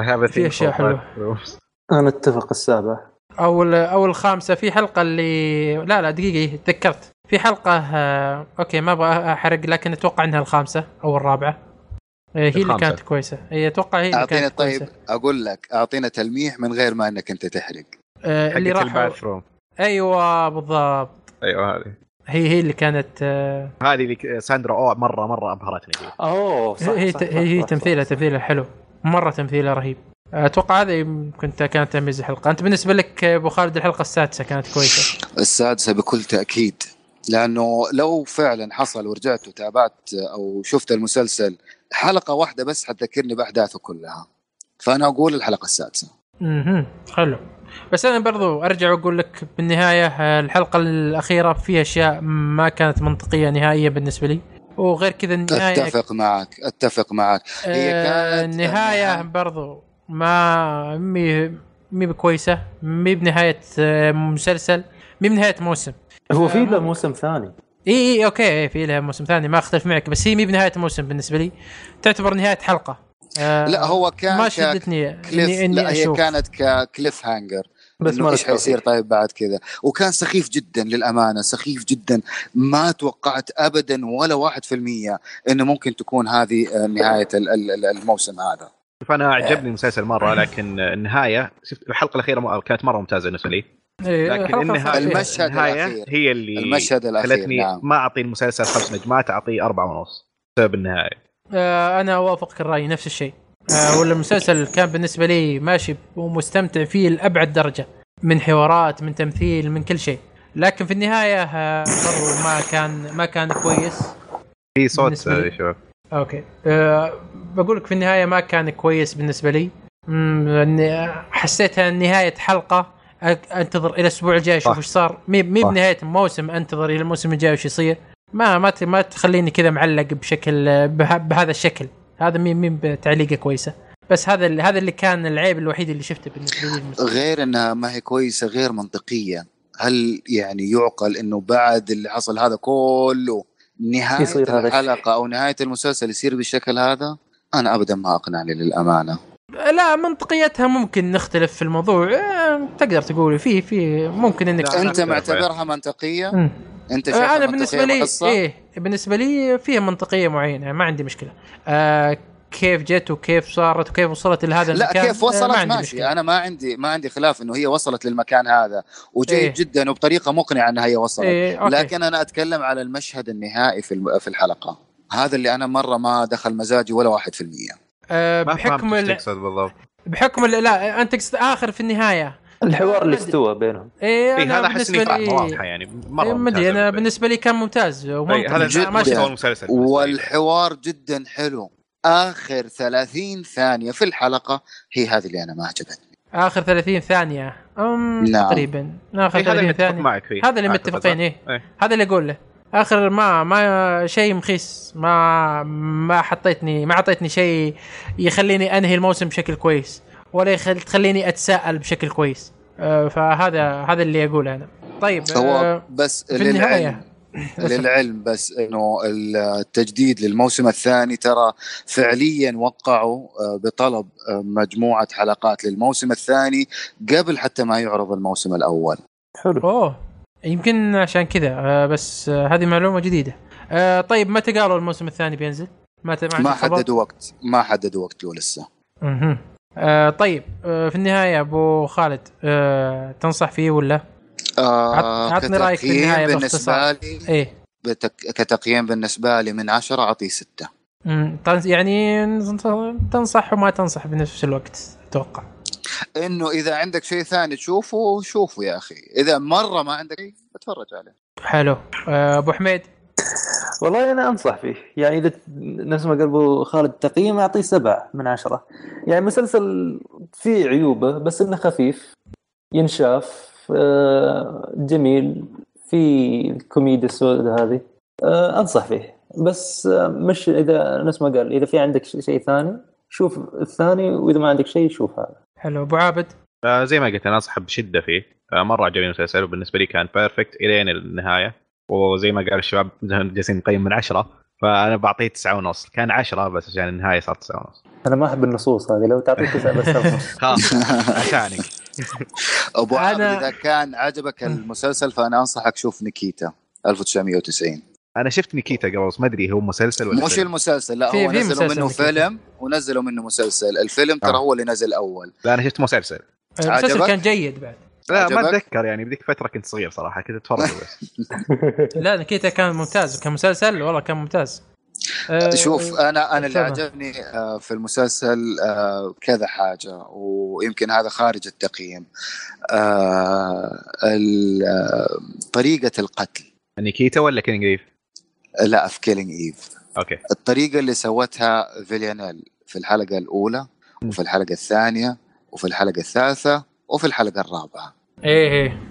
have a في thing أشياء for حلوة. that. أنا أتفق السابع أو ال- أو الخامسه في حلقة اللي لا لا دقيقة إيه، تذكرت. في حلقة آه، أوكي ما أبغى أحرق لكن أتوقع إنها الخامسة أو الرابعة. آه، هي اللي الخامسة. كانت كويسة. هي أتوقع هي اللي اعطينا كانت طيب كويسة. أقول لك أعطينا تلميح من غير ما إنك أنت تحرق. آه، اللي روم أيوه بالضبط. أيوه هذه. هي هي اللي كانت آه، هذه اللي ساندرا أو مرة مرة أبهرتني فيها. أوه صح هي صح هي, صح هي صح تمثيلها صح. تمثيلها حلو. مرة تمثيلها رهيب. أتوقع هذه يمكن كانت تميز الحلقة. أنت بالنسبة لك أبو خالد الحلقة السادسة كانت كويسة. السادسة بكل تأكيد. لأنه لو فعلا حصل ورجعت وتابعت أو شفت المسلسل حلقة واحدة بس حتذكرني بأحداثه كلها. فأنا أقول الحلقة السادسة. أها حلو. بس أنا برضو أرجع وأقول لك بالنهاية الحلقة الأخيرة فيها أشياء ما كانت منطقية نهائيا بالنسبة لي. وغير كذا النهاية أتفق معك أتفق معك. هي آه، كانت النهايه برضو ما مي مي بكويسة مي بنهاية آه، مسلسل مي بنهاية موسم. هو في آه، له موسم ثاني. إي إي أوكي في لها موسم ثاني ما أختلف معك بس هي مي بنهاية موسم بالنسبة لي. تعتبر نهاية حلقة. آه، لا هو كان ما ك- شدتني cliff اني إني لا هي أشوف. كانت ك cliffhanger بس ما إيش حيصير. طيب بعد كذا. وكان سخيف جدا للأمانة سخيف جدا. ما توقعت ابدا ولا واحد في المية إنه ممكن تكون هذه آه، نهاية ال- ال- ال- الموسم هذا. شوف أنا عجبني المسلسل مرة لكن النهاية شفت الحلقة الأخيرة كانت مرة ممتازة بالنسبة لي إيه، لكن النهايه. المشهد النهاية الأخير. هي اللي المشهد الأخير خلتني نعم. ما أعطي المسلسل خمس نجمات أعطيه أربعة ونص بسبب النهاية. آه، أنا اوافقك الرأي نفس الشيء. آه، ولا المسلسل كان بالنسبة لي ماشي ومستمتع فيه لأبعد درجة من حوارات من تمثيل من كل شيء. لكن في النهاية آه، برضو ما كان ما كان كويس. في صوت. آه، شوف أوكي. أه بقول لك في النهاية ما كان كويس بالنسبة لي. إني حسيتها نهاية حلقة أنتظر إلى الأسبوع الجاي أشوف. إيش صار. مي مي. بنهاية موسم أنتظر إلى الموسم الجاي وش يصير. ما ما ت- ما تخليني كذا معلق بشكل به بهذا الشكل. هذا مي مي بتعليقة كويسة. بس هذا اللي هذا اللي كان العيب الوحيد اللي شفته بالنسبة لي. غير إنها ما هي كويسة غير منطقية. هل يعني يعقل إنه بعد اللي حصل هذا كله نهاية يصير. الحلقة أو نهاية المسلسل يصير بالشكل هذا؟ أنا ابدا ما اقنعني للأمانة. لا منطقيتها ممكن نختلف في الموضوع. تقدر تقول في في ممكن إنك أنت معتبرها منطقية. أنت شايفها أنا منطقية بالنسبة لي؟ إيه بالنسبة لي فيها منطقية معينة ما عندي مشكلة آه كيف جت وكيف صارت وكيف وصلت لهذا لا المكان كيف آه، وصلت ما عندي ماشي مشكلة. أنا ما عندي ما عندي خلاف إنه هي وصلت للمكان هذا وجيد إيه. جدا وبطريقة مقنعة إنها هي وصلت إيه أوكي. لكن أنا أتكلم على المشهد النهائي في في الحلقة هذا اللي أنا مرة ما دخل مزاجي ولا واحد في المية آه ما بحكم ال... تقصد بالضبط بحكم. لا أنت تقصد آخر في النهاية الحوار اللي. استوى بينهم إيه إيه أنا هذا أحس إني فاهمه واضحة يعني مرة إيه، ما أدري ممتازة أنا بالنسبة لي. بالنسبة لي كان ممتاز إيه، هذا جداً. ما مستوى شفت المسلسل. والحوار جدا حلو آخر 30 ثانية في الحلقة هي هذه اللي أنا ما عجبتني آخر 30 ثانية أم نعم. تقريبا آخر إيه، هذا 30 اللي اتفق ثانية معك فيه هذا اللي متفقين؟ إيه إيه. هذا اللي أقول له آخر ما ما شيء مخيس ما ما حطيتني ما أعطيتني شيء يخليني أنهي الموسم بشكل كويس ولا يخل تخليني أتساءل بشكل كويس. آه، فهذا هذا اللي أقوله أنا. طيب هو آه، بس في للعلم للعلم بس. إنه التجديد للموسم الثاني ترى فعليا وقعوا آه، بطلب مجموعة حلقات للموسم الثاني قبل حتى ما يعرض الموسم الأول. حلو. أوه يمكن عشان كذا بس هذه معلومة جديدة. طيب متى قالوا الموسم الثاني بينزل؟ ما ت- ما؟ حددوا وقت ما حددوا وقت له لسه. مهم. آه طيب آه في النهاية أبو خالد آه تنصح فيه ولا؟ آه عط- عطني رأيك في النهاية بالنسبة. لي إيه. بتك... كتقييم بالنسبة لي من عشرة أعطيه ستة. يعني تنصح وما تنصح بنفس الوقت أتوقع. إنه إذا عندك شيء ثاني تشوفه شوفه يا أخي. إذا مرة ما عندك شيء اتفرج عليه. حلو. آه أبو حميد. والله أنا أنصح فيه. يعني إذا نفس ما قال أبو خالد تقييم اعطيه سبعة من عشرة. يعني مسلسل فيه عيوبه بس إنه خفيف ينشاف آه، جميل في الكوميديا السوداء هذه. آه، أنصح فيه. بس آه، مش إذا نفس ما قال إذا في عندك شيء ثاني شوف الثاني وإذا ما عندك شيء شوف هذا. حلو. أبو عابد؟ آه، زي ما قلت أنا انصح بشدة فيه. آه، مرة عجبني المسلسل وبالنسبة لي كان perfect إلين النهاية. وزي ما قال الشباب جالسين نقيم من عشرة فأنا بعطيه تسعة ونص كان عشرة بس عشان النهاية صار تسعة ونص أنا ما أحب النصوص هذه لو تعطيك تسعة بس. خلاص عشانك أبو أنا- إذا كان عجبك المسلسل فأنا أنصحك شوف نيكيتا 1990 أنا شفت نيكيتا قبل بس ما أدري هو مسلسل ولا مش فيلم. المسلسل لا هو نزلوا منه نيكيتا. فيلم ونزلوا منه مسلسل الفيلم ترى آه. هو اللي نزل أول لا أنا شفت مسلسل المسلسل عجبك؟ كان جيد بعد لا ما؟ أتذكر يعني بذيك فترة كنت صغير صراحة كنت أتفرج بس. لا نكيتا كان ممتاز كان مسلسل والله كان ممتاز. آه، شوف أنا أنا اللي. عجبني آه، في المسلسل كذا حاجة ويمكن هذا خارج التقييم. ال- طريقة القتل. نيكيتا ولا Killing Eve؟ لا في Killing Eve. أوكي. الطريقة اللي سوتها Villanelle في الحلقة الأولى وفي الحلقة الثانية وفي الحلقة الثالثة وفي الحلقة الرابعة. إيه إيه.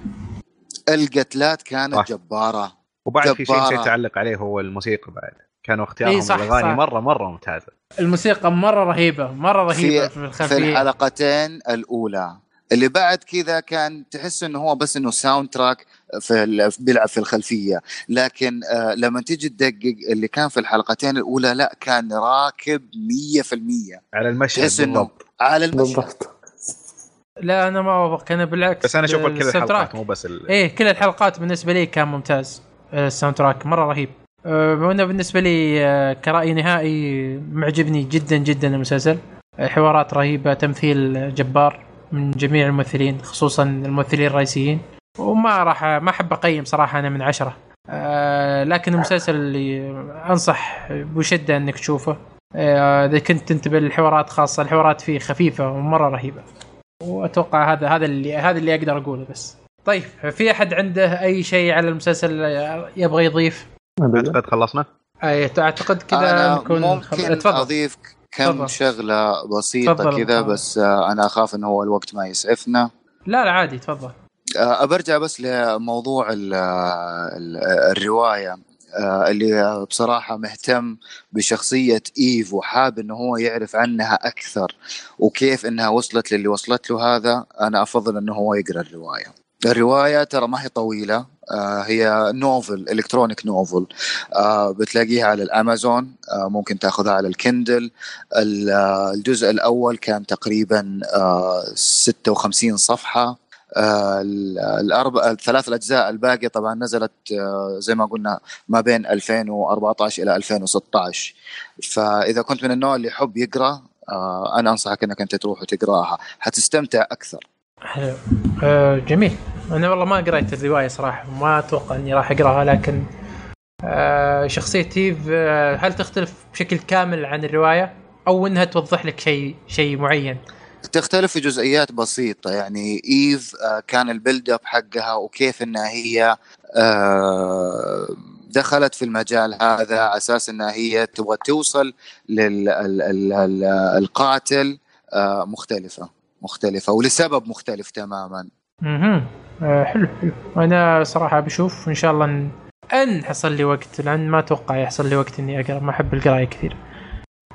القتلات كانت صح. جبارة. وبعد في شيء جبارة. نسيت اعلق عليه هو الموسيقى بعد. كانوا اختيارهم إيه، صح، الاغاني. مره مرة ممتازة. الموسيقى مرة رهيبة مرة رهيبة في في في الخلفية. الحلقتين الأولى. اللي بعد كذا كان تحس إنه هو بس إنه soundtrack في ال- بيلعب في الخلفية. لكن آه لما تيجي تدقق اللي كان في الحلقتين الأولى لا كان راكب 100% على المشهد تحس إنه بالضبط. على المشهد. بالضبط. لا أنا ما أوافق أنا بالعكس بس أنا أشوف كل الحلقات. مو بس ال... إيه كل الحلقات بالنسبة لي كان ممتاز. آه، ال soundtrack مرة رهيب. آه، وأنا بالنسبة لي آه، كرأي نهائي عجبني جدا جدا المسلسل. حوارات رهيبة تمثيل جبار من جميع الممثلين خصوصا الممثلين الرئيسيين. وما راح ما أحب أقيم صراحة أنا من عشرة. آه، لكن المسلسل اللي أنصح بشدة إنك تشوفه. إذا كنت تنتبه للحوارات خاصة الحوارات فيه خفيفة ومرة رهيبة. وأتوقع هذا هذا اللي هذا اللي أقدر أقوله بس. طيب في أحد عنده أي شيء على المسلسل يبغى يضيف؟ أعتقد خلصنا. أي أعتقد كذا نكون ممكن تفضل. أضيف كم تفضل. شغلة بسيطة. كذا بس آه أنا أخاف انه هو الوقت ما يسعفنا. لا لا عادي تفضل. آه، برجع بس لموضوع ال ال الرواية. آه، اللي بصراحة مهتم بشخصية إيف وحاب إنه هو يعرف عنها أكثر وكيف إنها وصلت للي وصلت له هذا أنا أفضل إنه هو يقرأ الرواية. الرواية ترى ما هي طويلة آه، هي نوفل إلكترونيك نوفل آه، بتلاقيها على الأمازون آه، ممكن تأخذها على الكندل. ال- آه، الجزء الأول كان تقريبا آه، 56 صفحة. آه، ال- الاربع الثلاث الأجزاء الباقية طبعا نزلت آه، زي ما قلنا ما بين 2014 إلى 2016 فإذا كنت من النوع اللي يحب يقرأ آه، أنا أنصحك إنك أنت تروح وتقرأها. حتستمتع أكثر. حلو. آه جميل. أنا والله ما قريت الرواية صراحة ما أتوقع إني راح أقرأها لكن آه آه هل تختلف بشكل كامل عن الرواية؟ أو إنها توضح لك شيء شيء معين؟ تختلف في جزئيات بسيطة. يعني Eve آه، كان ال build up حقها وكيف إنها هي آه، دخلت في المجال هذا على أساس إنها هي تبغى توصل للقاتل مختلفة مختلفة ولسبب مختلف تماما. أها آه حلو حلو. أنا صراحة بشوف إن شاء الله إن, حصل لي وقت لأن ما أتوقع يحصل لي وقت إني أقرأ ما أحب القرايه كثير.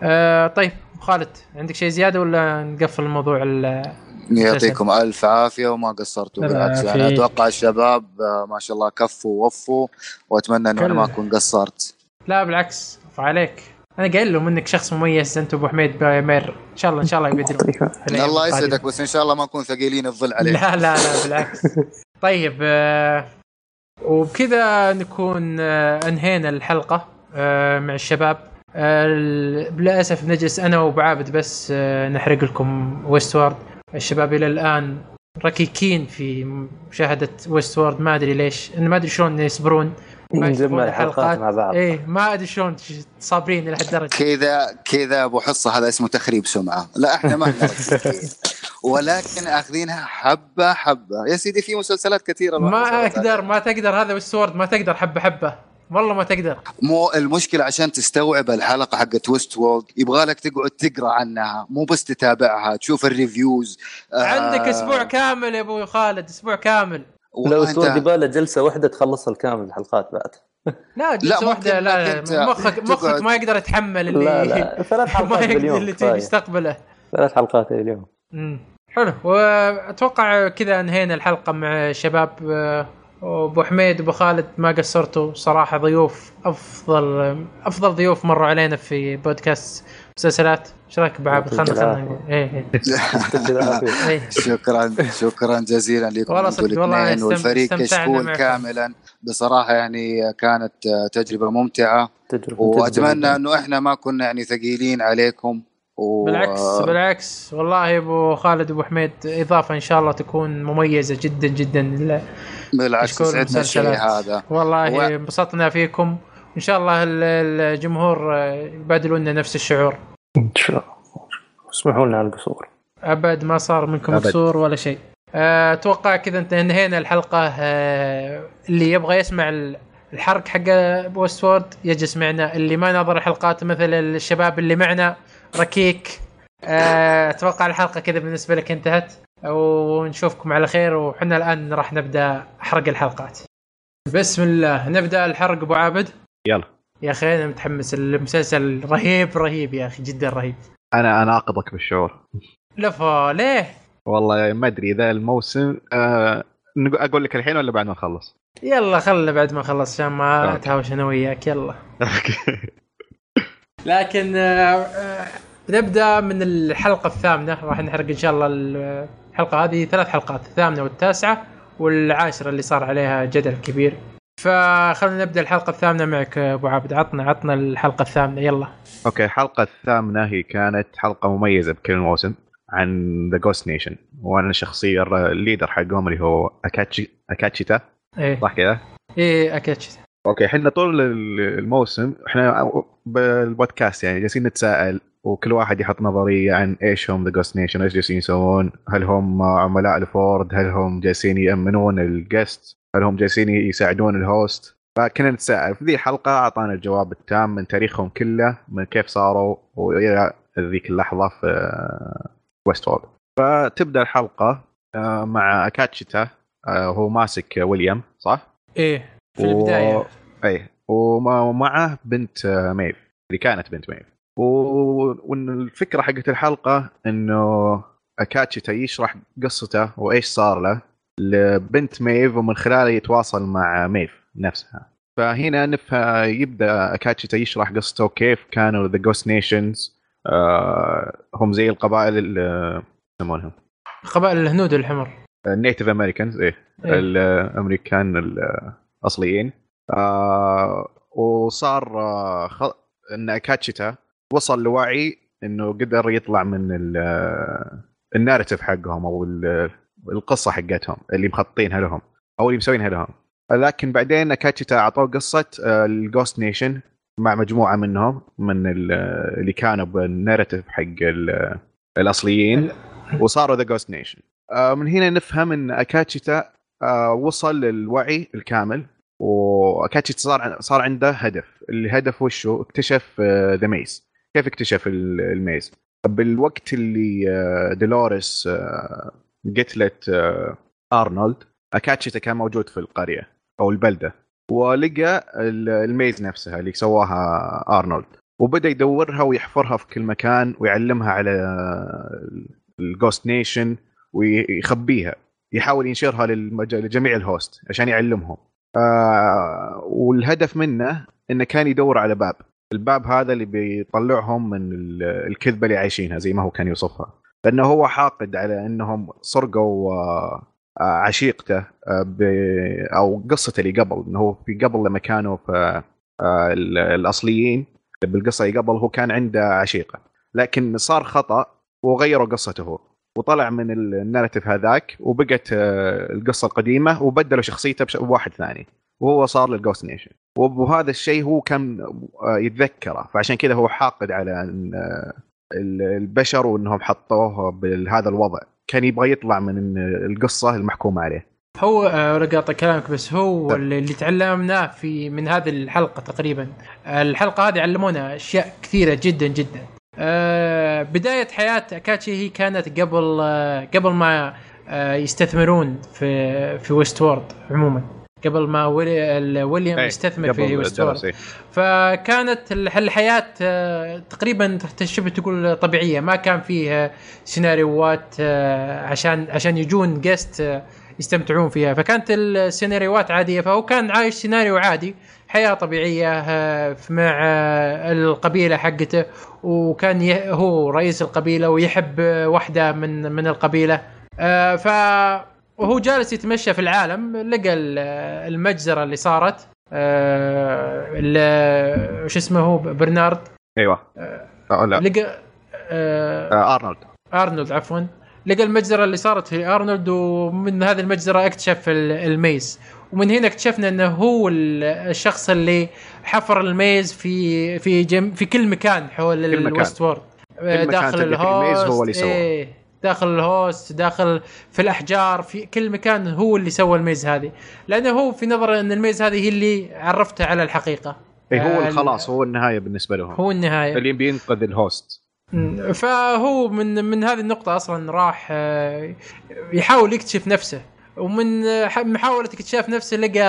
آه طيب خالد عندك شيء زيادة ولا نقفل الموضوع ال- يعطيكم ألف عافية وما قصرتوا بالعكس. يعني أتوقع الشباب آه، ما شاء الله كفوا ووفوا وأتمنى إنه أنا ما أكون قصرت. لا بالعكس عليك. أنا قايل لهم إنك شخص مميز أنت أبو حميد بامير إن شاء الله إن شاء الله يبدلون. الله. يسعدك بس إن شاء الله ما نكون ثقيلين الظل عليك. لا لا لا بالعكس. طيب آه وبكذا نكون آه أنهينا الحلقة آه مع الشباب. للأسف نجلس أنا وابو عابد بس آه نحرق لكم Westworld الشباب إلى الآن ركيكين في مشاهدة Westworld ما أدري ليش إن ما أدري شلون يصبرون. نجمع الحلقات مع بعض. إيه ما أدري شلون صابرين إلى هالدرجه كذا كذا أبو حصة هذا اسمه تخريب سمعة. لا إحنا ما نركز ولكن أخذينها حبة حبة. يا سيدي في مسلسلات كثيرة. ما أقدر. ما تقدر. هذا Westworld ما تقدر. حبة حبة. والله ما تقدر. مو المشكلة عشان تستوعب الحلقة حقت Westworld يبغى لك تقعد تقرأ عنها. مو بس تتابعها تشوف ال reviews آه، عندك أسبوع كامل يا أبو خالد أسبوع كامل. لو أنت- أسبوع يبغى له جلسة واحدة تخلص الكامل الحلقات بعد. لا جلسة واحدة ممكن لا أنت مخك مخك ما يقدر يتحمل اللي لا لا ثلاث ما حلقات يقدر باليوم اللي كفاية. يستقبله. ثلاث حلقات اليوم. مم. حلو. وأتوقع كذا انهينا الحلقة مع الشباب آه، وابو حميد وابو خالد ما قصرتوا. صراحة ضيوف أفضل أفضل ضيوف مروا علينا في بودكاست مسلسلات. إيش رأيك ابو عابد خلنا خلنا نقول. إيه إيه. يعطيك العافية. إيه. شكرا شكرا جزيلا لكم. والله والله والفريق كشكول. كاملا. بصراحة يعني كانت تجربة ممتعة. تجربة وأتمنى إنه إحنا ما كنا يعني ثقيلين عليكم. و... بالعكس بالعكس. والله أبو خالد وابو حميد إضافة إن شاء الله تكون مميزة جدا جدا بالعكس سعدنا الشيء. هذا. والله و- انبسطنا فيكم إن شاء الله ال- الجمهور آه، يبادلوا لنا نفس الشعور. إن شاء الله. اسمحوا لنا على القصور. أبد ما صار منكم أبد. قصور ولا شيء. آه، أتوقع كذا انت انهينا الحلقة. آه، اللي يبغى يسمع ال- الحرق حق ويست وورد يجلس معنا. اللي ما نظر الحلقات مثل الشباب اللي معنا ركيك. أتوقع الحلقة كذا بالنسبة لك انتهت. ونشوفكم على خير وحنا الآن راح نبدأ حرق الحلقات. بسم الله نبدأ الحرق أبو عابد. يلا. يا أخي أنا متحمس المسلسل رهيب رهيب يا أخي جدا رهيب. أنا اناقضك بالشعور. لفا ليه؟ والله ما أدري إذا الموسم آه أقول لك الحين ولا بعد ما نخلص؟ يلا خلنا بعد ما نخلص عشان ما. أتهاوش أنا وياك يلا. لكن آه، آه، نبدأ من الحلقة الثامنة راح نحرق إن شاء الله الحلقة هذه ثلاث حلقات الثامنة والتاسعة والعاشرة اللي صار عليها جدل كبير. فخلنا نبدأ الحلقة الثامنة معك أبو عابد عطنا عطنا الحلقة الثامنة يلا. okay الحلقة الثامنة هي كانت حلقة مميزة بكل موسم عن the Ghost Nation وأنا شخصيا ال leader حقهم اللي هو اكاتشي أكاتشيتا. إيه. صح كذا؟ إيه أكيد okay إحنا طول ال- الموسم إحنا بالبودكاست يعني جالسين نتساءل وكل واحد يحط نظرية عن إيش هم the Ghost Nation إيش جالسين يسوون؟ هل هم عملاء لفورد هل هم جالسين يأمنون ال guests هل هم جالسين يساعدون ال host فكنا نتساءل. في ذي الحلقة أعطانا الجواب التام من تاريخهم كله من كيف صاروا وإلى ذيك اللحظة في Westworld فتبدأ الحلقة آه، مع اكاتشيتا آه، هو ماسك ويليام صح؟ إيه في و- البداية. اي وما- ومعه بنت ميف اللي كانت بنت ميف. و- وإن الفكرة حقت الحلقة إنه اكاتشيتا يشرح قصته وإيش صار له لبنت ميف ومن خلاله يتواصل مع ميف نفسها. فهنا نفهم يبدأ اكاتشيتا يشرح قصته كيف كانوا the Ghost Nations هم زي القبائل اللي يسمونهم. قبائل الهنود الحمر. ال Native Americans إيه إيه. الأمريكان الأصليين. آه وصار آه خ... إن اكاتشيتا وصل لوعي إنه قدر يطلع من ال- آه، ال- narrative حقهم أو ال- القصة حقتهم اللي مخططينها لهم أو اللي مسوينها لهم. لكن بعدين أكاتشيتا أعطوه قصة ال Ghost Nation مع مجموعة منهم من ال- اللي كانوا بال narrative حق ال- الأصليين وصاروا the Ghost Nation من هنا نفهم إن أكاتشيتا آه، وصل للوعي الكامل وأكاتشيتا صار صار عنده هدف. الهدف وشو؟ اكتشف the maze كيف اكتشف ال- ال maze بالوقت اللي آه، دولوريس آه، قتلت آه، أرنولد أكاتشيتا كان موجود في القرية أو البلدة ولقى ال- ال maze نفسها اللي سواها أرنولد وبدأ يدورها ويحفرها في كل مكان ويعلمها على ال Ghost Nation ويخبيها يحاول ينشرها. لجميع ال host عشان يعلمهم آه والهدف منه إنه كان يدور على باب الباب هذا اللي بيطلعهم من ال- الكذبة اللي عايشينها زي ما هو كان يوصفها. لأنه هو حاقد على إنهم سرقوا آه، عشيقته آه،. أو قصته اللي قبل إنه هو في قبل لما كانوا في آه، ال- الأصليين بالقصة اللي قبل هو كان عنده عشيقة. لكن صار خطأ وغيروا قصته. هو وطلع من ال- ال narrative هذاك وبقت القصة القديمة وبدلوا شخصيته بواحد ثاني. وهو صار لل Ghost Nation وبهذا الشيء هو كان آه، يتذكره. فعشان كذا هو حاقد على آه، ال- البشر وإنهم حطوه بهذا الوضع. كان يبغى يطلع من القصة المحكومة عليه. هو آه، قاطع كلامك بس هو طيب. اللي اللي تعلمناه في من هذه الحلقة تقريبا. الحلقة هذه علمونا أشياء كثيرة جدا جدا. بداية حياة أكاتشي هي كانت قبل قبل ما يستثمرون في في ويست وورد عموما. قبل ما ويلي- ويليام إيه، يستثمر في درس، إيه. فكانت الح- الحياة آه، تقريبا شبه تقول طبيعية. ما كان فيه سيناريوهات آه، عشان عشان يجون جيست يستمتعون فيها. فكانت السيناريوهات عادية. فهو كان عايش سيناريو عادي حياة طبيعية آه، مع آه، القبيلة حقته. وكان هو رئيس القبيلة ويحب آه، واحدة من من القبيلة. آه، ف وهو جالس يتمشى في العالم لقى ال- المجزرة اللي صارت آه، شو اسمه هو؟ برنارد. أيوه. آه، لا. لقى آه، آه، أرنولد. أرنولد عفوا. لقى المجزرة اللي صارت في أرنولد ومن هذه المجزرة اكتشف ال- ال maze. ومن هنا اكتشفنا إنه هو ال- الشخص اللي حفر ال maze في في جم في كل مكان حول. ال Westworld. آه، داخل فيه ال maze ال host. هو اللي سواه. إيه. داخل ال host داخل في الأحجار في كل مكان هو اللي سوى ال maze هذه. لأنه هو في نظره أن ال maze هذه هي اللي عرفته على الحقيقة. اي هو آه، الخلاص هو النهاية بالنسبة لهم. هو النهاية. اللي بينقذ ال host. فهو من من هذه النقطة أصلا راح آه، يحاول يكتشف نفسه. ومن آه، ح- محاولة اكتشاف نفسه لقى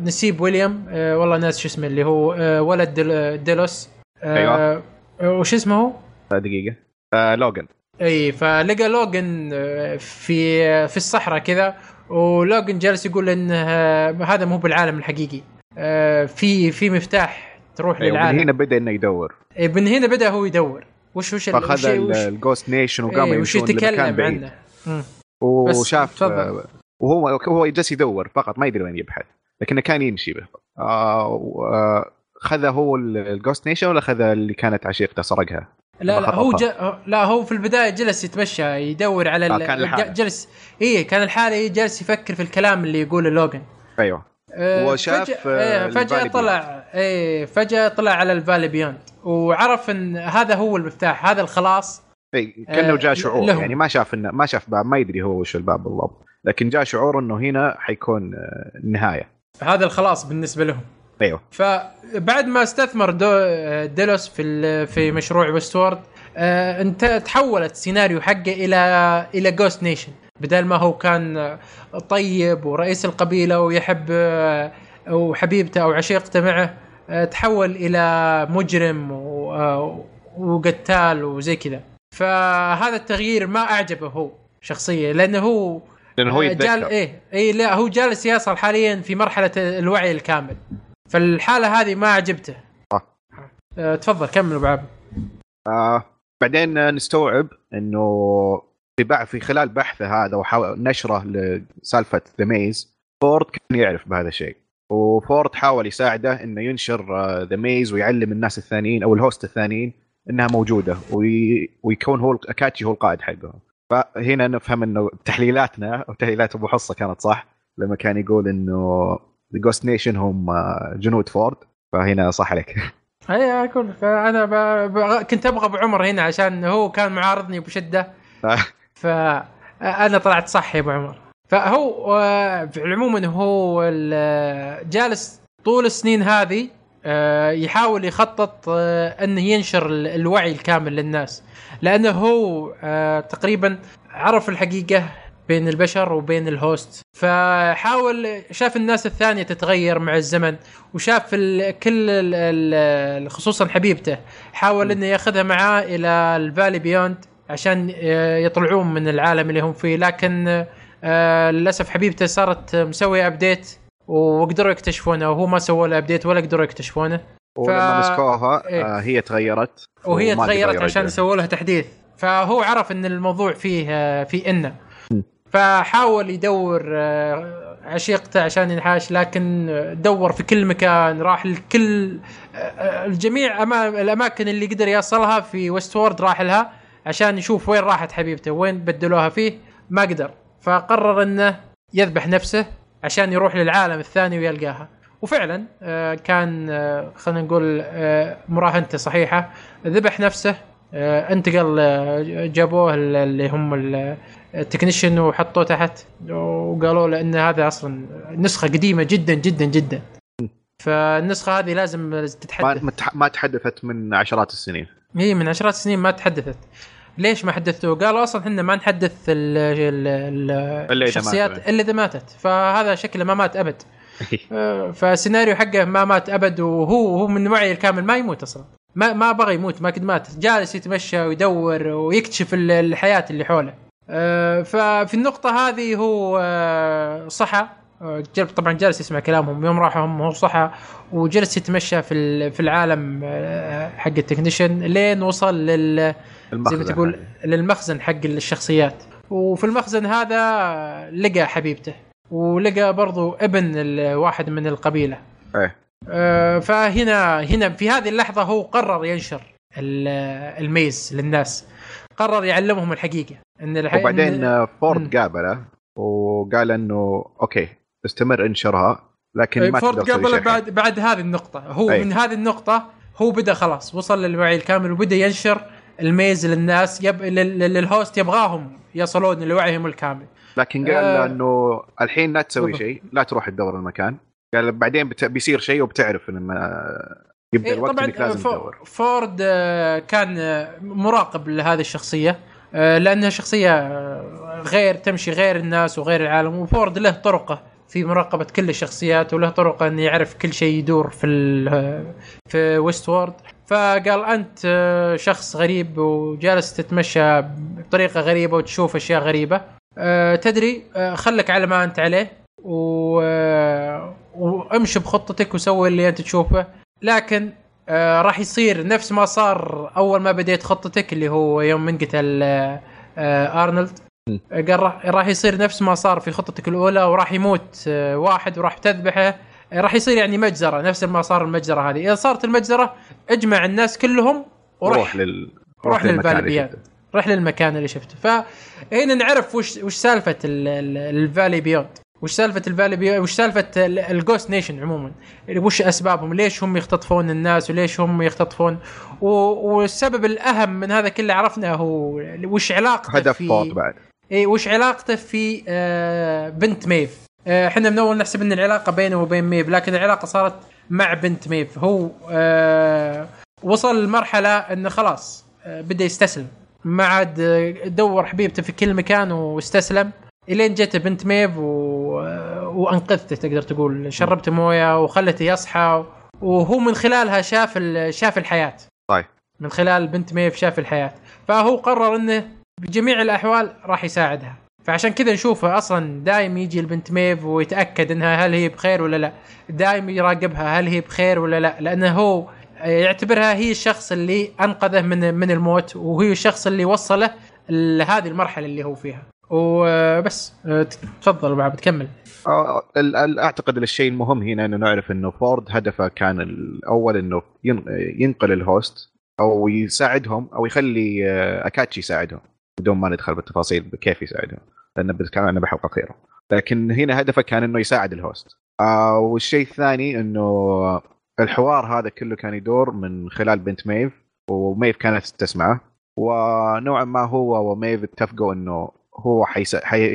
نسيب ويليام. والله ناس شو اسمه اللي هو ولد ديل- ديلوس. أيوة. وش اسمه هو؟ دقيقة. آه لوجن أي فلقى لوجن آه، في في الصحراء كذا ولوجن جالس يقول إن آه، هذا مو بالعالم الحقيقي. آه، في في مفتاح تروح أيوة، للعالم. من هنا بدأ إنه يدور. إيه، من هنا بدأ هو يدور. وش وش فأخذ الجوست نيشن وقام إيه وش يتكلم عنه. وشاف. آه، وهو هو جالس يدور فقط ما يدري وين يبحث لكنه كان يمشي به. آه، آه، خذ هو ال Ghost Nation ولا خذ اللي كانت عشيقته سرقها؟ لا لا هو. ج... لا هو في البداية جلس يتمشى يدور على آه، كان لحاله. جلس اي كان الحالة جالس يفكر في الكلام اللي يقوله لوجن أيوه. آه، وشاف، فجأة, آه، إيه فجأة ال Valley طلع إيه فجأة طلع على ال Valley Beyond. وعرف إن هذا هو المفتاح هذا الخلاص. اي كأنه آه، جاء شعور. لهم. يعني ما شاف انه ما شاف باب ما يدري هو وش الباب بالضبط. لكن جاء شعور إنه هنا حيكون آه، النهاية. هذا الخلاص بالنسبة لهم. أيوه. فبعد ما استثمر دو ديلوس في في مشروع Westworld آه انت تحولت السيناريو حقه إلى إلى Ghost Nation بدل ما هو كان طيب ورئيس القبيلة ويحب آه، وحبيبته أو عشيقته معه آه، تحول إلى مجرم وقتال وزي كذا. فهذا التغيير ما أعجبه هو شخصيا لأنه هو لأنه هو آه، جال يتذكر إيه إيه لا هو جالس يصل حاليا في مرحلة الوعي الكامل. فالحالة هذه ما عجبته. صح. آه تفضل كمل أبو عبد. آه بعدين آه، نستوعب إنه في في خلال بحثه هذا ونشره لسالفة The Maze فورد كان يعرف بهذا الشيء. وفورد حاول يساعده إنه ينشر The Maze ويعلم الناس الثانيين أو ال hosts الثانيين إنها موجودة وي... ويكون هو أكاتشيتا هو القائد حقهم. فهنا نفهم إنه تحليلاتنا أو تحليلات أبو حصة كانت صح لما كان يقول إنه Ghost Nation هم آه، جنود فورد. فهنا صح عليك. اي أقول فانا ب... ب... كنت أبغى أبو عمر هنا عشان هو كان معارضني بشدة. فانا طلعت صح يا أبو عمر. فهو آه، عموما هو ال- جالس طول السنين هذه آه، يحاول يخطط آه، إنه ينشر ال- الوعي الكامل للناس. لأنه هو آه، تقريبا عرف الحقيقة بين البشر وبين ال hosts فحاول شاف الناس الثانية تتغير مع الزمن وشاف ال كل ال خصوصا حبيبته حاول إنه يأخذها معاه إلى ال Valley Beyond عشان يطلعون من العالم اللي هم فيه لكن آه، للأسف حبيبته صارت مسوية update وقدروا يكتشفونه وهو ما سووا له update ولا قدروا يكتشفونه ولما مسكوها إيه. آه هي تغيرت وهي تغيرت عشان. يسووا لها تحديث فهو عرف إن الموضوع فيه آه، في إنه. فحاول يدور آه، عشيقته عشان ينحاش لكن دور في كل مكان راح لكل آه، آه، الجميع أما- الأماكن اللي قدر يوصلها في ويست وورد راح لها عشان يشوف وين راحت حبيبته وين بدلوها فيه ما قدر. فقرر إنه يذبح نفسه عشان يروح للعالم الثاني ويلقاها. وفعلا آه، كان آه، خلينا نقول آه، مراهنته صحيحة ذبح نفسه آه، انتقل آه، جابوه ال- اللي هم التكنيشن وحطوه تحت وقالوا له إن هذا أصلا نسخة قديمة جدا جدا جدا. فالنسخة هذه لازم تتحدث. ما تح- ما تحدثت من عشرات السنين. هي من عشرات السنين ما تحدثت. ليش ما حدثتوه؟ قالوا أصلا إحنا ما نحدث ال ال ال إذا الشخصيات. إلا إذا ماتت. فهذا شكله ما مات أبد. آه، فالسيناريو حقه ما مات أبد وهو هو من وعي الكامل ما يموت أصلا. ما ما بغى يموت ما قد مات. جالس يتمشى ويدور ويكتشف ال- الحياة اللي حوله. ففي النقطة هذه هو آه، صحى آه، جل- طبعا جالس يسمع كلامهم. يوم راحوا هم هو صحى وجلس يتمشى في في العالم آه، حق ال technician لين وصل لل زي ما تقول. للمخزن حق الشخصيات. وفي المخزن هذا لقى حبيبته. ولقى برضو ابن واحد من القبيلة. آه، فهنا هنا في هذه اللحظة هو قرر ينشر ال- ال Maze للناس. قرر يعلمهم الحقيقة إن الح... وبعدين إن... آه،. فورد قابله وقال إنه okay استمر انشرها لكن ما فورد شيء بعد بعد هذه النقطة هو أي. من هذه النقطة هو بدأ خلاص وصل للوعي الكامل وبدأ ينشر ال Maze للناس يب... لل... لل hosts يبغاهم يصلون لوعيهم الكامل لكن قال له آه. إنه الحين لا تسوي. شيء لا تروح تدور المكان قال بعدين بت... بيصير شيء وبتعرف إن. يبدأ إيه الوقت طبعا إنك لازم فو- تدور. فورد آه، كان آه، مراقب لهذه الشخصية آه، لأنها شخصية آه، غير تمشي غير الناس وغير العالم وفورد له طرقة في مراقبة كل الشخصيات وله طرقة إنه يعرف كل شيء يدور في في ويست وورد. فقال أنت آه، شخص غريب وجالس تتمشى بطريقة غريبة وتشوف أشياء غريبة. آه، تدري آه، خلك على ما أنت عليه و... آه، وامشي بخطتك وسوي اللي أنت تشوفه. لكن آه راح يصير نفس ما صار أول ما بديت خطتك اللي هو يوم من قتل آه آه أرنولد. آه، قال راح, يصير نفس ما صار في خطتك الأولى وراح يموت آه واحد وراح تذبحه. آه، راح يصير يعني مجزرة نفس ما صار المجزرة هذه. إذا صارت المجزرة اجمع الناس كلهم وروح. روح لل روح لل Valley. روح للمكان اللي شفته. فهنا نعرف وش وش سالفة ال- ال- ال Valley Beyond وش سالفة ال Valley Beyond وش سالفة ال- ال Ghost Nation عموما؟ وش أسبابهم؟ ليش هم يختطفون الناس وليش هم يختطفون؟ و- والسبب الأهم من هذا كله عرفنا هو وش علاقته هدف في بعد. إي وش علاقته في آه بنت ميف. آه، إحنا من أول نحسب إن العلاقة بينه وبين ميف لكن العلاقة صارت مع بنت ميف. هو آه وصل لمرحلة إنه خلاص آه بدا يستسلم. ما عاد آه، دور حبيبته في كل مكان واستسلم. إلين جت بنت ميف و... وأنقذته تقدر تقول. شربته موية وخلته يصحى وهو من خلالها شاف ال... شاف الحياة. طيب. من خلال بنت ميف شاف الحياة. فهو قرر إنه بجميع الأحوال راح يساعدها. فعشان كذا نشوفه أصلا دايم يجي البنت ميف ويتأكد إنها هل هي بخير ولا لا. دايم يراقبها هل هي بخير ولا لا. لأنه هو يعتبرها هي الشخص اللي أنقذه من من الموت وهي الشخص اللي وصله لهذه المرحلة اللي هو فيها. وبس. أه، تفضل أبو عبد كمل. ال- أعتقد الشيء المهم هنا إنه نعرف إنه فورد هدفه كان الأول إنه ين- ينقل ال hosts أو يساعدهم أو يخلي آه، أكاتشيتا يساعدهم بدون ما ندخل بالتفاصيل كيف يساعدهم لأن بنتكلم بحلقه اخيره لكن هنا هدفه كان إنه يساعد ال hosts. والشيء الثاني إنه الحوار هذا كله كان يدور من خلال بنت ميف وميف كانت تسمعه. ونوعا ما هو وميف اتفقوا إنه هو حيسا... حي...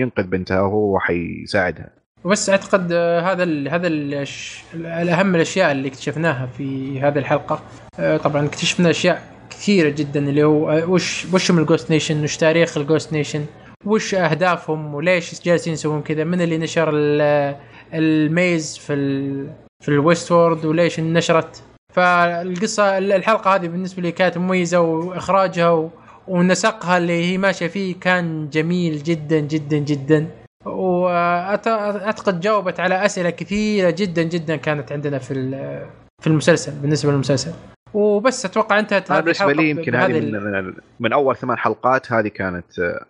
ينقذ بنتها وهو حيساعدها. وبس أعتقد هذا ال هذا ال الأهم الأشياء اللي اكتشفناها في هذه الحلقة. آه، طبعا اكتشفنا أشياء كثيرة جدا اللي هو آه، وش وش من ال Ghost Nation وش تاريخ ال Ghost Nation وش أهدافهم؟ وليش جالسين يسوون كذا؟ من اللي نشر ال- ال Maze في ال في ال Westworld وليش نشرت؟ فالقصة الحلقة هذه بالنسبة لي كانت مميزة وإخراجها ونسقها اللي هي ماشية فيه كان جميل جدا جدا جدا. واعتقد جاوبت على أسئلة كثيرة جدا جدا كانت عندنا في في المسلسل بالنسبة للمسلسل. وبس أتوقع انتهت أنا بالنسبة لي يمكن هذه من, من, أول ثمان حلقات هذه كانت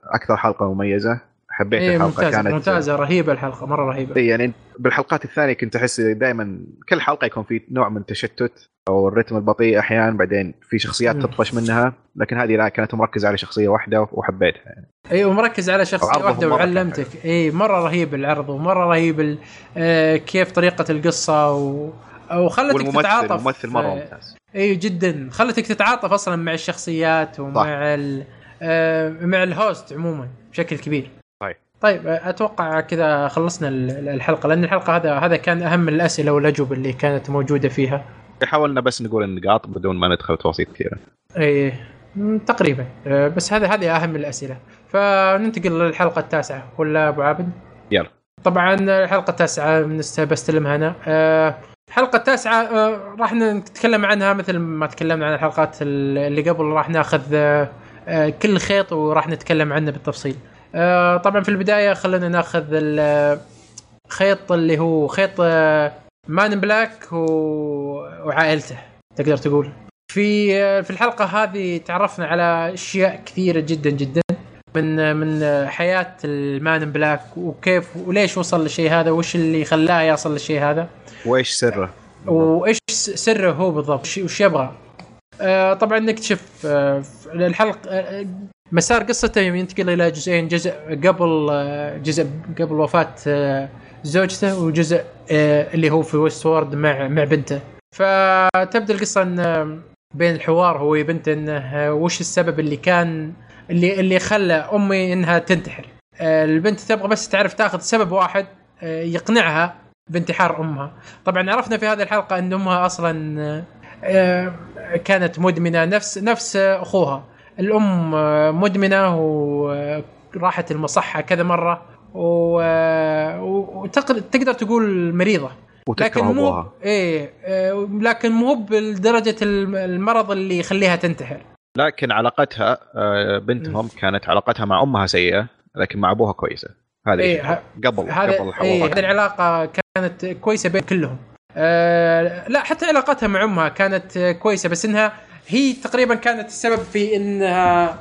أكثر حلقة مميزة. حبيت إيه الحلقة ممتازة كانت ممتازة رهيبة الحلقة مرة رهيبة إيه يعني بالحلقات الثانية كنت أحس دائما كل حلقة يكون في نوع من التشتت أو الرتم البطيء أحيانا بعدين في شخصيات. تطفش منها لكن هذه لا كانت مركزه على شخصية واحدة وحبيتها يعني. اي ومركز على شخصية واحدة وعلمتك اي مرة رهيب العرض ومرة رهيب آه، كيف طريقة القصة و وخلتك تتعاطف الممثل مرة آه، ممتاز اي جدا خلتك تتعاطف أصلا مع الشخصيات ومع. ال آه، مع الهوست عموما بشكل كبير طيب. أتوقع كذا خلصنا ال- الحلقة لأن الحلقة هذا هذا كان أهم الأسئلة والأجوبة اللي كانت موجودة فيها. حاولنا بس نقول النقاط بدون ما ندخل تفاصيل كثيرة. اي مم، تقريبا. آه، بس هذا هذه أهم الأسئلة. فننتقل للحلقة التاسعة. ولا أبو عابد؟ يلا. طبعا الحلقة التاسعة بستلمها أنا. آه، الحلقة التاسعة آه، راح نتكلم عنها مثل ما تكلمنا عن الحلقات اللي قبل. راح ناخذ كل خيط وراح نتكلم عنه بالتفصيل. آه، طبعا في البداية خلينا ناخذ الخيط اللي هو خيط آه، مان بلاك و- وعائلته تقدر تقول. في في الحلقة هذه تعرفنا على أشياء كثيرة جدا جدا من من حياة المان بلاك وكيف وليش وصل للشيء هذا وش اللي خلاه يصل للشيء هذا. وإيش سره؟ وإيش سره هو بالضبط وش- يبغى. آه طبعا نكتشف آه الحلقة آه مسار قصته ينتقل إلى جزئين جزء قبل آه جزء قبل وفاة آه زوجته وجزء آه اللي هو في ويست وورد مع مع بنته. فتبدأ القصة إن بين الحوار هو وبنته إنه وش السبب اللي كان اللي اللي خلى أمي إنها تنتحر؟ البنت تبغى بس تعرف تاخذ سبب واحد يقنعها بانتحار أمها. طبعا عرفنا في هذه الحلقة إن أمها أصلا كانت مدمنة نفس نفس أخوها. الأم مدمنة وراحت المصحة كذا مرة وتقدر تقول مريضة. وتكره لكن مو أبوها. إيه آه، لكن مو بدرجة الم- المرض اللي يخليها تنتحر. لكن علاقتها آه، بنتهم كانت علاقتها مع أمها سيئة لكن مع أبوها كويسة. هذا إيه، إيه قبل هذا قبل إيه الحوار هذه العلاقة كانت كويسة بين كلهم. آه لا حتى علاقتها مع أمها كانت كويسة بس إنها هي تقريبا كانت السبب في إنها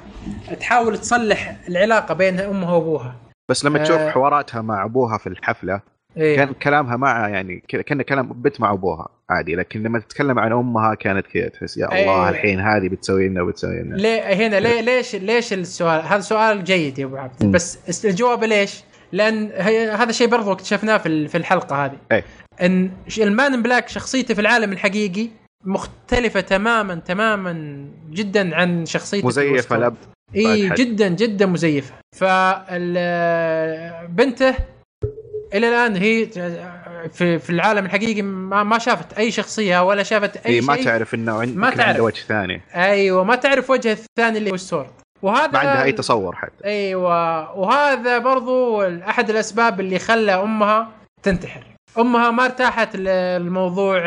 تحاول تصلح العلاقة بين أمها وأبوها بس لما تشوف آه. حواراتها مع أبوها في الحفلة إيه. كان كلامها مع يعني كان كلام بنت مع أبوها عادي لكن لما تتكلم عن أمها كانت كذا تحس يا الله إيه. الحين هذه بتسوي لنا وبتسوي لنا ليه هنا ليه ليش ليش السؤال هذا سؤال جيد يا أبو عبد مم. بس الجواب ليش؟ لأن هذا الشيء برضو اكتشفناه في ال- في الحلقة هذه إيه. إن المان بلاك شخصيته في العالم الحقيقي مختلفة تماما تماما جدا عن شخصيته في مزيفه. لب إي. جدا جدا مزيفة فبنته إلى الآن هي في في العالم الحقيقي ما, ما شافت أي شخصية ولا شافت أي إي شيء ما تعرف إنه عند ما يمكن عنده تعرف. وجه ثاني أيوه ما تعرف وجه الثاني اللي هو السورد وهذا ما عندها أي تصور حتى أيوه وهذا برضو أحد الأسباب اللي خلى أمها تنتحر أمها ما ارتاحت الموضوع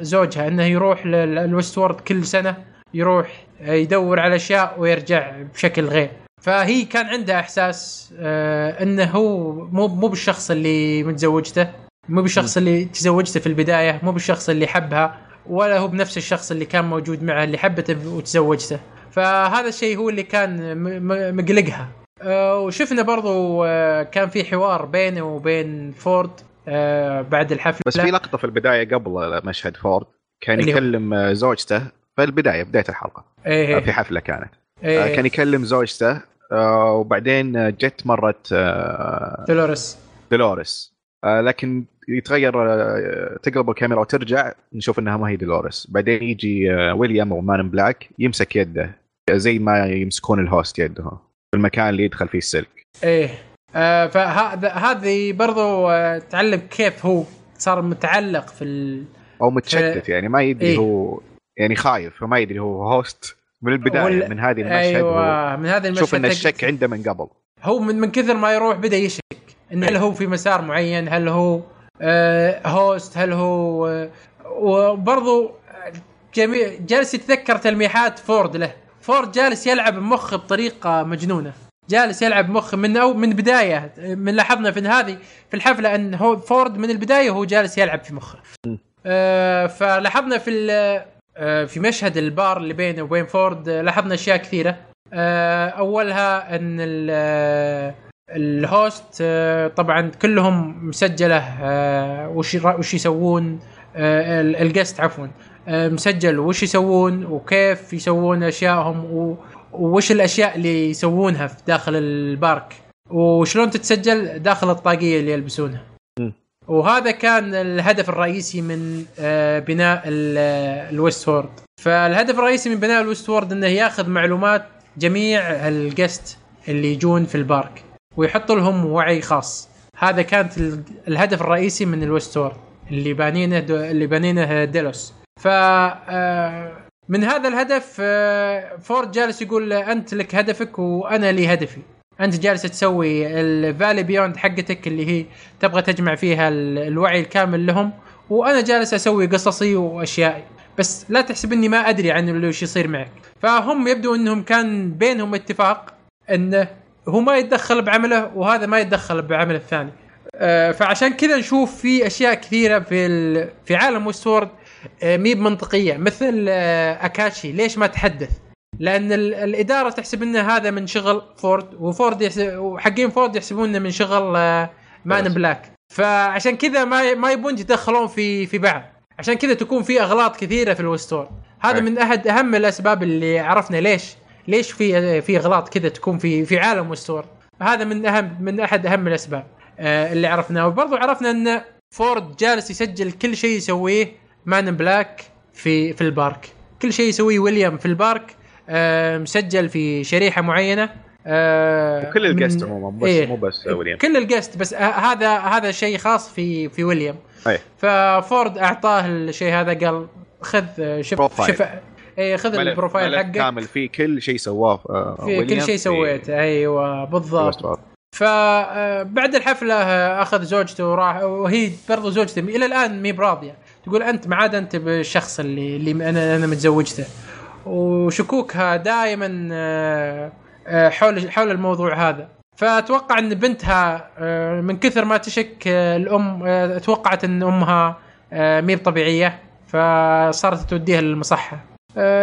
زوجها إنه يروح لل Westworld كل سنة يروح آه، يدور على أشياء ويرجع بشكل غير. فهي كان عندها إحساس آه، إنه هو مو مو بالشخص اللي متزوجته مو بالشخص اللي تزوجته في البداية مو بالشخص اللي حبها ولا هو بنفس الشخص اللي كان موجود معه اللي حبته وتزوجته. فهذا الشيء هو اللي كان مقلقها. آه، وشفنا برضو آه، كان في حوار بينه وبين فورد. آه، بعد الحفلة. بس في لقطة في البداية قبل مشهد فورد كان يكلم آه، زوجته في البداية بداية الحلقة. إيه آه، في حفلة كانت. إيه، آه، كان يكلم زوجته آه، وبعدين آه، جت مرت آه، دولوريس. دولوريس. آه، لكن يتغير آه، تقلب الكاميرا وترجع نشوف إنها ما هي دولوريس. بعدين يجي آه، ويليام أو Man in Black يمسك يده زي ما يمسكون ال host يده في المكان اللي يدخل فيه السلك. إيه. آه فهذا هذه برضو آه تعلم كيف هو صار متعلق في ال... أو متشتت يعني ما يدري إيه. هو يعني خايف فما يدري هو host من البداية وال- من هذه المشهد هو أيوه من هذا المشهد شوف إن الشك عنده من قبل. هو من, من كثر ما يروح بدأ يشك انه هل هو في مسار معين هل هو آه host هل هو آه وبرضو جميع جالس يتذكر تلميحات فورد له. فورد جالس يلعب بمخه بطريقة مجنونة. جالس يلعب بمخه من أو من بداية من لاحظنا في هذه في الحفلة أن هو فورد من البداية هو جالس يلعب في مخه. آه فلاحظنا في آه في مشهد البار اللي بينه وبين فورد لاحظنا أشياء كثيرة. آه أولها أن آه، ال host آه، طبعا كلهم مسجلة آه، وش وش يسوون ال- ال guest عفوا مسجل وش يسوون وكيف يسوون اشيائهم و- وش الأشياء اللي يسوونها في داخل ال park؟ وشلون تتسجل داخل الطاقية اللي يلبسونها؟ وهذا كان الهدف الرئيسي من آه، بناء ال Westworld. فالهدف الرئيسي من بناء ال Westworld إنه ياخذ معلومات جميع ال guest اللي يجون في ال park ويحط لهم وعي خاص. هذا كانت ال- الهدف الرئيسي من ال Westworld اللي بانينه اللي بانينه Delos. ف آه، من هذا الهدف آه، فورد جالس يقول أنت لك هدفك وأنا لي هدفي. أنت جالس تسوي الفالي بيوند حقتك اللي هي تبغى تجمع فيها ال- الوعي الكامل لهم وأنا جالس أسوي قصصي وأشيائي. بس لا تحسب إني ما أدري عن اللي وش يصير معك فهم يبدو إنهم كان بينهم اتفاق انه هو ما يتدخل بعمله وهذا ما يتدخل بعمل الثاني. آه، فعشان كذا نشوف في أشياء كثيرة في. في عالم وستورد مي بمنطقية مثل آه، أكاشي ليش ما تحدث؟ لأن ال- الإدارة تحسب ان هذا من شغل فورد وفورد يحسب وحقين فورد يحسبون إنه من شغل آه، Man in Black فعشان كذا ما ما يبون يتدخلون في في بعض عشان كذا تكون في أغلاط كثيرة في ال Westworld هذا. من أحد أهم الأسباب اللي عرفنا ليش ليش في في أغلاط كذا تكون في في عالم Westworld هذا من أهم من أحد أهم الأسباب آه، اللي عرفناه وبرضه عرفنا إن فورد جالس يسجل كل شيء يسويه Man in Black في في ال park. كل شيء يسويه ويليام في ال park آه، مسجل في شريحة معينة. آه، وكل ال guest عموما بس إيه. مو بس ويليام. كل ال guest بس آه، هذا هذا شيء خاص في في ويليام. أي. ففورد أعطاه الشيء هذا قال خذ آه، شوف profile. شوف إيه خذ ال profile حقك. كامل فيه كل شيء سواه آه، في كل شيء في- سويته. أيوه في بالضبط. فبعد الحفلة آه، أخذ زوجته وراح وهي برضو زوجته. إلى الآن مي براضية. تقول أنت ما عاد أنت بالشخص اللي اللي أنا أنا متزوجته. وشكوكها دائما آه، آه، حول حول الموضوع هذا. فأتوقع أن بنتها آه، من كثر ما تشك الأم توقعت أن أمها مي طبيعيه فصارت توديها للمصحة.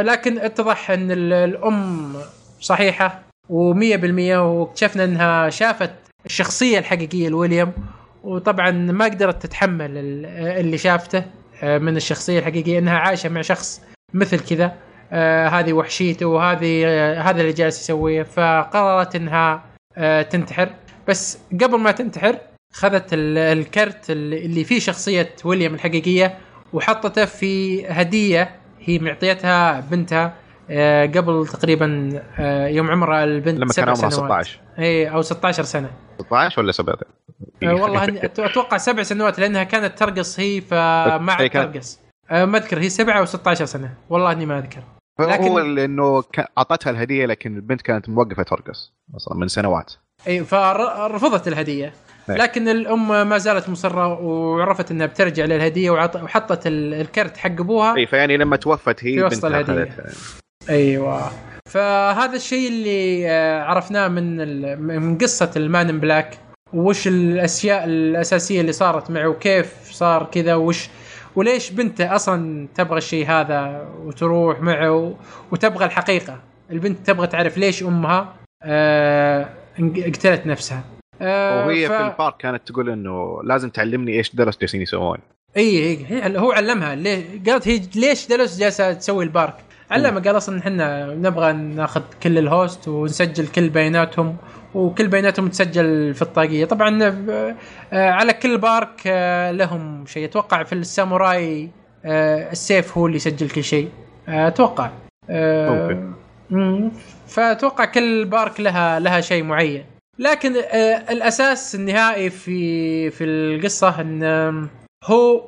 لكن اتضح أن ال- الأم صحيحة و100% واكتشفنا أنها شافت الشخصية الحقيقية لويليام. وطبعا ما قدرت تتحمل ال- اللي شافته. من الشخصية الحقيقية إنها عايشة مع شخص مثل كذا. آه، هذه وحشيته وهذه آه، هذا اللي جالس يسويه. فقررت إنها آه، تنتحر. بس قبل ما تنتحر خذت ال- الكرت اللي فيه شخصية ويليام الحقيقية وحطته في هدية هي معطيتها بنتها. آه، قبل تقريبا آه، يوم عمرها البنت لما كان سبع عمرها سنوات. 16 إي أو 16 سنة. 16 ولا 7 آه، والله أتوقع سبع سنوات لأنها كانت ترقص هي فما عاد ترقص آه، ما أذكر هي سبعة أو 16 سنة. والله إني ما أذكر. هو لكن- لأنه كان- أعطتها الهدية لكن البنت كانت موقفة ترقص أصلا من سنوات. إي فرفضت الهدية. لكن الأم ما زالت مصرة وعرفت إنها بترجع للهدية وعط- وحطت ال- الكرت حق أبوها. إي فيعني لما توفت هي في وسط. أخذتها. أيوه. فهذا الشيء اللي آه، عرفناه من من قصة المان بلاك وش الأشياء الأساسية اللي صارت معه؟ وكيف صار كذا؟ وش وليش بنته أصلا تبغى الشيء هذا وتروح معه؟ وتبغى الحقيقة. البنت تبغى تعرف ليش أمها انق- قتلت نفسها. آه وهي ف- في البارك كانت تقول إنه لازم تعلمني إيش درس جالسين يسوون. اي هي- هو علمها. ليه قالت هي ليش Delos جالسة تسوي ال park؟ علمها قال أصلا إحنا نبغى ناخذ كل ال host ونسجل كل بياناتهم وكل بياناتهم تسجل في الطاقية. طبعا آه، آه، على كل park آه، لهم شيء. أتوقع في الساموراي السيف هو اللي يسجل كل شيء. أتوقع. مم، فأتوقع كل park لها لها شيء معين. لكن الأساس النهائي في في القصة إن هو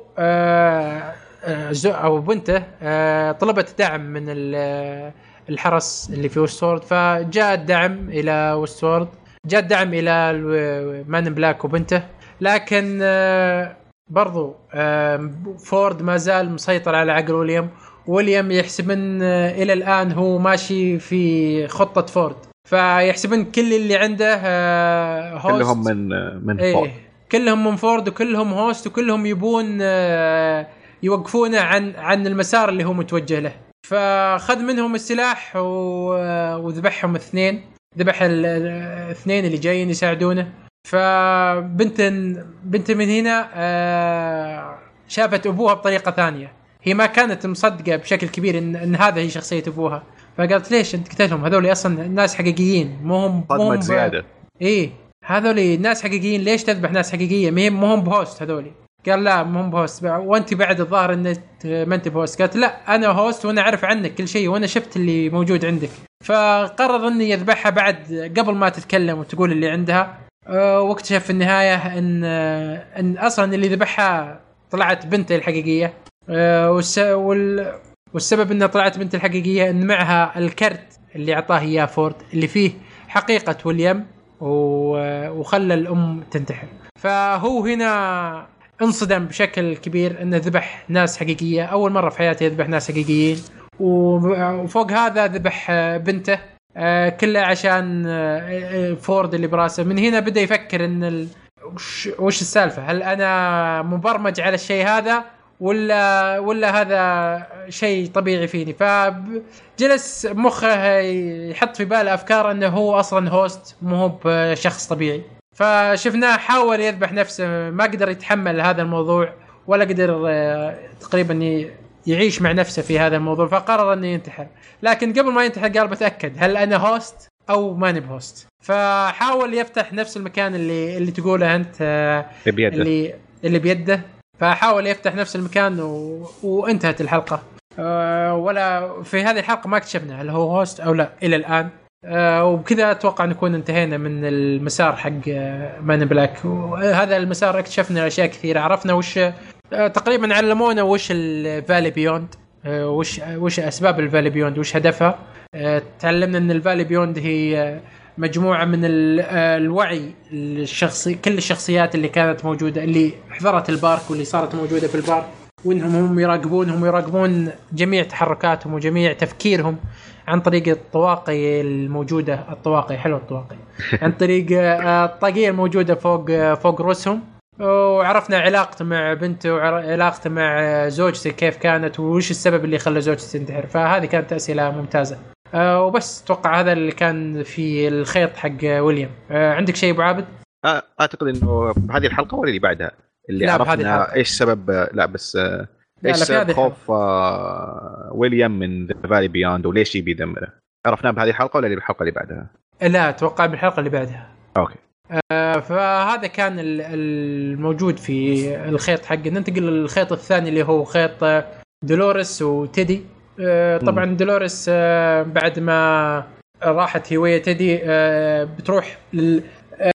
أو بنته آه، طلبت دعم من ال- الحرس اللي في Westworld فجاء الدعم إلى Westworld جاء الدعم إلى ال- Man in Black وبنته. لكن آه، برضو آه، فورد ما زال مسيطر على عقل ويليام. ويليام يحسب ان آه، إلى الآن هو ماشي في خطة فورد. فيحسب ان كل اللي عنده آه، host كلهم من من إيه. فورد. كلهم من فورد وكلهم host وكلهم يبون آه، يوقفونه عن عن المسار اللي هو متوجه له. فخذ منهم السلاح و- وذبحهم اثنين. ذبح ال- الاثنين اللي جايين يساعدونه. فبنت بنت من هنا آه، شافت أبوها بطريقة ثانية. هي ما كانت مصدقة بشكل كبير إن, إن هذا هي شخصية أبوها. فقالت ليش أنت قتلهم؟ هذول أصلا ناس حقيقيين. مو هم مو صدمة زيادة. إيه هذول ناس حقيقيين. ليش تذبح ناس حقيقية؟ ما هي- مو هم ب host هذول. قال لا مو هم ب host وانت بعد الظاهر انك ما انت ب host قالت لا أنا host وأنا اعرف عنك كل شيء وأنا شفت اللي موجود عندك. فقرر انه يذبحها بعد قبل ما تتكلم وتقول اللي عندها. أه، واكتشف في النهاية إن إن أصلا اللي ذبحها طلعت بنته الحقيقية. أه، والس- وال والسبب إنها طلعت بنت الحقيقية إن معها الكرت اللي أعطاه إياه فورد اللي فيه حقيقة ويليام و- وخلى الأم تنتحر. فهو هنا انصدم بشكل كبير إنه ذبح ناس حقيقية. أول مرة في حياته يذبح ناس حقيقيين. وفوق هذا ذبح آه، بنته آه، كله عشان آه، فورد اللي براسه. من هنا بدأ يفكر إن ال... وش السالفة؟ هل أنا مبرمج على الشيء هذا ولا ولا هذا شيء طبيعي فيني؟ فجلس مخه يحط في باله أفكار إنه هو أصلا host مو هو بشخص طبيعي. فشفناه حاول يذبح نفسه ما قدر يتحمل هذا الموضوع ولا قدر آه، تقريبا يعيش مع نفسه في هذا الموضوع فقرر إنه ينتحر. لكن قبل ما ينتحر قال بتأكد هل أنا host أو ماني ب host فحاول يفتح نفس المكان اللي اللي تقوله أنت آه، بيده. اللي اللي بيده. فحاول يفتح نفس المكان و... وانتهت الحلقة. أه ولا في هذه الحلقة ما اكتشفنا هل هو host أو لا إلى الآن. وبكذا أتوقع نكون انتهينا من المسار حق آه، Man in Black وهذا المسار اكتشفنا أشياء كثيرة. عرفنا وش أه تقريبا علمونا وش ال Valley Beyond أه وش وش أسباب ال Valley Beyond وش هدفها. تعلمنا أن ال Valley Beyond هي آه، مجموعة من ال- آه، الوعي الشخصي كل الشخصيات اللي كانت موجودة اللي حضرت البارك واللي صارت موجودة في البارك وإنهم هم يراقبونهم ويراقبون جميع تحركاتهم وجميع تفكيرهم. عن طريق الطواقي الموجودة. الطواقي حلو الطواقي. عن طريق آه، الطاقية الموجودة فوق آه، فوق رؤوسهم وعرفنا علاقته مع بنته وعلاقته مع آه، زوجته كيف كانت وش السبب اللي خلى زوجته تنتحر. فهذه كانت أسئلة ممتازة. وبس أتوقع هذا اللي كان في الخيط حق ويليام. عندك شيء أبو عابد؟ أعتقد إنه بهذه الحلقة ولا اللي بعدها؟ اللي عرفنا. إيش سبب لا بس إيش هذه سبب خوف آه، ويليام من ذا Valley Beyond وليش يبي يدمره؟ عرفناه بهذه الحلقة ولا بالحلقة اللي بعدها؟ لا أتوقع بالحلقة اللي بعدها. okay. آه فهذا كان ال- الموجود في الخيط حق ننتقل للخيط الثاني اللي هو خيط آه، دولوريس وتيدي. آه طبعا دولوريس آه بعد ما راحت هي ويا تيدي آه بتروح لل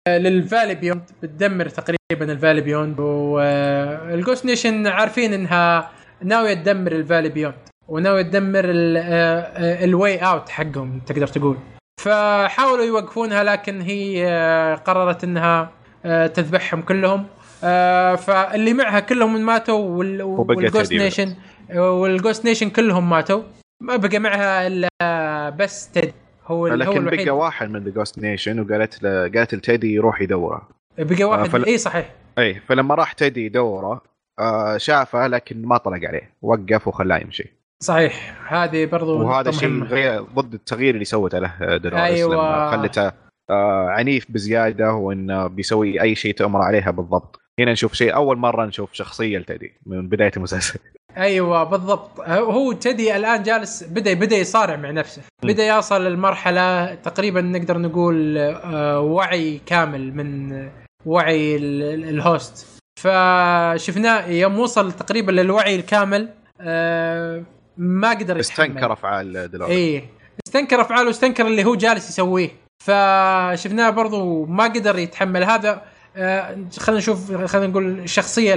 لل Valley Beyond بتدمر تقريبا ال Valley Beyond. وال Ghost Nation عارفين إنها ناوية تدمر ال Valley Beyond وناوية تدمر ال- آه، آه، ال way out حقهم تقدر تقول. فحاولوا يوقفونها لكن هي آه، قررت إنها آه، تذبحهم كلهم. آه، فاللي معها كلهم ماتوا وال Ghost Nation وال Ghost Nation كلهم ماتوا. ما بقى معها إلا بس تيدي هو هو لكن الوحيد. بقى واحد من the Ghost Nation وقالت له قالت لتيدي يروح يدوره. بقى واحد. فل- اي صحيح. اي فلما راح تيدي يدوره آه، شافه لكن ما طلق عليه. وقف وخلاه يمشي. صحيح. هذه برضو وهذا شيء. غير ضد التغيير اللي سوته له دولوريس أيوة. لما خلته آه، عنيف بزيادة وإنه بيسوي أي شيء تأمر عليها بالضبط. هنا نشوف شيء أول مرة نشوف شخصية لتيدي من بداية المسلسل. أيوه بالضبط. هو تدي الآن جالس بدا بدأ يصارع مع نفسه. بدأ يصل لمرحله تقريبا نقدر نقول آه، وعي كامل من وعي ال- ال- الهوست. فشفناه يوم وصل تقريبا للوعي الكامل آه، ما قدر يتحمل. استنكر أفعال دولوريس إيه. استنكر أفعاله واستنكر اللي هو جالس يسويه. فشفناه برضو ما قدر يتحمل هذا. آه خلينا نشوف خلينا نقول الشخصيه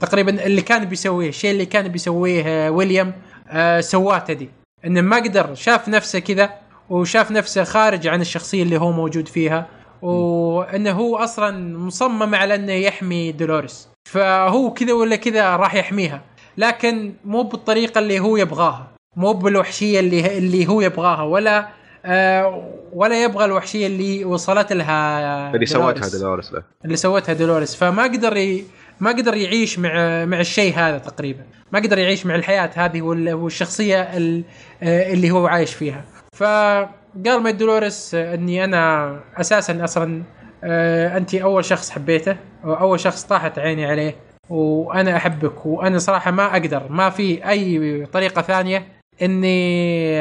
تقريبا اللي كان بيسويه الشيء اللي كان بيسويه آه ويليام آه سواه تدي إنه ما قدر شاف نفسه كذا وشاف نفسه خارج عن الشخصية اللي هو موجود فيها وإنه هو أصلا مصمم على إنه يحمي دولوريس. فهو كذا ولا كذا راح يحميها. لكن مو بالطريقة اللي هو يبغاها. مو بالوحشية اللي اللي هو يبغاها ولا آه ولا يبغى الوحشية اللي وصلت لها اللي سوتها دولوريس. دولوريس له. اللي سوتها دولوريس. فما قدر ي... ما قدر يعيش مع مع الشيء هذا تقريبا. ما قدر يعيش مع الحياة هذه وال- والشخصية ال- آه، اللي هو عايش فيها. فقال ماي دولوريس آه، إني أنا أساسا أصلا آه، انت أول شخص حبيته وأول شخص طاحت عيني عليه وأنا أحبك وأنا صراحة ما أقدر ما في أي طريقة ثانية إني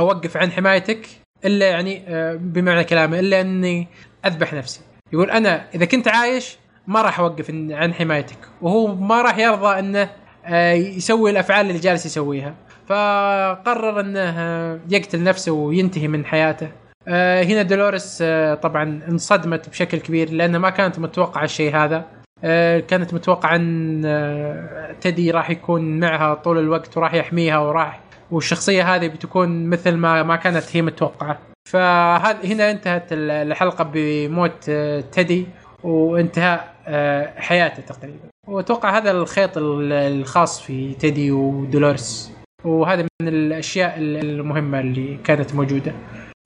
أوقف عن حمايتك إلا يعني بمعنى كلامه إلا إني أذبح نفسي. يقول أنا إذا كنت عايش ما راح أوقف عن حمايتك. وهو ما راح يرضى إنه آه، يسوي الأفعال اللي جالس يسويها. فقرر إنه آه، يقتل نفسه وينتهي من حياته. آه، هنا دولوريس طبعا انصدمت بشكل كبير لانها ما كانت متوقعة الشيء هذا. كانت متوقعة إن تدي راح يكون معها طول الوقت وراح يحميها وراح والشخصية هذه بتكون مثل ما ما كانت هي متوقعة. فهذا هنا انتهت الحلقة بموت تدي وانتهاء. حياته تقريبا. وأتوقع هذا الخيط الخاص في تيدي ودولورس وهذا من الأشياء المهمة اللي كانت موجودة.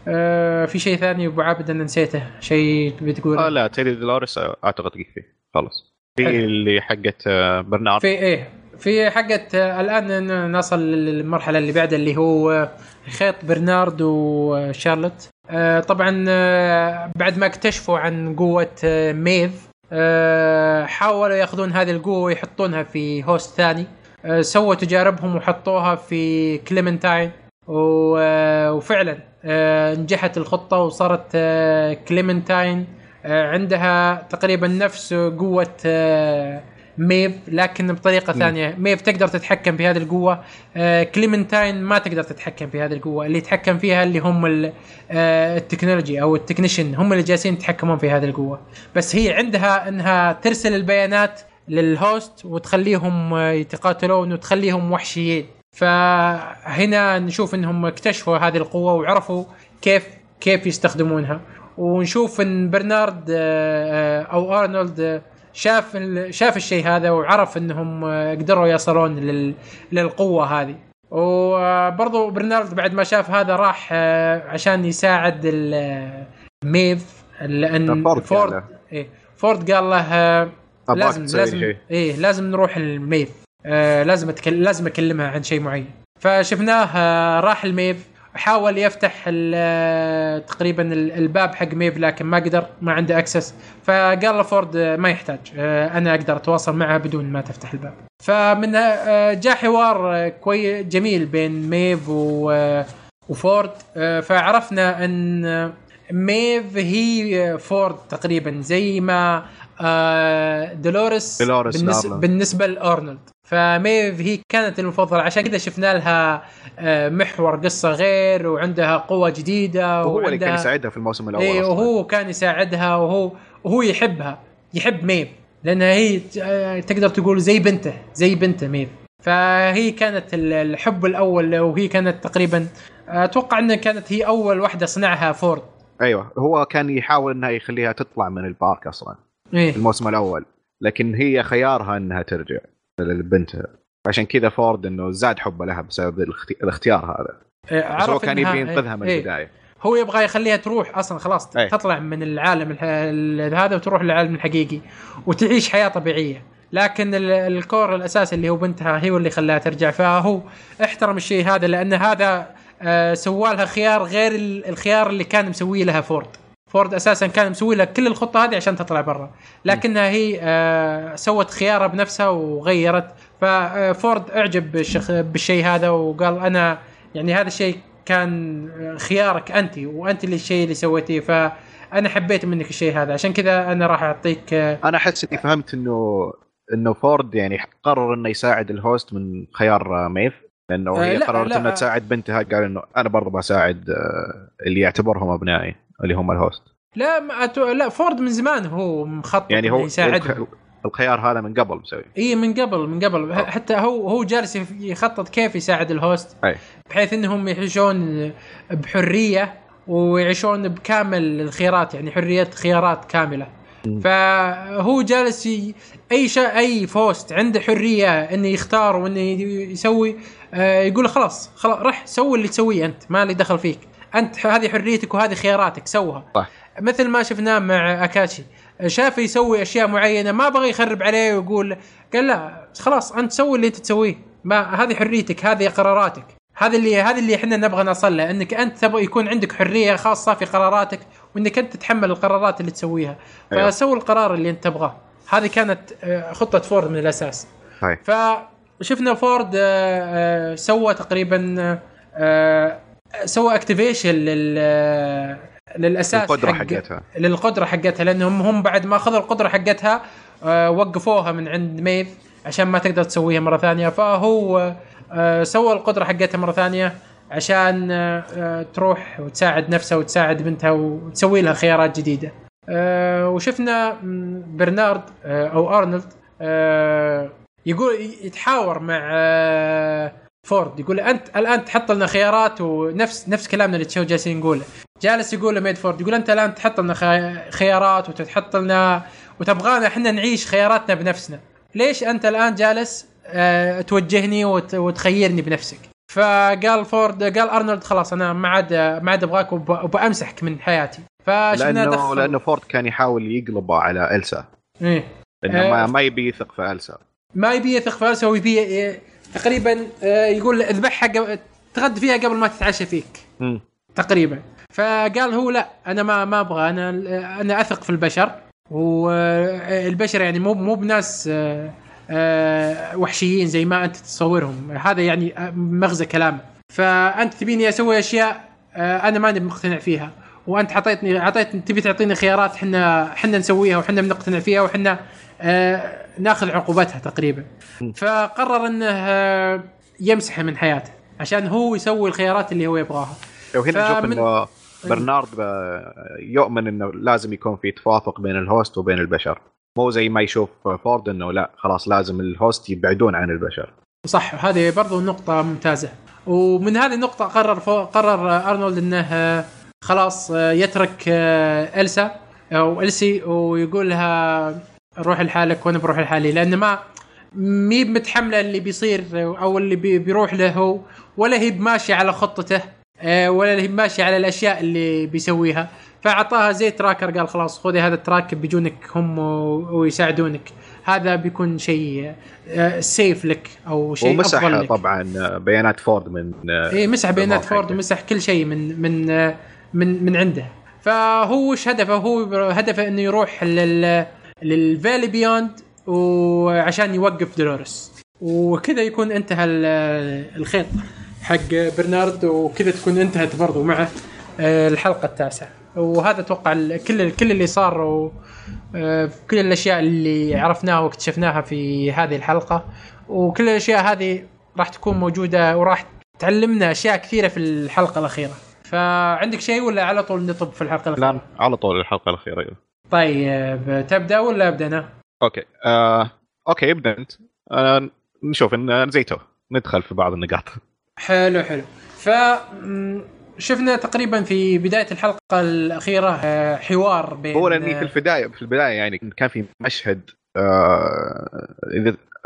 آه، في شيء ثاني أبو عابد أنا نسيته؟ شيء بتقول آه لا تيدي دولورس أعتقد فيه خلاص. في اللي حقت برنارد في إيه. في حقت الآن نصل للمرحلة اللي بعدها اللي هو خيط برنارد وشارلوت. آه، طبعا آه، بعد ما اكتشفوا عن قوة آه، ميف حاولوا ياخذون هذه القوة ويحطونها في host ثاني. سووا تجاربهم وحطوها في كليمنتاين وفعلا نجحت الخطة وصارت كليمنتاين عندها تقريبا نفس قوة ميف لكن بطريقة م. ثانية ميف تقدر تتحكم في هذه القوة. آه كليمنتاين ما تقدر تتحكم في هذه القوة. اللي يتحكم فيها اللي هم آه ال technology أو ال technician هم اللي جالسين يتحكمون في هذه القوة. بس هي عندها إنها ترسل البيانات لل host وتخليهم يتقاتلون وتخليهم وحشيين. فهنا نشوف إنهم اكتشفوا هذه القوة وعرفوا كيف كيف يستخدمونها. ونشوف إن برنارد آه، آه، أو أرنولد شاف شاف الشيء هذا وعرف إنهم قدروا يصلون لل... للقوة هذه. وبرضو برنارد بعد ما شاف هذا راح آه، عشان يساعد ميف لأن فورد فورد, إيه فورد قال له آه، لازم لازم إيه لازم نروح لميف آه لازم أتكلم لازم أكلمها عن شيء معين. فشفناه آه راح لميف حاول يفتح تقريبا الباب حق ميف لكن ما قدر ما عنده access فقال لفورد ما يحتاج. آه، أنا أقدر أتواصل معه بدون ما تفتح الباب. فمن آه، جاء حوار كويس جميل بين ميف وفورد آه، فعرفنا أن ميف هي فورد تقريبا زي ما دولوريس, دولوريس بالنسبة, بالنسبة لأرنولد. فميف هي كانت المفضلة. عشان كذا شفنا لها آه، محور قصة غير وعندها قوة جديدة وهو اللي كان يساعدها في الموسم الأول اي وهو كان يساعدها وهو وهو يحبها. يحب ميف لأنها هي آه، تقدر تقول زي بنته زي بنته ميف فهي كانت الحب الأول وهي كانت تقريبا أتوقع إنها كانت هي أول واحدة صنعها فورد. أيوه. هو كان يحاول إنها يخليها تطلع من البارك أصلا إيه؟ الموسم الأول لكن هي خيارها إنها ترجع. لبنتها عشان كذا فورد إنه زاد حبه لها بسبب الاختيار هذا. إيه بس هو كان يبي ينقذها من إيه. البداية. هو يبغى يخليها تروح أصلا خلاص إيه. تطلع من العالم هذا وتروح للعالم الحقيقي وتعيش حياة طبيعية. لكن الكور الأساسي اللي هو بنتها هي اللي خلاها ترجع. فهو احترم الشيء هذا لأن هذا آه سوى خيار غير الخيار اللي كان مسويه لها فورد. فورد أساسا كان مسوي لها كل الخطة هذه عشان تطلع برا. لكنها هي آه سوت خيارها بنفسها وغيرت. ففورد أعجب بالشيء هذا وقال أنا يعني هذا الشيء كان خيارك أنت وأنت اللي الشيء اللي سويتيه فأنا حبيت منك الشيء هذا. عشان كذا أنا راح أعطيك آه أنا أحس إني فهمت إنه إنه فورد يعني قرر إنه يساعد ال host من خيار ميف. لأنه هي آه قررت إنها تساعد بنتها قال إنه أنا برضه بساعد آه اللي يعتبرهم أبنائي. اللي هم ال host لا ما أتو... لا فورد من زمان هو مخطط يعني هو يساعدهم الخيار هذا من قبل مسوي إي من قبل من قبل أوه. حتى هو هو جالس يخطط كيف يساعد ال host أي. بحيث إنهم يعيشون بحرية ويعيشون بكامل الخيارات يعني حرية خيارات كاملة م. فهو جالس ي... أي شيء أي host عنده حرية إنه يختار وإنه يسوي آه يقول خلاص خلاص روح سوي اللي تسويه أنت ما لي دخل فيك أنت هذه حريتك وهذه خياراتك سوها. صح. مثل ما شفناه مع أكاشيتا. شاف يسوي أشياء معينة ما بغى يخرب عليه ويقول قال لا خلاص أنت سوي اللي أنت تسويه. ما هذه حريتك هذه قراراتك. هذا اللي هذا اللي إحنا نبغى نصل له إنك أنت تبغى يكون عندك حرية خاصة في قراراتك وإنك أنت تتحمل القرارات اللي تسويها. أيوه. فسوي القرار اللي أنت تبغاه. هذه كانت آه، خطة فورد من الأساس. هاي. فشفنا فورد آه، آه، سوى تقريبا سوى activation لل للأساس القدره حق حقتها. للقدرة حقتها لأنهم هم بعد ما أخذوا القدرة حقتها آه وقفوها من عند ميف عشان ما تقدر تسويها مرة ثانية. فهو آه سوى القدرة حقتها مرة ثانية عشان آه تروح وتساعد نفسها وتساعد بنتها وتسوي لها خيارات جديدة. وشفنا برنارد أو أرنولد يقول يتحاور مع فورد يقول أنت الآن تحط لنا خيارات ونفس نفس كلامنا اللي تشوف جالسين نقوله. جالس يقول لميد فورد يقول أنت الآن تحط لنا خي- خيارات وتحط لنا وتبغانا إحنا نعيش خياراتنا بنفسنا. ليش أنت الآن جالس آه توجهني وت- وتخيرني بنفسك؟ فقال فورد قال أرنولد خلاص أنا ما عاد ما عاد أبغاك وب- وبأمسحك من حياتي. فشفنا لأنه دخل لأنه فورد كان يحاول يقلبه على ألسا. إيه. إنه آه. ما, ما يبي يثق في ألسا. ما يبي يثق في ألسا ويبي تقريبا آه، يقول اذبحها قبل تغدى فيها قبل ما تتعشى فيك. تقريبا. فقال هو لا أنا ما ما أبغى أنا أنا أثق في البشر والبشر يعني مو مو بناس آه، آه، وحشيين زي ما أنت تتصورهم هذا يعني مغزى كلامه فأنت تبيني أسوي أشياء أنا ماني مقتنع فيها. وأنت عطيتني عطيتني تبي تعطيني خيارات إحنا إحنا نسويها وحنا بنقتنع فيها وحنا ناخذ عقوبتها تقريبا. فقرر إنه آه، يمسحها من حياته عشان هو يسوي الخيارات اللي هو يبغاها. وهنا نشوف إنه برنارد آه، يؤمن إنه لازم يكون في توافق بين الهوست وبين البشر. مو زي ما يشوف فورد إنه لا خلاص لازم ال host يبعدون عن البشر. صح هذه برضو نقطة ممتازة. ومن هذه النقطة قرر فو قرر أرنولد إنه آه، خلاص يترك إلسا أو إلسي ويقول لها روح لحالك وأنا بروح لحالي لأن ما هي متحملة اللي بيصير أو اللي بي بيروح له هو ولا هي ماشية على خطته آه، ولا هي ماشية على الأشياء اللي بيسويها. فأعطاها زي tracker قال خلاص خذي هذا ال track بيجونك هم ويساعدونك. هذا بيكون شيء آه، safe لك أو شيء ومسح أفضل لك. طبعا آه، بيانات فورد من آه، اي مسح بيانات بالموقع فورد حقه. ومسح كل شيء من من آه، من من عنده. فهو وش هدفه؟ هو هدفه إنه يروح لل لل Valley Beyond وعشان يوقف دولوريس. وكذا يكون انتهى ال- الخيط حق برنارد وكذا تكون انتهت برضو معه آه، الحلقة التاسعة. وهذا أتوقع كل كل اللي صار و آه، الأشياء اللي عرفناها واكتشفناها في هذه الحلقة. وكل الأشياء هذه راح تكون موجودة وراح تعلمنا أشياء كثيرة في الحلقة الأخيرة. فعندك شيء ولا على طول نطب في الحلقة الأخيرة؟ لا على طول الحلقة الأخيرة أيوه. طيب تبدأ ولا أبدأ أنا؟ أوكي. آه، okay ابدأ أنت. آه، نشوف إن زي تو ندخل في بعض النقاط. حلو حلو. ف شفنا تقريبا في بداية الحلقة الأخيرة آه، حوار بين هو لأني في البداية في البداية يعني كان في مشهد آه،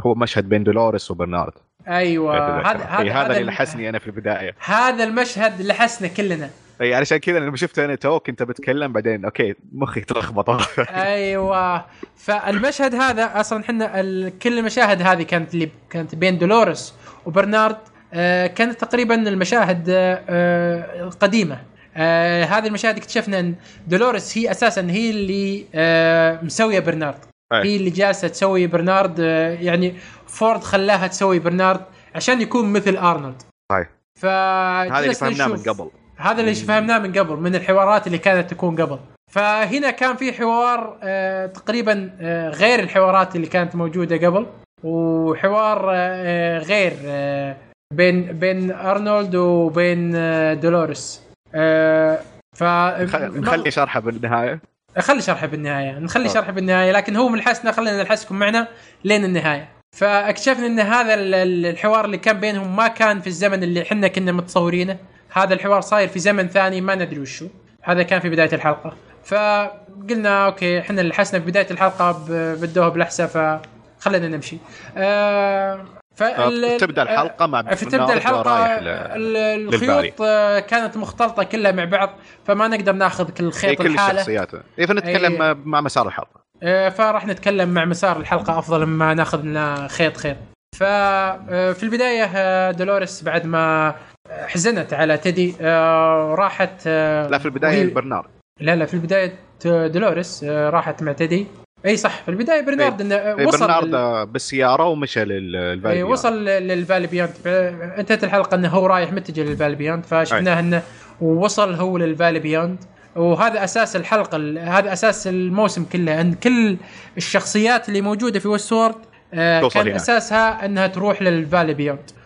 هو مشهد بين دولوريس وبرنارد. أيوه. هذا هذا هذا هذا اللي لحسني أنا في البداية. هذا المشهد لحسنا كلنا. إي علشان كذا لما شفته أنا تو كنت بتكلم بعدين okay مخي تلخبط أيوه. فالمشهد هذا أصلا إحنا ال- كل المشاهد هذه كانت اللي كانت بين دولوريس وبرنارد آه كانت تقريبا المشاهد آه آه قديمة. آه هذه المشاهد اكتشفنا إن دولوريس هي أساسا هي اللي آه مسوية برنارد. أي. هي اللي جالسة تسوي برنارد آه يعني فورد خلاها تسوي برنارد عشان يكون مثل أرنولد. ف هذا اللي فهمناه من قبل. هذا اللي فهمناه من قبل من الحوارات اللي كانت تكون قبل. فهنا كان في حوار آه تقريبا آه غير الحوارات اللي كانت موجودة قبل وحوار آه غير بين بين أرنولد وبين دولوريس. ف خل- نخلي شرحه بالنهاية. خلي شرحه بالنهاية نخلي. شرحه بالنهاية لكن هو من حسنا خلينا نلحسكم معنا لين النهاية. فاكتشفنا إن هذا ال- ال- الحوار اللي كان بينهم ما كان في الزمن اللي إحنا كنا متصورينه. هذا الحوار صاير في زمن ثاني ما ندري وشو. هذا كان في بداية الحلقة. فقلنا أوكي إحنا لحسنا في بداية الحلقة بدوها بلحسه فخلينا نمشي. آه فال- تبدأ الحلقة مع فتبدا الحلقة. الخيوط آه، كانت مختلطة كلها مع بعض فما نقدر ناخذ كل إيه، خيط كل الحالة. الشخصيات. اذا نتكلم أي. مع مسار الحلقة. آه، فراح نتكلم مع مسار الحلقة أفضل مما ناخذ لنا خيط خيط. ففي البداية آه، دولوريس بعد ما حزنت على تيدي. آه، راحت آه، لا في البداية وهي- برنارد. لا لا في البداية آه، دولوريس راحت مع تيدي. أي صح في البداية برنارد انه آه، إيه، وصل برنارد لل- بالسياره ومشى للفالي اي وصل للفالي بيوند انتهت الحلقة إنه هو رايح متجه للفالي بيوند فشفناه إنه وصل هو للفالي بيوند وهذا أساس الحلقة ال- هذا أساس الموسم كله إن كل الشخصيات اللي موجودة في آه توصل كان هناك. أساسها إنها تروح للفالي بيوند آه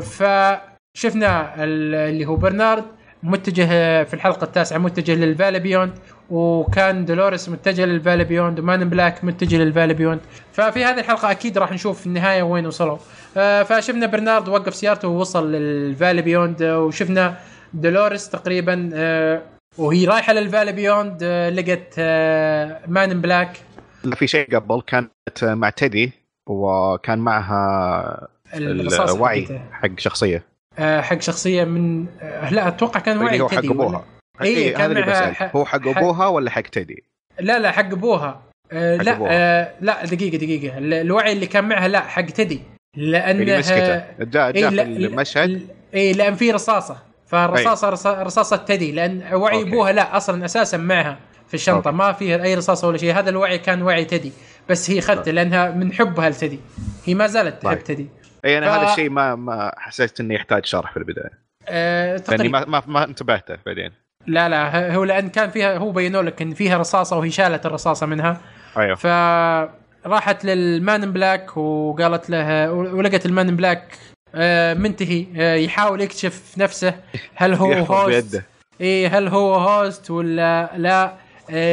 فشفنا ال- اللي هو برنارد متجه في الحلقة التاسعة متجه للفالي بيوند وكان دولوريس متجه للفالي بيوند ومان بلاك متجه للفالي بيوند ففي هذه الحلقة أكيد راح نشوف النهاية وين وصلوا. آه، فشفنا برنارد وقف سيارته ووصل للفالي بيوند آه، وشفنا دولوريس تقريبا آه، وهي رايحة للفالي بيوند آه، لقت آه، مان بلاك. لا في شيء قبل كانت مع تيدي وكان معها الوعي. حق شخصية. آه، حق شخصية من آه، لا أتوقع كان وعي اللي هو حق تيدي. أبوها. إيه، إيه كان هذا اللي بسأل. ح- هو حق حق- أبوها ولا حق تيدي؟ لا لا حق أبوها. آه حق لا أبوها. آه لا دقيقة دقيقة. ال- الوعي اللي كان معها لا حق تدي لأنه اللي مسكته. جاء إيه جاء في المشهد. اي لأن في رصاصة. فالرصاصة رصا- رصاصة تدي لأن وعي okay. أبوها لا أصلا أساسا معها في الشنطة. okay. ما فيها أي رصاصة ولا شيء. هذا الوعي كان وعي تدي بس هي خذته لأنها من حبها لتدي هي ما زالت تحب طيب. إي أنا ف- هذا الشيء ما ما حسيت إنه يحتاج شرح في البداية. آه لأني ما ما, ما انتبهته بعدين. لا لا هو لأن كان فيها هو بينوا لك إن فيها رصاصة وهي شالت الرصاصة منها. أيوه. فراحت للمان بلاك وقالت له ولقت المان بلاك آه، منتهي آه، يحاول يكشف نفسه. هل هو host إي هل هو host ولا لا؟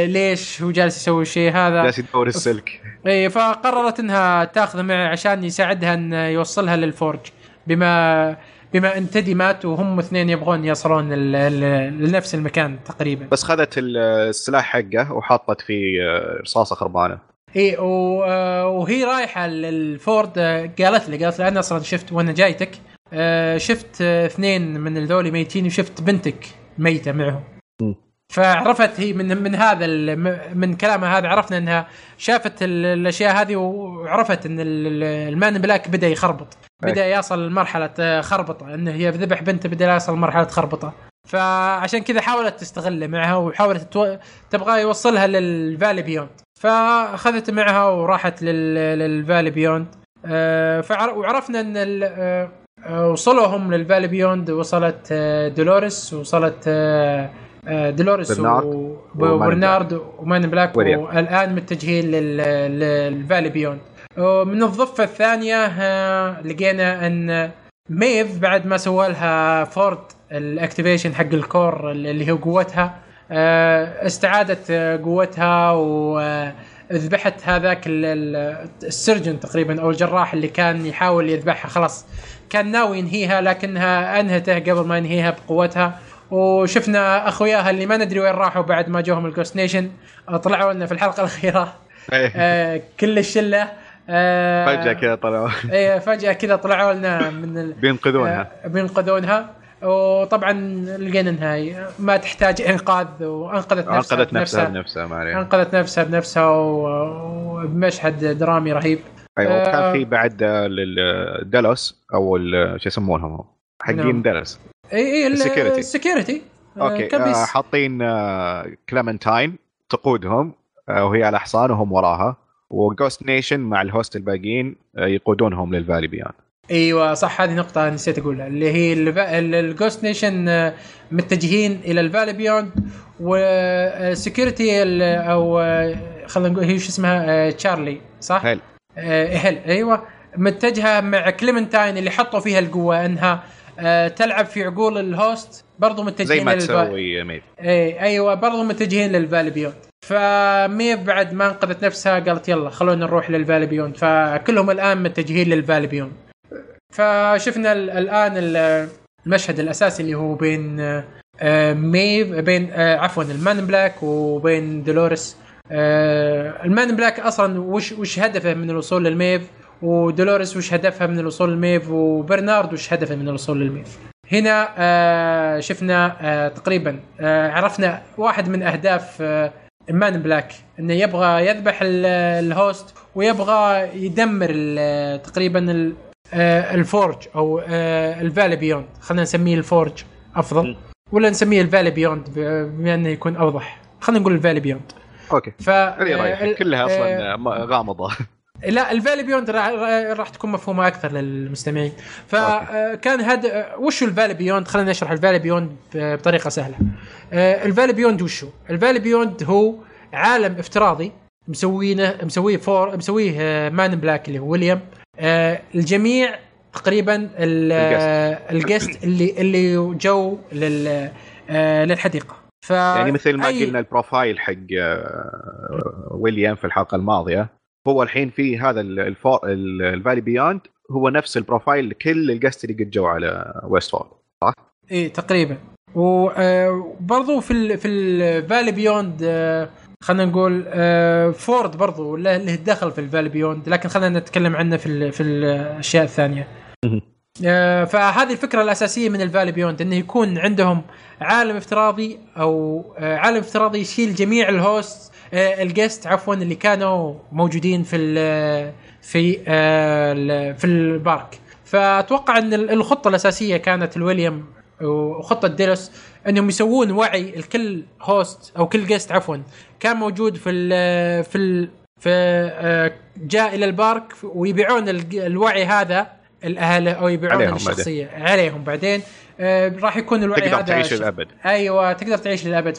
ليش هو جالس يسوي الشيء هذا؟ جالس يدور السلك. اي فقررت إنها تاخذه معه عشان يساعدها إن يوصلها للفورج. بما بما إن تدي مات وهم اثنين يبغون يصلون لنفس المكان تقريبا. بس خذت ال- السلاح حقه وحطت فيه آه، رصاصة خربانة. اي آه، وهي رايحة للفورج. آه، قالت لي قالت لي أنا أصلا شفت وأنا جايتك آه، شفت آه، اثنين من الذولي ميتين وشفت بنتك ميتة معهم. فعرفت هي من من هذا من كلامها هذا عرفنا إنها شافت ال- الأشياء هذه وعرفت إن ال- ال- المان بلاك بدأ يخربط. بدأ يصل لمرحلة آه، خربطة إنه هي ذبح بنته بدأ يصل لمرحلة خربطة. فعشان كذا حاولت تستغله معها وحاولت تو... تبغى يوصلها للفالي بيوند فأخذت معها وراحت لل... للفالي بيوند آه، فعر... وعرفنا إن ال... وصلوا هم للفالي بيوند وصلت دولوريس وصلت آه، آه، ومان وبرنارد ومان بلاك. والآن متجهين لل... للفالي بيوند ومن الضفة الثانية آه، لقينا أن ميف بعد ما سوى لها فورد ال activation حق ال core اللي هو قوتها آه، استعادت قوتها وذبحت هذاك ال- ال- ال surgeon تقريبا أو الجراح اللي كان يحاول يذبحها. خلاص كان ناوي ينهيها لكنها أنهته قبل ما ينهيها بقوتها. وشفنا أخوياها اللي ما ندري وين راحوا بعد ما جوهم الجوست نيشن. طلعوا لنا في الحلقة الأخيرة. إيه. آه، كل الشلة. آه، فجأة كذا طلعوا. إيه فجأة كذا طلعوا لنا من ال... بينقذونها. آه، بينقذونها. وطبعا لقينا إنها ما تحتاج إنقاذ وأنقذت نفسها أنقذت نفسها بنفسها. ما عليها أنقذت نفسها بنفسها وبمشهد درامي رهيب. أيوه آه. وكان في بعد دالوس أو شو يسمونهم؟ حقين نعم. دالوس إي إي Security. ال security. okay آه، حاطين آه، كليمنتاين تقودهم آه، وهي على حصان وهم وراها وجوست نيشن مع ال host الباقيين آه، يقودونهم للفالي بيوند إيوه صح هذه نقطة نسيت أقولها اللي هي الجوست نيشن متجهين إلى الفالي بيوند وال security أو آه، خلينا نقول هي شو اسمها آه، تشارلي صح؟ هل آه، هل إيوه. متجهة مع كليمنتاين اللي حطوا فيها القوة إنها آه، تلعب في عقول ال host برضو متجهين زي ما تسوي ميف اي أيوه برضو متجهين للفالي بيوند فميف بعد ما انقذت نفسها قالت يلا خلونا نروح للفالي بيوند فكلهم الآن متجهين للفالي بيوند فشفنا ال- الآن ال- المشهد الأساسي اللي هو بين آه، ميف بين آه، عفوا المان بلاك وبين دولوريس. آه، المان بلاك أصلا وش وش هدفه من الوصول للميف؟ ودولوريس وش هدفها من الوصول للميف وبرنارد وش هدفه من الوصول للميف. هنا آه شفنا آه تقريبا آه عرفنا واحد من أهداف آه مان بلاك إنه يبغى يذبح ال- ال host ويبغى يدمر تقريبا آه الفورج أو آه الفالي بيوند. خلينا نسميه الفورج أفضل ولا نسميه الفالي بيوند بما إنه يكون أوضح. خلينا نقول الفالي بيوند. okay. ف آه، كلها أصلا غامضة. لا الفالي بيوند راح, تكون مفهومة أكثر للمستمعين. فكان هذا وش الفالي بيوند خلينا نشرح الفالي بيوند بطريقة سهلة. آه، الفالي بيوند وش هو؟ الفالي بيوند هو عالم افتراضي مسوينه مسويه فور مسويه آه، مان بلاك اللي هو ويليام آه، الجميع تقريبا ال- ال guests. آه، اللي اللي جو لل آه للحديقة. ف يعني مثل ما أي- قلنا ال profile حق آه، ويليام في الحلقة الماضية هو الحين في هذا ال- ال Fo- ال- ال Valley Beyond هو نفس ال profile لكل ال guests اللي قد جو على Westworld إيه تقريبا. وبرضو في ال في ال Valley Beyond آه، خلينا نقول آه، فورد برضو له دخل في ال Valley Beyond لكن خلينا نتكلم عنه في ال- في الأشياء الثانية. آه، فهذه الفكرة الأساسية من ال Valley Beyond إنه يكون عندهم عالم افتراضي أو آه، عالم افتراضي يشيل جميع ال hosts آه، ال guests عفوا اللي كانوا موجودين في ال في آه، ال- في ال park. فأتوقع إن ال- الخطة الأساسية كانت الويليام وخطة ديلوس إنهم يسوون وعي الكل host أو كل guest عفوا كان موجود في ال في ال في آه، جاء إلى البارك ويبيعون الوعي هذا الأهل أو يبيعون عليهم الشخصية. عليهم بعدين. راح يكون الوعي تقدر هذا تعيش للأبد. أيوه تقدر تعيش للأبد.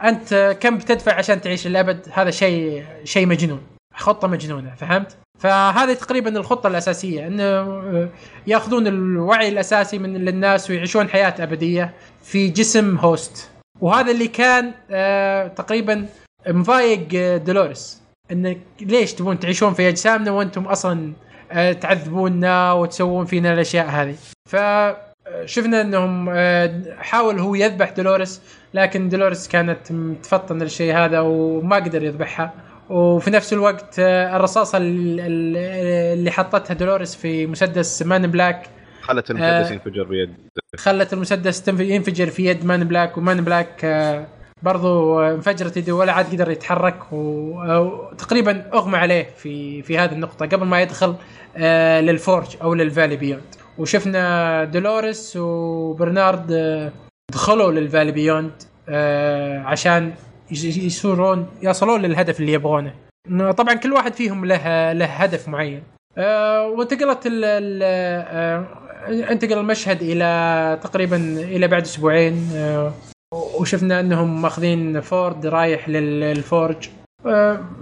فانت كم بتدفع عشان تعيش للأبد؟ هذا شيء شيء مجنون. خطة مجنونة فهمت؟ فهذه تقريبا الخطة الأساسية إنه آه، يأخذون الوعي الأساسي من للناس ويعيشون حياة أبدية في جسم هوست وهذا اللي كان آه، تقريبا مضايق آه، دولوريس انك ليش تبون تعيشون في أجسامنا وأنتم أصلا تعذبوننا وتسوون فينا الأشياء هذه؟ فشفنا انهم آه، حاول هو يذبح دولوريس لكن دولوريس كانت متفطنة للشيء هذا وما قدر يذبحها وفي نفس الوقت آه، الرصاصة ال- ال- اللي حطتها دولوريس في مسدس Man Black خلت المسدس آه. ينفجر بيد خلت المسدس ينفجر في يد Man Black و Man Black برضو انفجرت يده ولا عاد قدر يتحرك وتقريبا أغمى عليه في في هذه النقطة قبل ما يدخل لل Forge أو لل Valley Beyond وشفنا دولوريس وبرنارد آه، دخلوا لل Valley Beyond آه، عشان يصيرون يصلون للهدف اللي يبغونه. طبعا كل واحد فيهم له له هدف معين. آه، وانتقلت ال انتقل المشهد إلى تقريبا إلى بعد أسبوعين وشفنا إنهم ماخذين فورد رايح لل Forge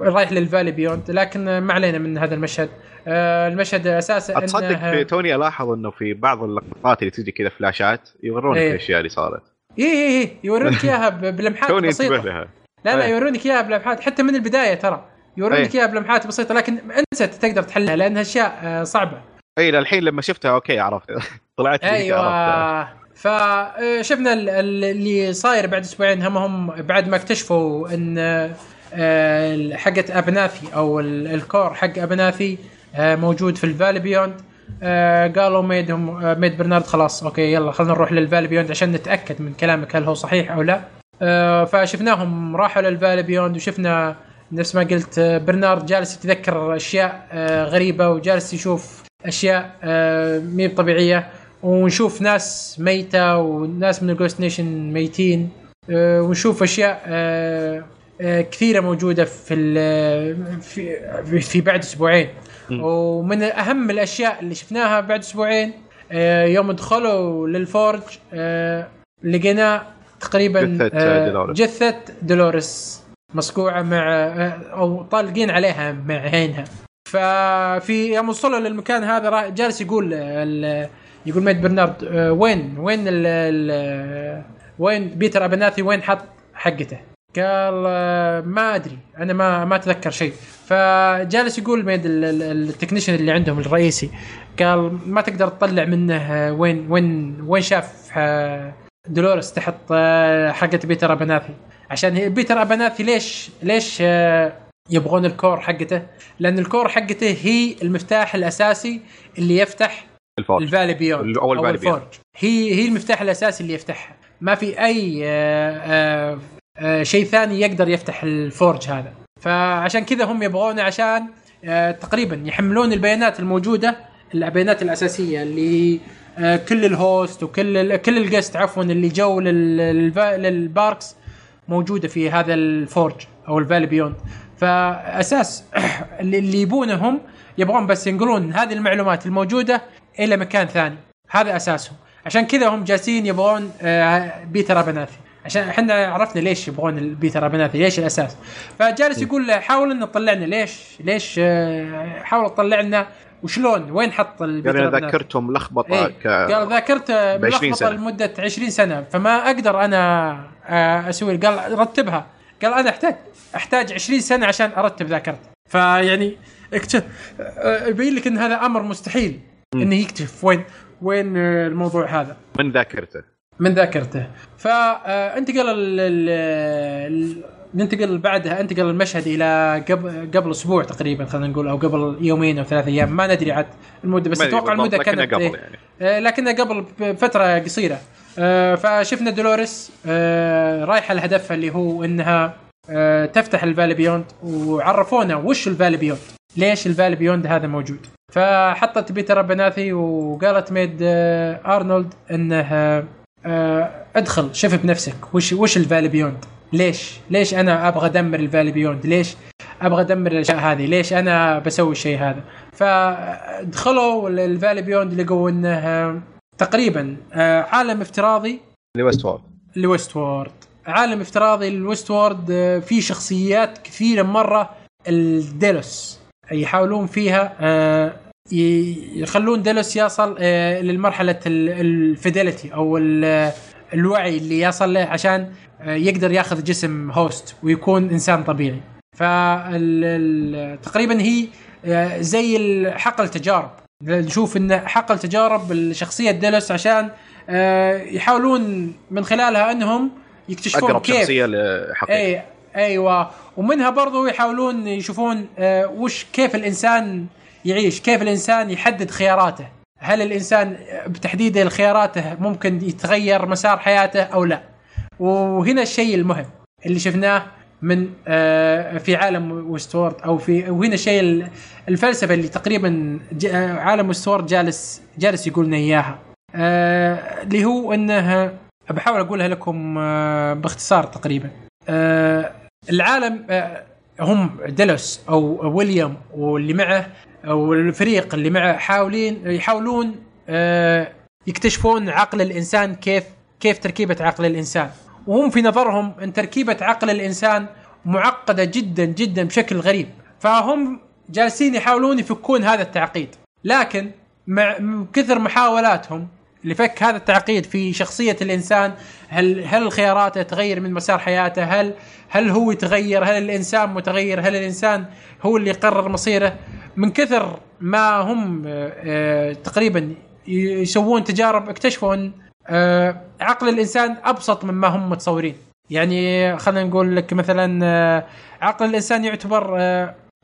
رايح لل Valley Beyond. لكن ما علينا من هذا المشهد. المشهد أساسا أتصدق في توني ألاحظ إنه في بعض اللقطات اللي تجي كذا فلاشات يورونك إيه. الأشياء اللي صارت. اي اي اي يورونك إياها بلمحات توني بسيطة. لها. لا لا إيه. يورونك إياها بلمحات. حتى من البداية ترى. يورونك إيه. إياها بلمحات بسيطة لكن انت تقدر تحلها لأنها أشياء آه، صعبة. اي للحين لما شفتها okay عرفت. طلعت ذيك عرفتها. أيوه فشفنا اللي صاير بعد أسبوعين هم هم بعد ما اكتشفوا إن آه، حقه أبناثي أو ال- ال core حق أبناثي آه، موجود في ال Valley Beyond آه، قالوا ميدهم آه، ميد برنارد خلاص okay يلا خلينا نروح لل Valley Beyond عشان نتأكد من كلامك هل هو صحيح أو لا. آه، فشفناهم راحوا لل Valley Beyond وشفنا نفس ما قلت آه، برنارد جالس يتذكر أشياء آه، غريبة وجالس يشوف أشياء آه، مي طبيعيه ونشوف ناس ميتة وناس من ال Ghost Nation ميتين آه، ونشوف أشياء آه، آه، كثيرة موجودة في في بعد أسبوعين. ومن اهم الأشياء اللي شفناها بعد أسبوعين آه، يوم دخلوا لل Forge آه، لقينا تقريبا جثة، آه، دولوريس. جثة دولوريس مصقوعه مع أو طالقين عليها مع عينها. ففي يوم وصلوا للمكان هذا جالس يقول يقول ميت برنارد وين وين ال وين بيتر أبناثي وين حط حقته؟ قال ما أدري أنا ما ما أتذكر شيء. فجالس يقول ميد ال- ال- التكنيشن اللي عندهم الرئيسي قال ما تقدر تطلع منه آه، وين وين وين شاف آه، دولوريس تحت آه، حقة بيتر ابناثي عشان هي- بيتر ابناثي ليش ليش يبغون ال core حقته؟ لأن ال core حقته هي المفتاح الأساسي اللي يفتح ال Forge. ال Valley Beyond أو ال Valley Beyond. هي هي المفتاح الأساسي اللي يفتحها ما في أي شيء ثاني يقدر يفتح ال Forge هذا. فعشان كذا هم يبغونه عشان آه، تقريبا يحملون البيانات الموجودة البيانات الأساسية اللي آه، كل ال hosts وكل كل ال guests عفوا اللي جو لل parks موجودة في هذا الفورج أو الفالي بيوند فأساس اللي اللي يبونه هم يبغون بس ينقلون هذه المعلومات الموجودة إلى مكان ثاني. هذا أساسهم. عشان كذا هم جالسين يبغون آه، بيتر أبناثي. عشان إحنا عرفنا ليش يبغون البيتر ابناثي ليش الأساس؟ فجالس يقول له حاول ان تطلعنا ليش؟ ليش آه، حاول تطلع لنا؟ وشلون؟ وين حط البيتر يعني بنات؟ ذاكرته ملخبطه إيه. ك... قال ذاكرته ب 20 ملخبطه. لمدة 20 سنة فما أقدر أنا آه، أسوي قال رتبها. قال أنا أحتاج أحتاج 20 سنة عشان أرتب ذاكرتي. فيعني اكتشف آه، يبين لك إن هذا أمر مستحيل. إنه يكتشف وين وين الموضوع هذا؟ من ذاكرته؟ من ذاكرته. فانتقل ال- ننتقل بعدها انتقل المشهد إلى قبل قبل أسبوع تقريبا خلينا نقول أو قبل يومين أو ثلاث أيام ما ندري عاد المدة بس أتوقع المدة لكنها كانت قبل إيه، يعني. آه، لكنها قبل فتره قصيرة. آه، فشفنا دولوريس آه، رايحه لهدفها اللي هو إنها تفتح ال Valley Beyond وعرفونا وش ال Valley Beyond ليش ال Valley Beyond هذا موجود. فحطت بيتر أبناثي وقالت ميد أرنولد انه ادخل شوف بنفسك وش وش ال Valley Beyond ليش؟ ليش أنا أبغى أدمر ال Valley Beyond ليش أبغى أدمر الأشياء هذه؟ ليش أنا بسوي الشيء هذا؟ فدخلوا ال Valley Beyond لقوا إنه آه، تقريبا آه، عالم افتراضي ل Westworld ل Westworld عالم افتراضي ل Westworld آه، فيه شخصيات كثيرة مرة الديلوس يحاولون فيها آه، يخلون ديلوس يصل آه، للمرحلة ال fidelity أو ال- الوعي اللي يصل له عشان آه، يقدر ياخذ جسم host ويكون إنسان طبيعي. فتقريبا هي آه، زي حقل تجارب نشوف إن حقل تجارب الشخصية ديلوس عشان يحاولون من خلالها إنهم يكتشفون أقرب كيف. شخصية لحقيقه اي إيوه. ومنها برضو يحاولون يشوفون وش كيف الإنسان يعيش. كيف الإنسان يحدد خياراته؟ هل الإنسان بتحديد خياراته ممكن يتغير مسار حياته أو لا؟ وهنا الشيء المهم اللي شفناه من آه، في عالم وستورد أو في وهنا الشيء ال- الفلسفة اللي تقريبا آه، عالم وستورد جالس جالس يقول لنا إياها. آه، اللي هو إنه بحاول أقولها لكم باختصار تقريبا. العالم هم ديلوس أو ويليام واللي معه أو الفريق اللي معه حاولين يحاولون آه، يكتشفون عقل الإنسان كيف كيف تركيبة عقل الإنسان. وهم في نظرهم إن تركيبة عقل الإنسان معقدة جدا جدا بشكل غريب. فهم جالسين يحاولون يفكون هذا التعقيد. لكن مع كثر محاولاتهم لفك هذا التعقيد في شخصية الإنسان هل هل خياراته تغير من مسار حياته؟ هل هل هو يتغير؟ هل الإنسان متغير؟ هل الإنسان هو اللي يقرر مصيره؟ من كثر ما هم آه، آه، تقريبا يسوون تجارب اكتشفوا أن آه، عقل الإنسان أبسط مما هم متصورين. يعني خلينا نقول لك مثلا عقل الإنسان يعتبر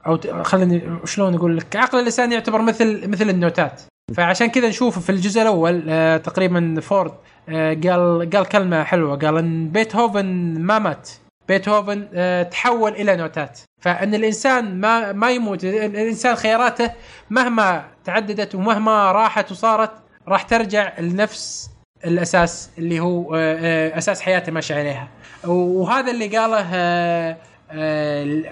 أو خليني شلون أقول لك؟ عقل الإنسان يعتبر مثل مثل النوتات. فعشان كذا نشوف في الجزء الأول تقريبا فورد قال قال كلمة حلوة قال أن بيتهوفن ما مات. بيتهوفن تحول إلى نوتات. فإن الإنسان ما ما يموت الإنسان خياراته مهما تعددت ومهما راحت وصارت راح ترجع لنفس الأساس اللي هو آه، أساس حياته ماشي عليها وهذا اللي قاله آه، آه،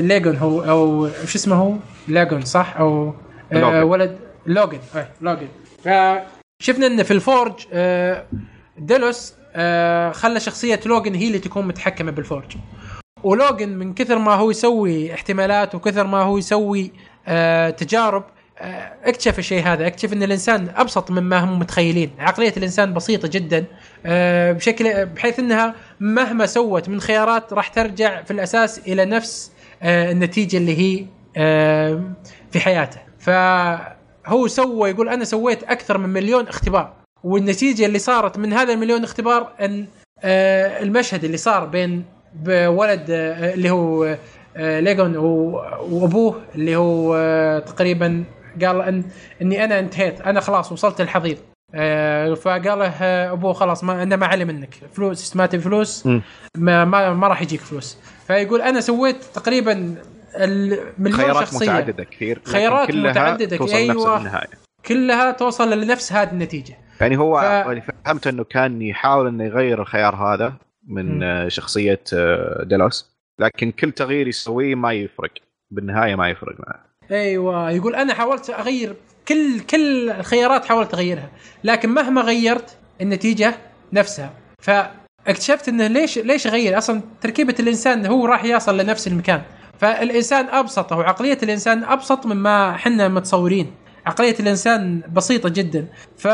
ليجون هو أو شو اسمه هو؟ لوجان صح؟ أو لوجن. ولد لوجن أي لوجن فشفنا إن في الـ Forge ديلوس خلى شخصية لوجن هي اللي تكون متحكمة بال Forge. ولوجن من كثر ما هو يسوي احتمالات وكثر ما هو يسوي آه، تجارب آه، اكتشف الشيء هذا اكتشف إن الإنسان أبسط مما هم متخيلين. عقلية الإنسان بسيطة جدا آه، بشكل بحيث إنها مهما سوت من خيارات راح ترجع في الأساس إلى نفس آه، النتيجة اللي هي آه، في حياته. فهو سوى يقول أنا سويت أكثر من مليون اختبار. والنتيجة اللي صارت من هذا المليون اختبار إن آه، المشهد اللي صار بين بولد اللي هو آه، ليجون وأبوه اللي هو آه، تقريبا قال ان إني أنا انتهيت أنا خلاص وصلت الحضيض آه، فقال له أبوه خلاص ما أنا ما علي منك. فلوس ما تبي فلوس. ما, ما ما راح يجيك فلوس. فيقول أنا سويت تقريبا المليون خيارات شخصية. متعددة كثير خيارات كلها متعددة، توصل أيوة. نفس النهاية. كلها توصل لنفس هذه النتيجة. يعني هو ف- يعني فهمت إنه كان يحاول إنه يغير الخيار هذا من شخصية آه، ديلوس لكن كل تغيير يسويه ما يفرق. بالنهاية ما يفرق معه. أيوه يقول أنا حاولت أغير كل كل الخيارات حاولت أغيرها. لكن مهما غيرت النتيجة نفسها. فاكتشفت إنه ليش ليش أغير؟ أصلا تركيبة الإنسان هو راح يصل لنفس المكان. فالإنسان أبسط أو عقلية الإنسان أبسط مما إحنا متصورين. عقلية الإنسان بسيطة جدا. ف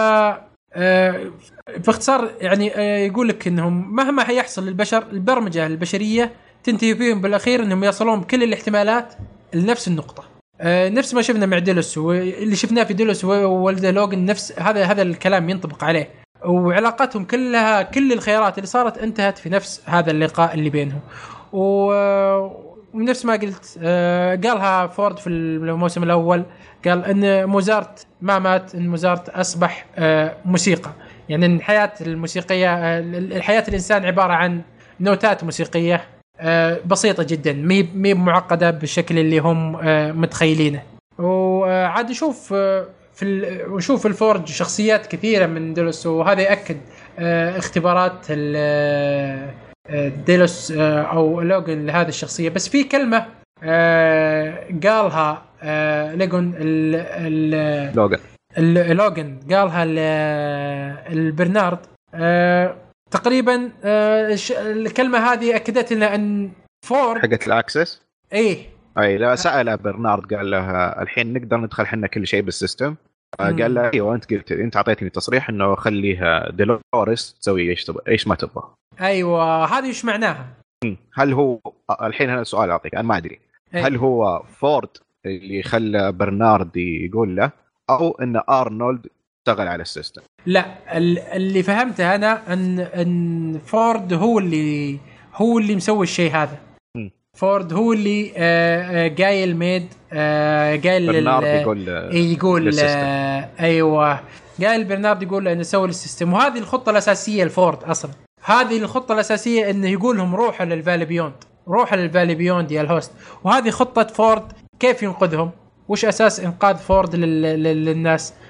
باختصار يعني آه، يقول لك إنهم مهما حيحصل للبشر البرمجة البشرية تنتهي فيهم بالأخير إنهم يصلون بكل الاحتمالات لنفس النقطة. آه، نفس ما شفنا مع ديلوس واللي شفناه في ديلوس وولد لوجن نفس هذا هذا الكلام ينطبق عليه. وعلاقتهم كلها كل الخيارات اللي صارت انتهت في نفس هذا اللقاء اللي بينهم. و ونفس ما قلت آه، قالها فورد في الموسم الأول قال إن موزارت ما مات إن موزارت أصبح آه، موسيقى. يعني إن الحياة الموسيقية آه، الحياة الإنسان عبارة عن نوتات موسيقية بسيطة جدا مهي معقدة بالشكل اللي هم متخيلينه. وعاد نشوف في ونشوف ال Forge شخصيات كثيرة من دولوس وهذا يأكد اختبارات ديلوس آه، أو لوجن لهذه الشخصية. بس في كلمة آه، قالها آه، ليجون لوجن لوجن قالها البرنارد تقريبا الكلمة هذه أكدت لنا أن فورد حقت ال access؟ إيه. أي لا سأل برنارد قال له الحين نقدر ندخل إحنا كل شيء بال system؟ قال له أيوه انت قلت أنت أعطيتني تصريح إنه خليها ديلوريس تسوي إيش تبغى إيش ما تبغى أيوه هذه إيش معناها؟ هل هو الحين أنا سؤال أعطيك أنا ما أدري أيه. هل هو فورد اللي خلى برنارد يقول له أو إن أرنولد اشتغل على ال system لا اللي فهمته أنا ان إن فورد هو اللي هو اللي مسوي الشيء هذا. فورد هو اللي آه، آه، قايل made آه، قايل برنارد يقول يقول أيوه. قايل برنارد يقول إنه سوي ال system. وهذه الخطة الأساسية لفورد أصلا. هذه الخطة الأساسية إنه يقول لهم روحوا لل Valley Beyond. روحوا لل Valley Beyond يا ال host. وهذه خطة فورد كيف ينقذهم؟ وش أساس إنقاذ فورد للناس؟ آه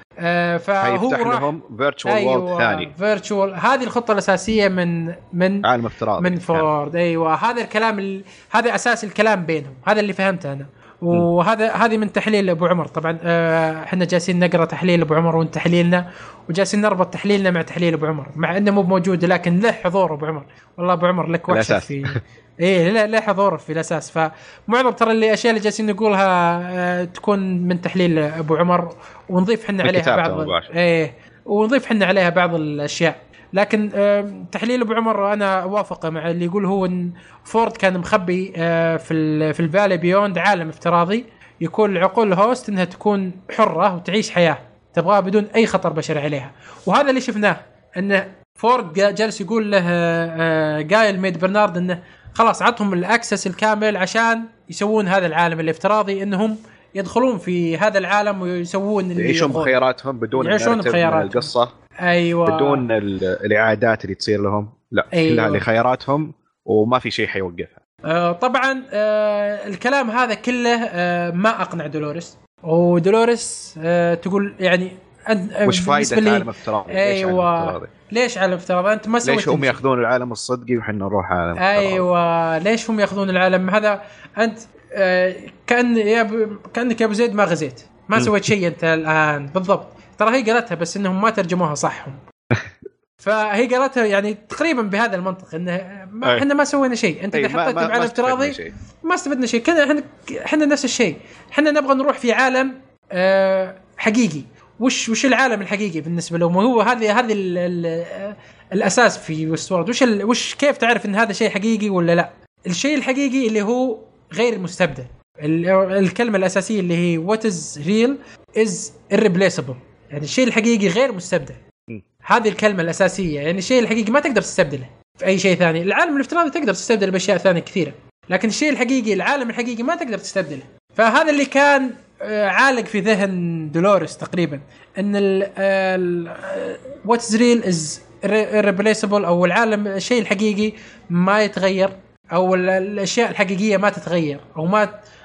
فهو راح لهم virtual أيوة world ثاني. virtual هذه الخطة الأساسية من من عالم افتراضي. من فورد أيوه هذا الكلام ال... هذا أساس الكلام بينهم. هذا اللي فهمته أنا. وهذا هذه من تحليل أبو عمر. طبعا آه، إحنا جالسين نقرأ تحليل أبو عمر وانت تحليلنا وجالسين نربط تحليلنا مع تحليل أبو عمر. مع إنه مو موجود لكن له حضور أبو عمر. والله أبو عمر لك وحشة في إيه لا له حضور في الأساس. فمعظم ترى اللي الاشياء اللي جالسين نقولها آه، تكون من تحليل أبو عمر ونضيف إحنا عليها بعض إيه ونضيف إحنا عليها بعض الأشياء. لكن تحليل أبو عمر أنا أوافقه مع اللي يقول هو إن فورد كان مخبي آه، في في الفالي بيوند عالم افتراضي. يكون العقول ال host إنها تكون حرة وتعيش حياة تبغاها بدون أي خطر بشري عليها. وهذا اللي شفناه انه فورد جالس يقول له قايل آه، made برنارد إنه خلاص عطهم ال access الكامل عشان يسوون هذا العالم الافتراضي إنهم يدخلون في هذا العالم ويسوون اللي يعيشون بخياراتهم بدون يعيشون بخياراتهم. القصة. أيوه. بدون الإعادات اللي تصير لهم. لا أيوة. كلها لخياراتهم وما في شيء حيوقفها. آه طبعا آه الكلام هذا كله آه ما أقنع دولوريس. ودولوريس آه تقول يعني وش فائده عالم افتراضي؟ أيوه. ليش عالم افتراضي؟ انت ما سويت ليش هم ياخذون العالم الصدقي وحنا نروح عالم افتراضي؟ أيوه ليش هم ياخذون العالم؟ هذا أنت آه كأن يا ب... كأنك يا أبو زيد ما غزيت. ما سويت شيء أنت الآن. بالضبط. ترى هي قالتها بس إنهم ما ترجموها صح. هم فهي قالتها يعني تقريبا بهذا المنطق انه إحنا ما سوينا شيء. أنت إذا حطيت بعالم افتراضي ما استفدنا شيء. كذا إحنا إحنا نفس الشيء. إحنا نبغى نروح في عالم آه حقيقي. وش وش العالم الحقيقي بالنسبة لهم؟ وهو هذه هذه الأساس في Westworld وش وش كيف تعرف إن هذا شيء حقيقي ولا لا؟ الشيء الحقيقي اللي هو غير مستبدل. الكلمة الأساسية اللي هي what is real is irreplaceable. يعني الشيء الحقيقي غير مستبدل. هذه الكلمة الأساسية. يعني الشيء الحقيقي ما تقدر تستبدله في أي شيء ثاني. العالم الافتراضي تقدر تستبدله بأشياء ثانية كثيرة. لكن الشيء الحقيقي العالم الحقيقي ما تقدر تستبدله. فهذا اللي كان عالق في ذهن دولوريس تقريبا إن what's real is irreplaceable أو العالم الشيء الحقيقي ما يتغير أو الأشياء الحقيقية ما تتغير أو ما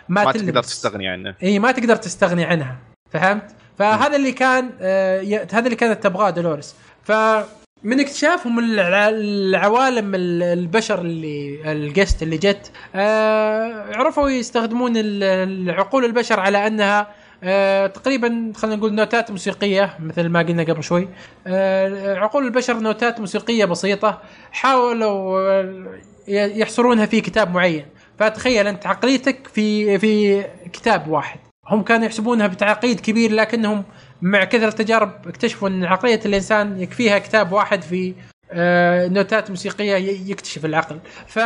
ما, ما تقدر تستغني عنه. إي ما تقدر تستغني عنها. فهمت؟ فهذا اللي كان آه هذا اللي كانت تبغاه دولوريس. ف من اكتشافهم العوالم البشر اللي الجست اللي جت آه عرفوا يستخدمون عقول البشر على أنها آه تقريبا خلينا نقول نوتات موسيقية مثل ما قلنا قبل شوي. آه عقول البشر نوتات موسيقية بسيطة حاولوا آه، يحصرونها في كتاب معين. فتخيل أنت عقليتك في في كتاب واحد. هم كانوا يحسبونها بتعقيد كبير لكنهم مع كثر التجارب اكتشفوا أن عقلية الإنسان يكفيها كتاب واحد في آه، نوتات موسيقية ي- يكتشف العقل ف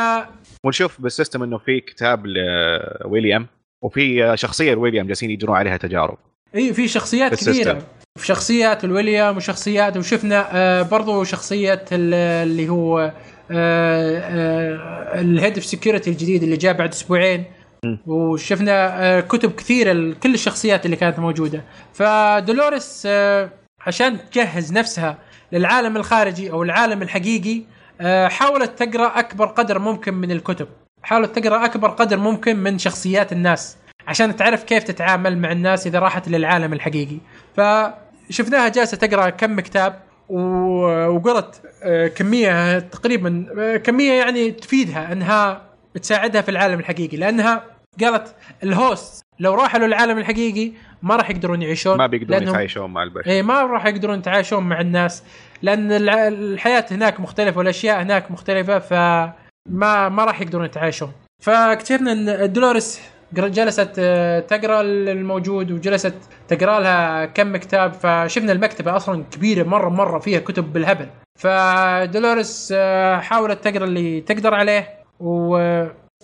ونشوف بال system إنه في كتاب لويليام وفي شخصية لويليام جالسين يجرون عليها تجارب إي في شخصيات بال system. كبيرة في شخصيات الويليام وشخصيات وشفنا آه برضو شخصية ال- اللي هو آه ال head of security الجديد اللي جاء بعد أسبوعين. وشفنا آه كتب كثيرة لكل الشخصيات اللي كانت موجودة. فدولوريس آه عشان تجهز نفسها للعالم الخارجي أو العالم الحقيقي آه حاولت تقرأ أكبر قدر ممكن من الكتب. حاولت تقرأ أكبر قدر ممكن من شخصيات الناس عشان تعرف كيف تتعامل مع الناس إذا راحت للعالم الحقيقي. فشفناها جالسة تقرأ كم كتاب وقرت كمية تقريبا كمية يعني تفيدها إنها تساعدها في العالم الحقيقي لأنها قالت الهوست لو راحوا للعالم الحقيقي ما راح يقدرون يعيشون ما بيقدرون يتعايشون مع البشر. اي ما راح يقدرون يتعايشون مع الناس لأن الحياة هناك مختلفة والأشياء هناك مختلفة فما ما راح يقدرون يتعايشون. فاكتشفنا إن دولوريس جلست آه، تقرأ الموجود وجلست تقرأ لها كم كتاب فشفنا المكتبة أصلا كبيرة مره مرة فيها كتب بالهبل. فدولوريس آه، حاولت تقرأ اللي تقدر عليه و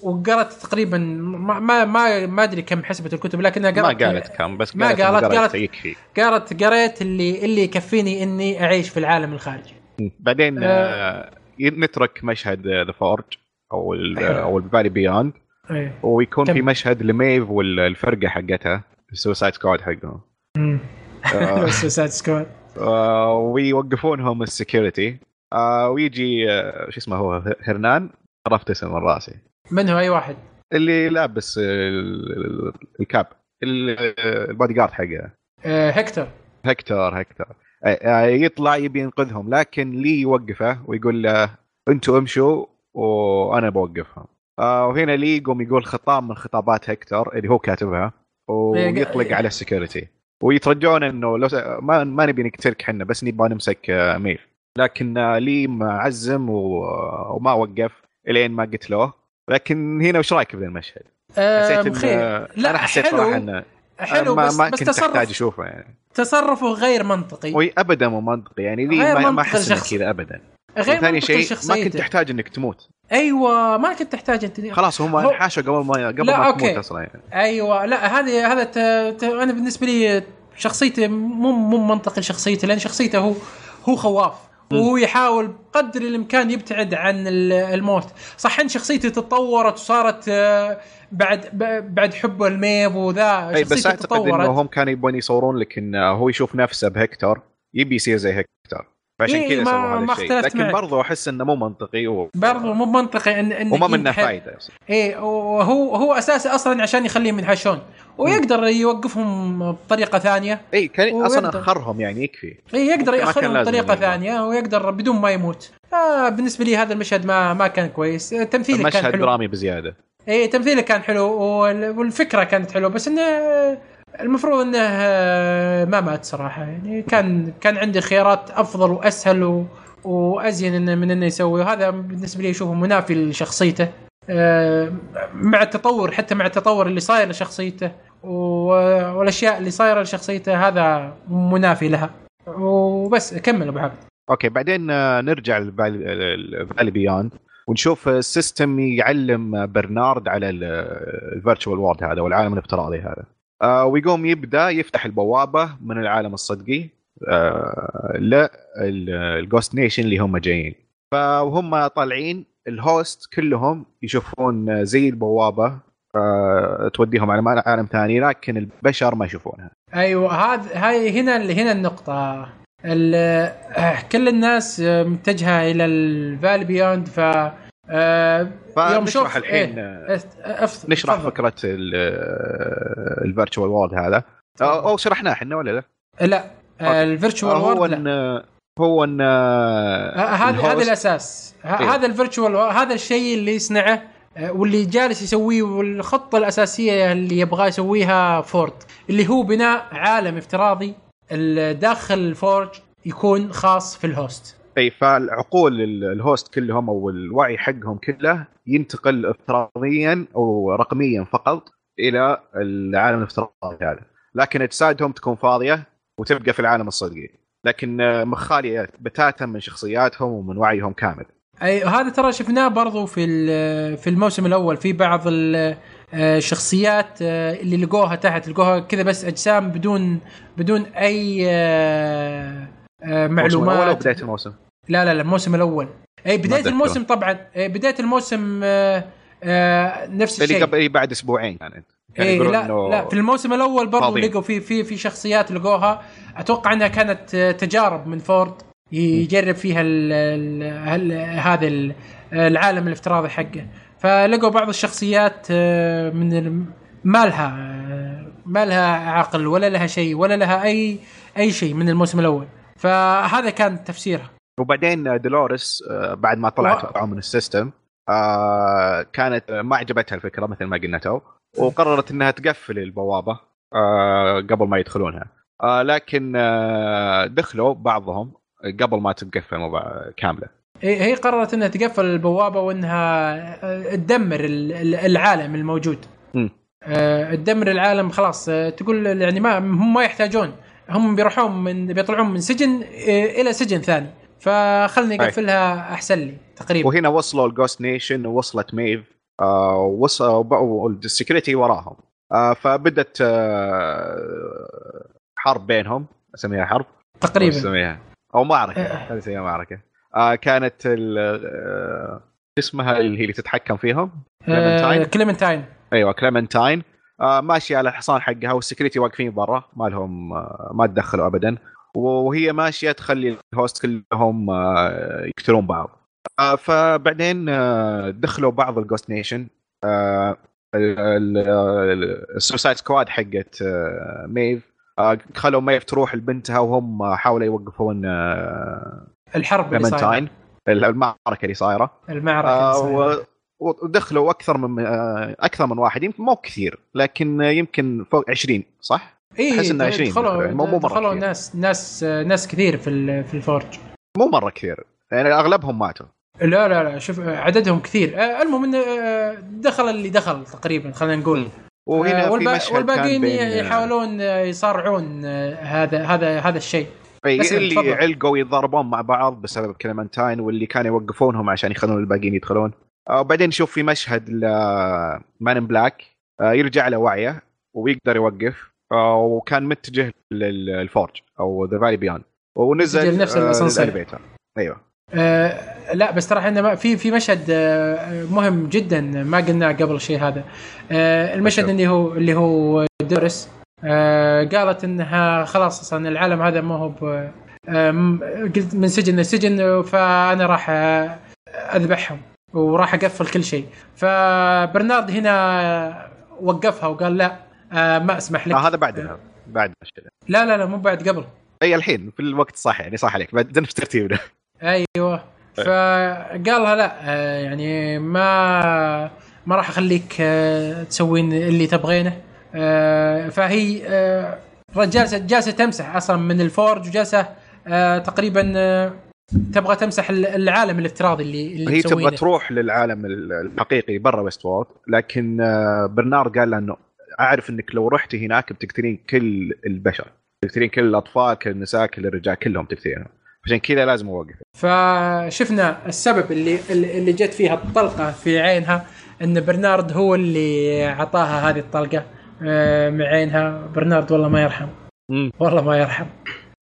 وقرأت تقريبا ما ما ما, ما أدري كم حسبت الكتب لكنها ما قرأت قالت كم بس ما قالت قالت- قالت- يكفي قرأت قريت اللي اللي يكفيني إني أعيش في العالم الخارجي. بعدين آه. آه، نترك مشهد the Forge أو ال حلو. أو ال Valley Beyond إيه ويكون في مشهد لميف والفرقه حقتها ال suicide squad حقهم. آه، suicide squad آه، ويوقفونهم ال security. آه، ويجي آه، شو اسمه هو هرنان. عرفت اسمه من راسي من هو؟ أي واحد. اللي لابس ال- ال- ال cap. ال- البودي جارد حقه. آه هكتور هكتور هكتور آه، آه، يطلع يبي ينقذهم لكن لي يوقفه ويقول له أنتوا امشوا وأنا بوقفهم. وهنا لي يقوم يقول خطاب من خطابات هكتور اللي هو كاتبها ويطلق على ال security ويترجون إنه لو س... ما ما نبي نقتلك حنا بس نبغى نمسك ميف لكن لي معزم و... وما وقف إلين ما قتلوه. لكن هنا وش رايك بذا المشهد؟ آه حسيت إن- مخير لا أنا حسيت صراحة حلو انه حلو ما, بس ما بس كنت أحتاج تصرف أشوفه يعني. تصرفه غير منطقي. وي ابدا مو منطقي. يعني لي غير ما, ما أحس. كذا ابدا. غير منطقي شيء ما كنت تحتاج إنك تموت. أيوه ما كنت تحتاج انت خلاص هم هو- انحاشوا قبل ما قبل لا، ما أوكي. تموت أصلا يعني. أيوه لا هذه هذا ت... ت... أنا بالنسبة لي شخصيته مو مو منطقي شخصيته لأن شخصيته هو هو خواف. وهو يحاول قدر الإمكان يبتعد عن ال- الموت. صح إن شخصيته تطورت وصارت آه، بعد بعد حبه لميف وذا أي بس أعتقد إنه تطورت. هم كانوا يبون يصورون لك انه هو يشوف نفسه بهكتور يبي يصير زي هكتور فعشان إيه، كذا ما- سووا هذا الشيء. لكن. برضو أحس إنه مو منطقي و... برضو مو منطقي ان انك وما منه فائده إيه وهو هو أساسي أصلا عشان يخليهم ينحشون. ويقدر يوقفهم بطريقة ثانية. اي كان أصلا. أخرهم يعني يكفي. إيه يقدر يأخرهم بطريقة. ثانية ويقدر بدون ما يموت. آه بالنسبة لي هذا المشهد ما ما كان كويس. تمثيله كان حلو. درامي بزيادة. إيه تمثيله كان حلو وال- والفكرة كانت حلوة بس إنه المفروض إنه آه، ما مات صراحة. يعني كان كان عندي خيارات أفضل وأسهل وأزين من إنه يسوي. وهذا بالنسبة لي اشوفه منافي لشخصيته. آه، مع التطور حتى مع التطور اللي صاير لشخصيته والأشياء اللي صايرة لشخصيته هذا منافي لها. وبس كمل أبو عبد أوكي بعدين آه، نرجع لل Valley Beyond ونشوف ال system يعلم برنارد على ال virtual world هذا والعالم الافتراضي هذا. آه، ويقوم يبدأ يفتح البوابة من العالم الصدقي آه، لل Ghost Nation اللي هم جايين. فهم طالعين ال hosts كلهم يشوفون زي البوابة آه، توديهم على عالم ثاني لكن البشر ما يشوفونها. أيوه هذا هاي هنا هنا النقطة. ال- آه، كل الناس متجهة إلى ال Valley Beyond ف آه، يوم شوف- الحين إيه، آه، أف- أف- نشرح تفضل. فكره ال virtual world هذا. أو شرحناه إحنا ولا لا؟ لا ال virtual هو world ان هو إن هذا هذا الأساس. إيه. هذا ال virtual هذا الشيء اللي يصنعه آه، واللي جالس يسويه والخطة الأساسية اللي يبغى يسويها فورد اللي هو بناء عالم افتراضي داخل ال Forge يكون خاص في ال hosts أي فالعقول ال- ال hosts كلهم أو الوعي حقهم كله ينتقل افتراضيا أو رقميا فقط إلى العالم الافتراضي هذا. لكن اجسادهم تكون فاضية وتبقى في العالم الصدقي. لكن آه، خاليه بتاتا من شخصياتهم ومن وعيهم كامل. أي هذا ترى شفناه برضو في في الموسم الأول. في بعض ال- آه، الشخصيات آه، اللي لقوها تحت. لقوها كذا بس أجسام بدون بدون أي آه، معلومات. بداية الموسم؟ لا لا لا الموسم الأول. اي بداية أتذكره. الموسم طبعا. إيه، بداية الموسم آه، نفس اللي الشيء. قبل إيه بعد أسبوعين كانت كان إيه لا إنه لا في الموسم الأول برضو. لقوا في في في شخصيات لقوها. أتوقع إنها كانت آه، تجارب من فورد يجرب فيها ال ال هل هذا ال- العالم الافتراضي حقه. فلقوا بعض الشخصيات من ما لها ما لها عقل ولا لها شيء ولا لها اي أي شيء من الموسم الأول. فهذا كان تفسيرها. وبعدين دولوريس آه، بعد ما طلعت و- من ال system آه، كانت ما عجبتها الفكرة مثل ما قلنا تو وقررت إنها تقفل البوابة آه، قبل ما يدخلونها. آه، لكن آه، دخلوا بعضهم قبل ما تقفل الموضوع كاملة. هي قررت إنها تقفل البوابة وإنها آه، تدمر ال- ال- العالم الموجود. آه، تدمر العالم خلاص آه، تقول يعني ما هم ما يحتاجون. هم بيروحون من بيطلعون من سجن آه، إلى سجن ثاني. فخلني أي. أقفلها أحسن لي تقريبا. وهنا وصلوا ال Ghost Nation ووصلت ميف آه، وصلوا ال security وراهم. آه، فبدت آه، حرب بينهم أسميها حرب؟ تقريبا. أسميها؟ أو معركة آه. خلينا نسميها معركة. آه كانت آه، اسمها اللي هي اللي تتحكم فيهم؟ آه، كليمنتاين؟ كليمنتاين أيوه كليمنتاين آه ماشيه على الحصان حقها وال security واقفين برا ما لهم آه ما تدخلوا ابدا. وهي ماشية تخلي ال hosts كلهم آه يقتلون بعض. آه فبعدين آه دخلوا بعض ال Ghost Nation. آه ال suicide squad حقت آه ميف. آه خلوا ميف تروح لبنتها وهم حاولوا يوقفون آه الحرب اللي صايرة. المعركة اللي صايرة. المعركة آه اللي صايرة. ودخلوا أكثر من آه أكثر من واحد. يمكن مو كثير لكن يمكن فوق 20 صح؟ اي أحس إنه 20 دخلوا مو- مو مرة دخلوا كثير. ناس ناس آه، ناس كثير في ال- في الفورج. مو مرة كثير. يعني أغلبهم ماتوا. لا لا لا شوف عددهم كثير. آه، المهم إنه دخل اللي دخل تقريبا خلينا نقول. وهنا آه، في مشهد والباقيين يحاولون يصارعون هذا هذا هذا الشيء. أي اسلم، اللي تفضل. علقوا يتضاربون مع بعض بسبب كليمنتاين واللي كانوا يوقفونهم عشان يخلون الباقيين يدخلون. وبعدين نشوف في مشهد Man Black يرجع له وعيه ويقدر يوقف آه، وكان متجه لل Forge أو the Valley Beyond ونزل آه، الأسانسير. لل elevator. أيوه آه لا بس ترى إحنا ما- في في مشهد آه مهم جدا ما قلناه قبل الشيء هذا آه المشهد. اللي هو اللي هو دورس آه قالت إنها خلاص أصلا العالم هذا ما هو آه قلت من سجن لسجن فأنا راح آه، أذبحهم وراح أقفل كل شيء. فبرنارد هنا وقفها وقال لا آه ما أسمح لك. آه هذا بعدها بعد الشيء لا لا لا مو بعد قبل. أي الحين في الوقت صح يعني صح عليك. بعد نفس ترتيبنا؟ أيوه. فقال لها لا آه، يعني ما ما راح أخليك آه، تسوين اللي تبغينه. آه، فهي آه، جالسة جالسة تمسح أصلا من ال Forge وجالسة آه، تقريبا آه، تبغى تمسح العالم الافتراضي اللي اللي هي تبغى. تروح للعالم الحقيقي برا Westworld لكن آه، برنارد قال لها إنه أعرف إنك لو رحتي هناك بتقتلين كل البشر تقتلين كل الأطفال كل النساء كل الرجال كلهم تقتلينهم. عشان كذا لازم أوقف. فشفنا السبب اللي اللي جت فيها الطلقة في عينها إن برنارد هو اللي اعطاها هذه الطلقة آه، من عينها. برنارد والله ما يرحم. والله ما يرحم.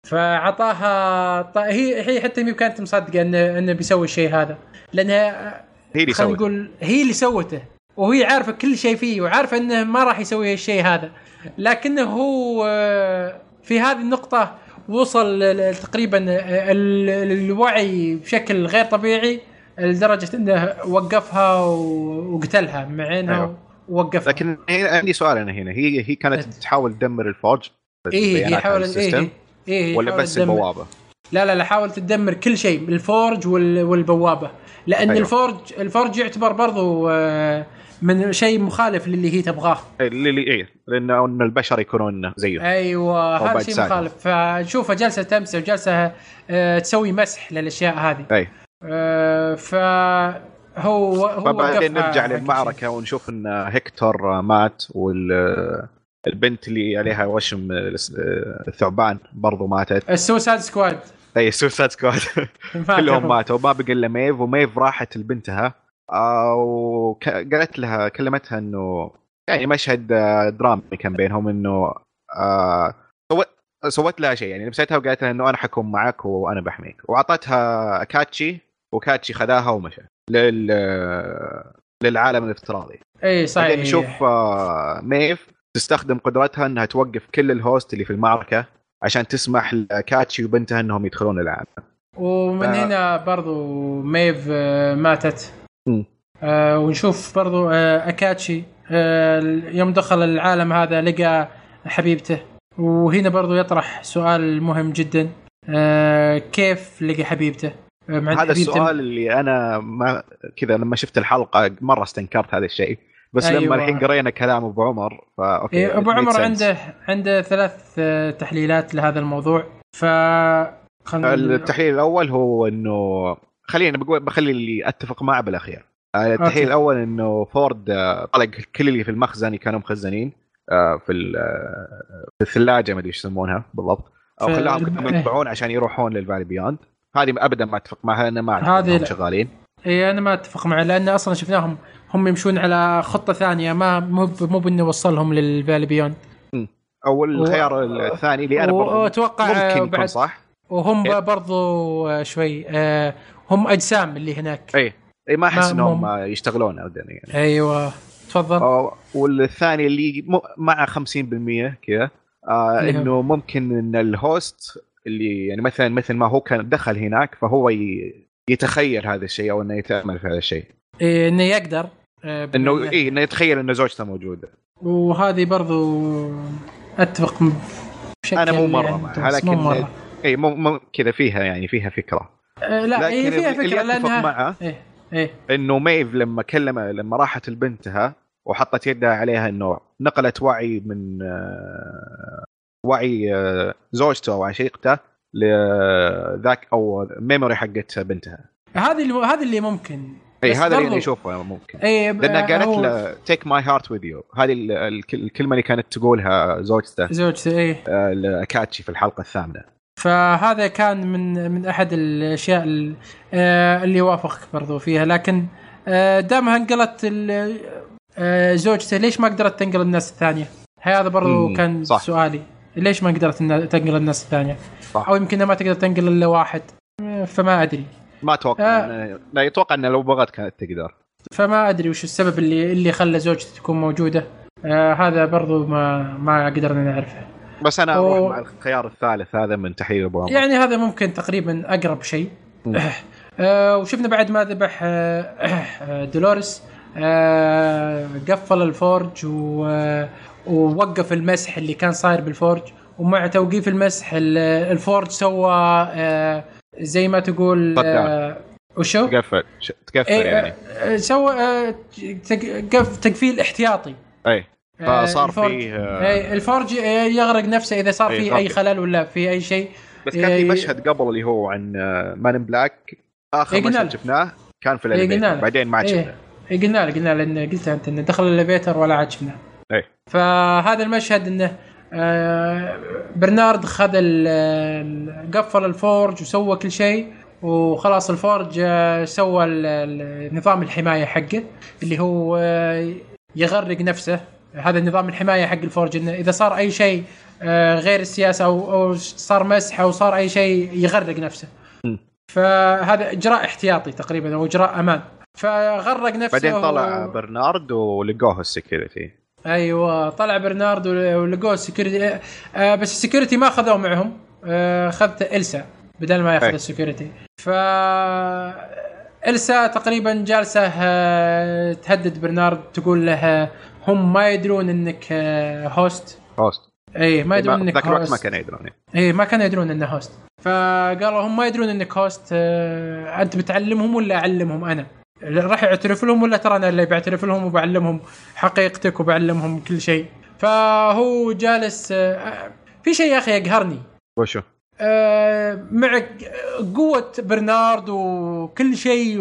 فاعطاها ط... هي هي حتى مي كانت مصدقة انه إنه بيسوي الشيء هذا. لأنها هي اللي خلينا سوت نقول هي اللي سوته وهي عارفة كل شيء فيه وعارفة إنه ما راح يسوي الشيء هذا. لكنه هو آه، في هذه النقطة وصل تقريبا آه، ال- الوعي بشكل غير طبيعي لدرجة إنه وقفها وقتلها مع أيوه. ووقفها لكن عندي سؤال أنا هنا. هي هي كانت. تحاول تدمر ال Forge إيه هي حاولت ال system، هي ولا بس تدمر. البوابة؟ لا لا لا حاول تدمر كل شيء ال Forge وال- والبوابة لأن. أيوه. ال Forge ال Forge يعتبر برضو آه، من شيء مخالف للي هي تبغاه اللي إيه لأنه أن البشر يكونون زيه أيوه هذا شيء. مخالف فشوفها جالسه تمسح وجالسه آه، تسوي مسح للأشياء هذه أي آه، فهو هو وقفها نرجع للمعركة ونشوف إن هيكتور مات والبنت اللي عليها وشم الثعبان برضو ماتت. ال Suicide Squad أي Suicide Squad كلهم ماتوا. ما بقى إلا ميف وميف راحت لبنتها. آه، وقالت لها كلمتها إنه يعني مشهد آه، درامي كان بينهم إنه آه، سوت سوت لها شيء. يعني لبستها وقالت لها إنه أنا حكون معك وأنا بحميك. وأعطتها كاتشي وكاتشي خذاها ومشى لل للعالم الافتراضي. اي صحيح. نشوف آه، ميف تستخدم قدرتها إنها توقف كل الهوست اللي في المعركة عشان تسمح لكاتشي وبنتها إنهم يدخلون العالم. ومن آه. هنا برضو ميف آه، ماتت. آه، ونشوف برضو آه، أكاتشي آه، يوم دخل العالم هذا لقى حبيبته. وهنا برضو يطرح سؤال مهم جدا. آه، كيف لقى حبيبته؟ آه، هذا السؤال اللي أنا ما كذا لما شفت الحلقة مرة استنكرت هذا الشيء. بس أيوة. لما الحين قرينا كلام أبو عمر فا أوكي إيه، أبو عمر. عنده عنده ثلاث آه، تحليلات لهذا الموضوع ف التحليل الأول هو انه خلينا بقول بخلي اللي أتفق معه بالأخير التحليل. الأول إنه فورد آه، طلق كل اللي في المخزن كانوا مخزنين آه، في في الثلاجة ما أدري إيش يسمونها بالضبط أو خلاهم كلهم يطبعون عشان يروحون لل Valley Beyond هذه ابدا ما أتفق معها لأن ما هذه. شغالين اي أنا ما أتفق معه لأن أصلا شفناهم هم يمشون على خطة ثانية ما مو مو بانه وصلهم للفالي بيوند. أو الخيار الثاني اللي أنا برضو. وأتوقع ممكن يكون صح. وهم إيه. برضو شوي آه، هم أجسام اللي هناك. اي اي ما أحس إنهم مم. يشتغلون ابدا يعني. أيوه. تفضل. والثاني اللي م- مع 50% كذا آه هو؟ إنه ممكن إن ال host اللي يعني مثلا مثل ما هو كان دخل هناك فهو ي- يتخيل هذا الشيء أو إنه يتامل في هذا الشيء. إيه إنه يقدر. آه، إنه إنه- اي إنه يتخيل ان زوجته موجودة. وهذه برضو أتفق بشكل أنا مو مرة يعني معها بس مو لكن مرة. اي مو مو كذا فيها يعني فيها فكرة. آه، لا هي لكن فيها اللي فكرة أتفق لأنها معه إيه إيه. إنه ميف لما كلم لما راحت لبنتها وحطت يدها عليها إنه نقلت وعي من آه، وعي آه، زوجته أو عشيقته لذاك أو memory حقت بنتها. هذه اللي هذه اللي ممكن اي هذا اللي اشوفه ممكن إيه لأنها آه، قالت هو له take my heart with you هذه ال- الك- الكلمة اللي كانت تقولها زوجته زوجته إيه آه، لكاتشي في الحلقة الثامنة فهذا كان من من أحد الأشياء ال- آه، اللي وافقك برضو فيها لكن آه، دامها انقلت زوجته ليش ما قدرت تنقل الناس الثانية؟ هذا برضو كان صح. سؤالي ليش ما قدرت تنقل الناس الثانية؟ صح. أو يمكن ما تقدر تنقل إلا واحد فما أدري ما أتوقع آه. لا يتوقع انه لو بغت كانت تقدر فما أدري وش السبب اللي اللي خلى زوجته تكون موجودة آه هذا برضو ما ما قدرنا نعرفه بس أنا. أروح مع الخيار الثالث هذا من تحليل ابو عمر يعني هذا ممكن تقريبا أقرب شيء. آه وشفنا بعد ما ذبح آه آه دولوريس آه قفل ال Forge و آه، ووقف المسح اللي كان صاير بال Forge ومع توقيف المسح ال- ال Forge سوى آه زي ما تقول آه وشو؟ تقفل تقفل إيه، يعني آه، سوى آه تق- قف- تقفيل احتياطي أي آه، فصار ال Forge- فيه آه، إيه، ال Forge آه، يغرق نفسه إذا صار إيه، فيه أي. خلل ولا في أي شيء بس كان في إيه، مشهد قبل اللي هو عن Man in Black آخر إيه، مشهد. شفناه كان في إيه، ال elevator. بعدين ما عاد إيه. شفناه إيه، قلنا له قلنا له قلت أنت انه دخل ال elevator ولا عاد شفناه إيه. فهذا المشهد إنه برنارد خذ ال- ال- قفل ال Forge وسوى كل شيء وخلاص ال Forge آه، سوى نظام الحماية حقه اللي هو آه، يغرق نفسه. هذا نظام الحماية حق ال Forge انه إذا صار أي شيء آه، غير السياسة أو صار مسح أو صار أي شيء يغرق نفسه. فهذا إجراء احتياطي تقريبا أو إجراء أمان. فغرق نفسه بعدين طلع و- برنارد ولقوه ال security. أيوه طلع برنارد ول- ولقوه ال security آه بس ال security ما أخذوه معهم. آه أخذت إلسا بدل ما يأخذ. ال security ف إلسا تقريبا جالسة آه، تهدد برنارد تقول له آه، هم ما يدرون إنك آه، host host اي ما يدرون إنك ذاك الوقت ما كانوا يدرون اي ما كانوا يدرون إنه host فقالوا هم ما يدرون إنك host آه، أنت بتعلمهم ولا أعلمهم؟ أنا. راح يعترف لهم ولا ترى أنا اللي بعترف لهم وبعلمهم حقيقتك وبعلمهم كل شيء؟ فهو جالس في شيء يا أخي يقهرني. وشو؟ آه، مع قوة برنارد وكل شيء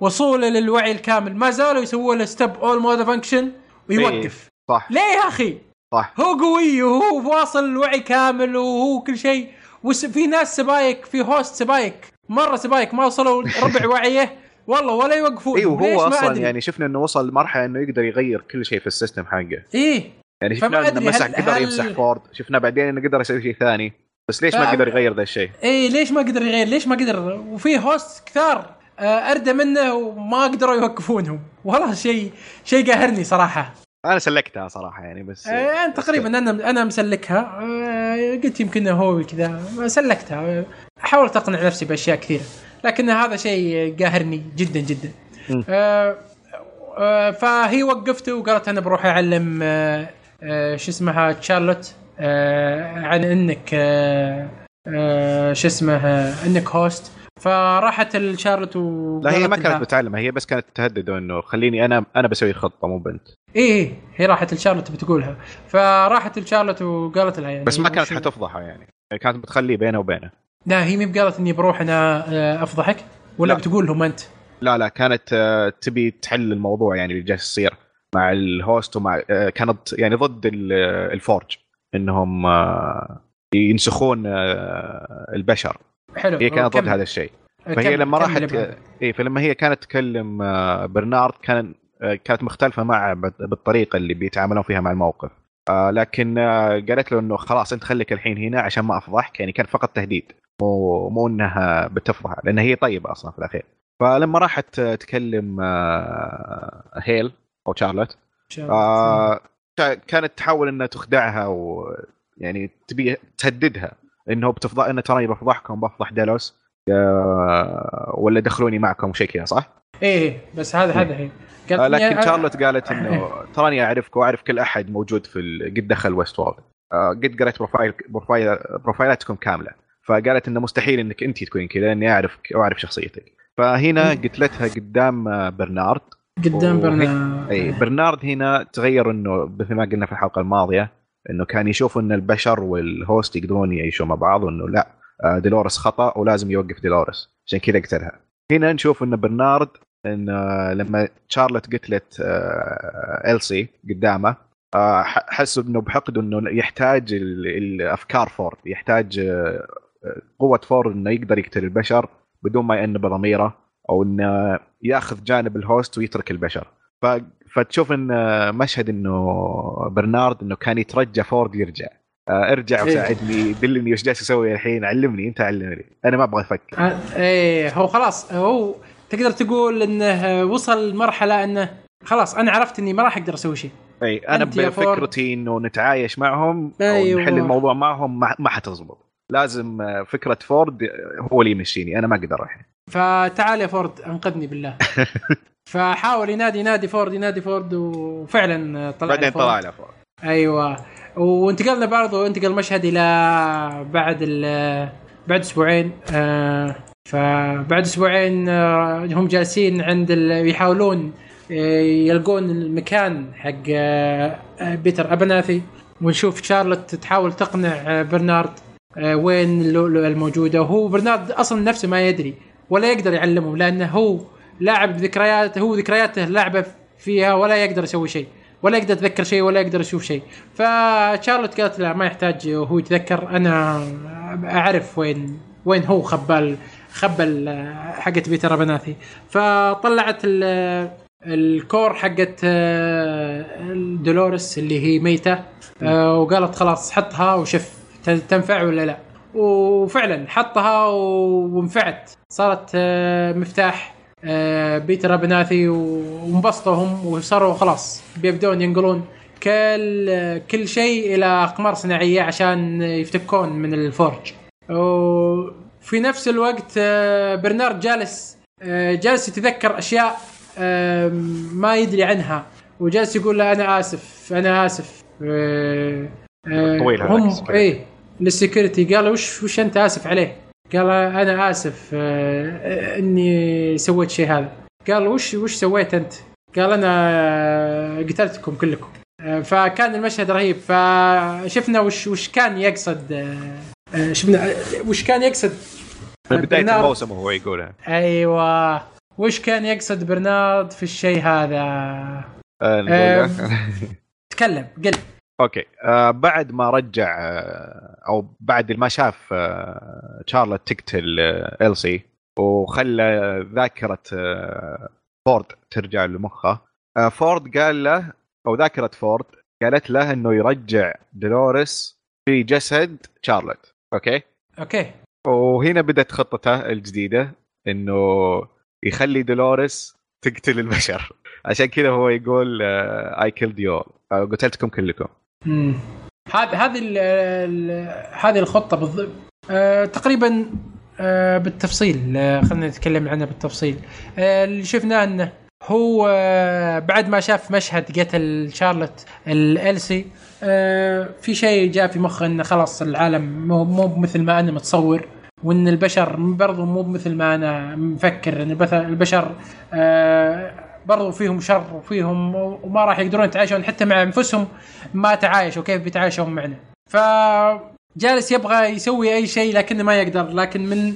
ووصوله للوعي الكامل. ما زالوا يسووا له stop all motor function ويوقف. صح. ليه يا أخي؟ صح. هو قوي وهو واصل الوعي كامل وهو كل شيء. وفي ناس سبايك في host سبايك. مرة سبايك ما وصلوا ربع وعيه. والله ولا يوقفون. أيوه هو ما أصلا أدري. يعني شفنا إنه وصل لمرحلة إنه يقدر يغير كل شيء في ال system حقه. إيه. يعني شفنا إنه مسح هل- قدر هل- يمسح فورد. شفنا بعدين إنه قدر يسوي شيء ثاني. بس ليش ما فأب- قدر يغير ذا الشيء؟ إيه ليش ما قدر يغير؟ ليش ما قدر؟ وفي هوست كثار آه، أردى منه وما قدروا يوقفونهم. والله شيء شيء قاهرني صراحة. أنا سلكتها صراحة يعني بس آه، أنا تقريبا أنا أنا مسلكها. آه، قلت يمكن هو كذا. سلكتها. حاولت أقنع نفسي بأشياء كثيرة لكن هذا شيء قاهرني جدا جدا. آه، آه، فهي وقفته وقالت أنا بروح أعلم آه، آه، شو اسمها تشارلوت آه، عن إنك آه، آه، شو اسمه آه، إنك host فراحت الشارلوت لا هي ما كانت بتعلمها هي بس كانت تهدده إنه خليني أنا أنا بسوي خطة مو بنت. إيه إيه هي راحت لشارلوت بتقولها. فراحت لشارلوت وقالت لها يعني بس ما كانت حتفضحها يعني. كانت بتخليه بينه وبينه. لا هي مي بقالت إني بروح أنا آه، أفضحك ولا لا. بتقول لهم أنت لا لا كانت آه، تبي تحل الموضوع يعني اللي جالس يصير مع ال host ومع آه، كانت يعني ضد ال- الفورج إنهم ينسخون البشر حلو هي كانت ضد. هذا الشيء فهي لما راحت. اي فلما هي كانت تكلم برنارد كان كانت مختلفة بت- بالطريقة اللي بيتعاملون فيها مع الموقف لكن قالت له إنه خلاص أنت خليك الحين هنا عشان ما أفضحك يعني كان فقط تهديد مو مو إنها بتفضح لأن هي طيبة أصلا في الأخير فلما راحت تكلم آه، هيل أو شارلوت آه كا- كانت تحاول إنها تخدعها ويعني تبي تهددها إنه بتفضح إنه تراني بفضحكم بفضح ديلوس آه ولا دخلوني معكم وشي كذا صح؟ إيه إيه، بس هذا هذا هي قالت آه لكن شارلوت قالت إنه تراني أعرفك وأعرف كل أحد موجود في. قد دخل ويست وورلد آه قد قريت profile profile بروفايلاتكم كاملة فقالت إنه مستحيل إنك أنت تكونين كذا لاني اعرفك واعرف شخصيتك. فهنا. قتلتها قدام آه، برنارد. قدام وهي- برنا أي برنارد هنا تغير إنه مثل ما قلنا في الحلقة الماضية إنه كان يشوف إن البشر وال host يقدرون يعيشوا مع بعض وإنه لا آه، ديلورس خطأ ولازم يوقف ديلورس عشان كذا قتلها هنا نشوف إن برنارد إن آه، لما شارلوت قتلت إلسي قدامه حس إنه بحقد إنه يحتاج ال- الأفكار فورد يحتاج قوة فورد إنه يقدر يقتل البشر بدون ما يأنب ضميره أو إنه يأخذ جانب ال host ويترك البشر ف... فتشوف إن مشهد إنه برنارد إنه كان يترجى فورد يرجع آه، ارجع إيه. وساعدني دلني وش جالس أسوي الحين علمني أنت علمني أنا ما أبغى أفكر آه، إيه هو خلاص هو تقدر تقول إنه وصل لمرحله إنه خلاص أنا عرفت إني ما راح أقدر أسوي شيء أي أنا. بفكرتي إنه نتعايش معهم أيوة. أو نحل الموضوع معهم ما, ما حتزبط لازم آه، فكرة فورد هو اللي يمشيني أنا ما أقدر الحين. فتعال يا فورد أنقذني بالله. فحاول ينادي ينادي فورد ينادي فورد وفعلا طلع بعدين فورد. طلع له فورد. أيوه. وانتقلنا برضو انتقل المشهد إلى بعد ال بعد أسبوعين آه فبعد أسبوعين آه هم جالسين عند يحاولون آه يلقون المكان حق بيتر أبناثي. ونشوف شارلوت تحاول تقنع برنارد. وين اللؤلؤه الموجودة. وهو برنارد أصلا نفسه ما يدري ولا يقدر يعلمهم لأنه هو لاعب ذكرياته هو ذكرياته لعبة فيها ولا يقدر يسوي شيء ولا يقدر يتذكر شيء ولا يقدر يشوف شيء. فشارلوت قالت لا ما يحتاج هو يتذكر. أنا أعرف وين وين هو خبال خبل حقت بيتر ابناثي فطلعت ال- ال core حقت آه، دولوريس اللي هي ميتة آه، وقالت خلاص حطها وشوف ت- تنفع ولا لا؟ وفعلا حطها وانفعت. صارت آه، مفتاح آه، بيتر أبناثي وانبسطوا هم وصاروا خلاص بيبدون ينقلون كل كل شيء إلى أقمار صناعية عشان يفتكون من الفورج. وفي نفس الوقت آه، برنارد جالس جالس يتذكر أشياء ما يدري عنها. وجالس يقول له أنا آسف أنا آسف. آه، آه، الطويل ال security. لل security قال وش وش أنت آسف عليه؟ قال أنا آسف آه، إني سويت شيء هذا قال وش وش سويت أنت؟ قال أنا قتلتكم كلكم آه، فكان المشهد رهيب فشفنا وش وش كان يقصد آه، آه، شفنا آه، وش كان يقصد من بداية. الموسم وهو يقولها أيوه وش كان يقصد برنارد في الشيء هذا؟ آه،. تكلم قل okay. آه بعد ما رجع آه أو بعد ما شاف آه شارلوت تقتل آه إلسي وخلى ذاكرة آه فورد ترجع لمخه آه فورد قال له أو ذاكرة فورد قالت له إنه يرجع دولوريس في جسد شارلوت. okay؟ okay. وهنا بدأت خطته الجديدة إنه يخلي دولوريس تقتل البشر. عشان كذا هو يقول I killed you قتلتكم كلكم. هذه هذه هذه الخطة بالضبط آه تقريبا آه بالتفصيل خلينا نتكلم عنها بالتفصيل. آه اللي شفناه إنه هو آه بعد ما شاف مشهد قتل شارلوت الألسي آه في شيء جاء في مخه إنه خلاص العالم مو مو مثل ما أنا متصور وإن البشر برضو مو مثل ما أنا مفكر إن البشر برضو فيهم شر وفيهم وما راح يقدرون يتعايشون حتى مع أنفسهم ما تعايشوا كيف بيتعايشون معنا. فجالس يبغى يسوي أي شيء لكنه ما يقدر لكن من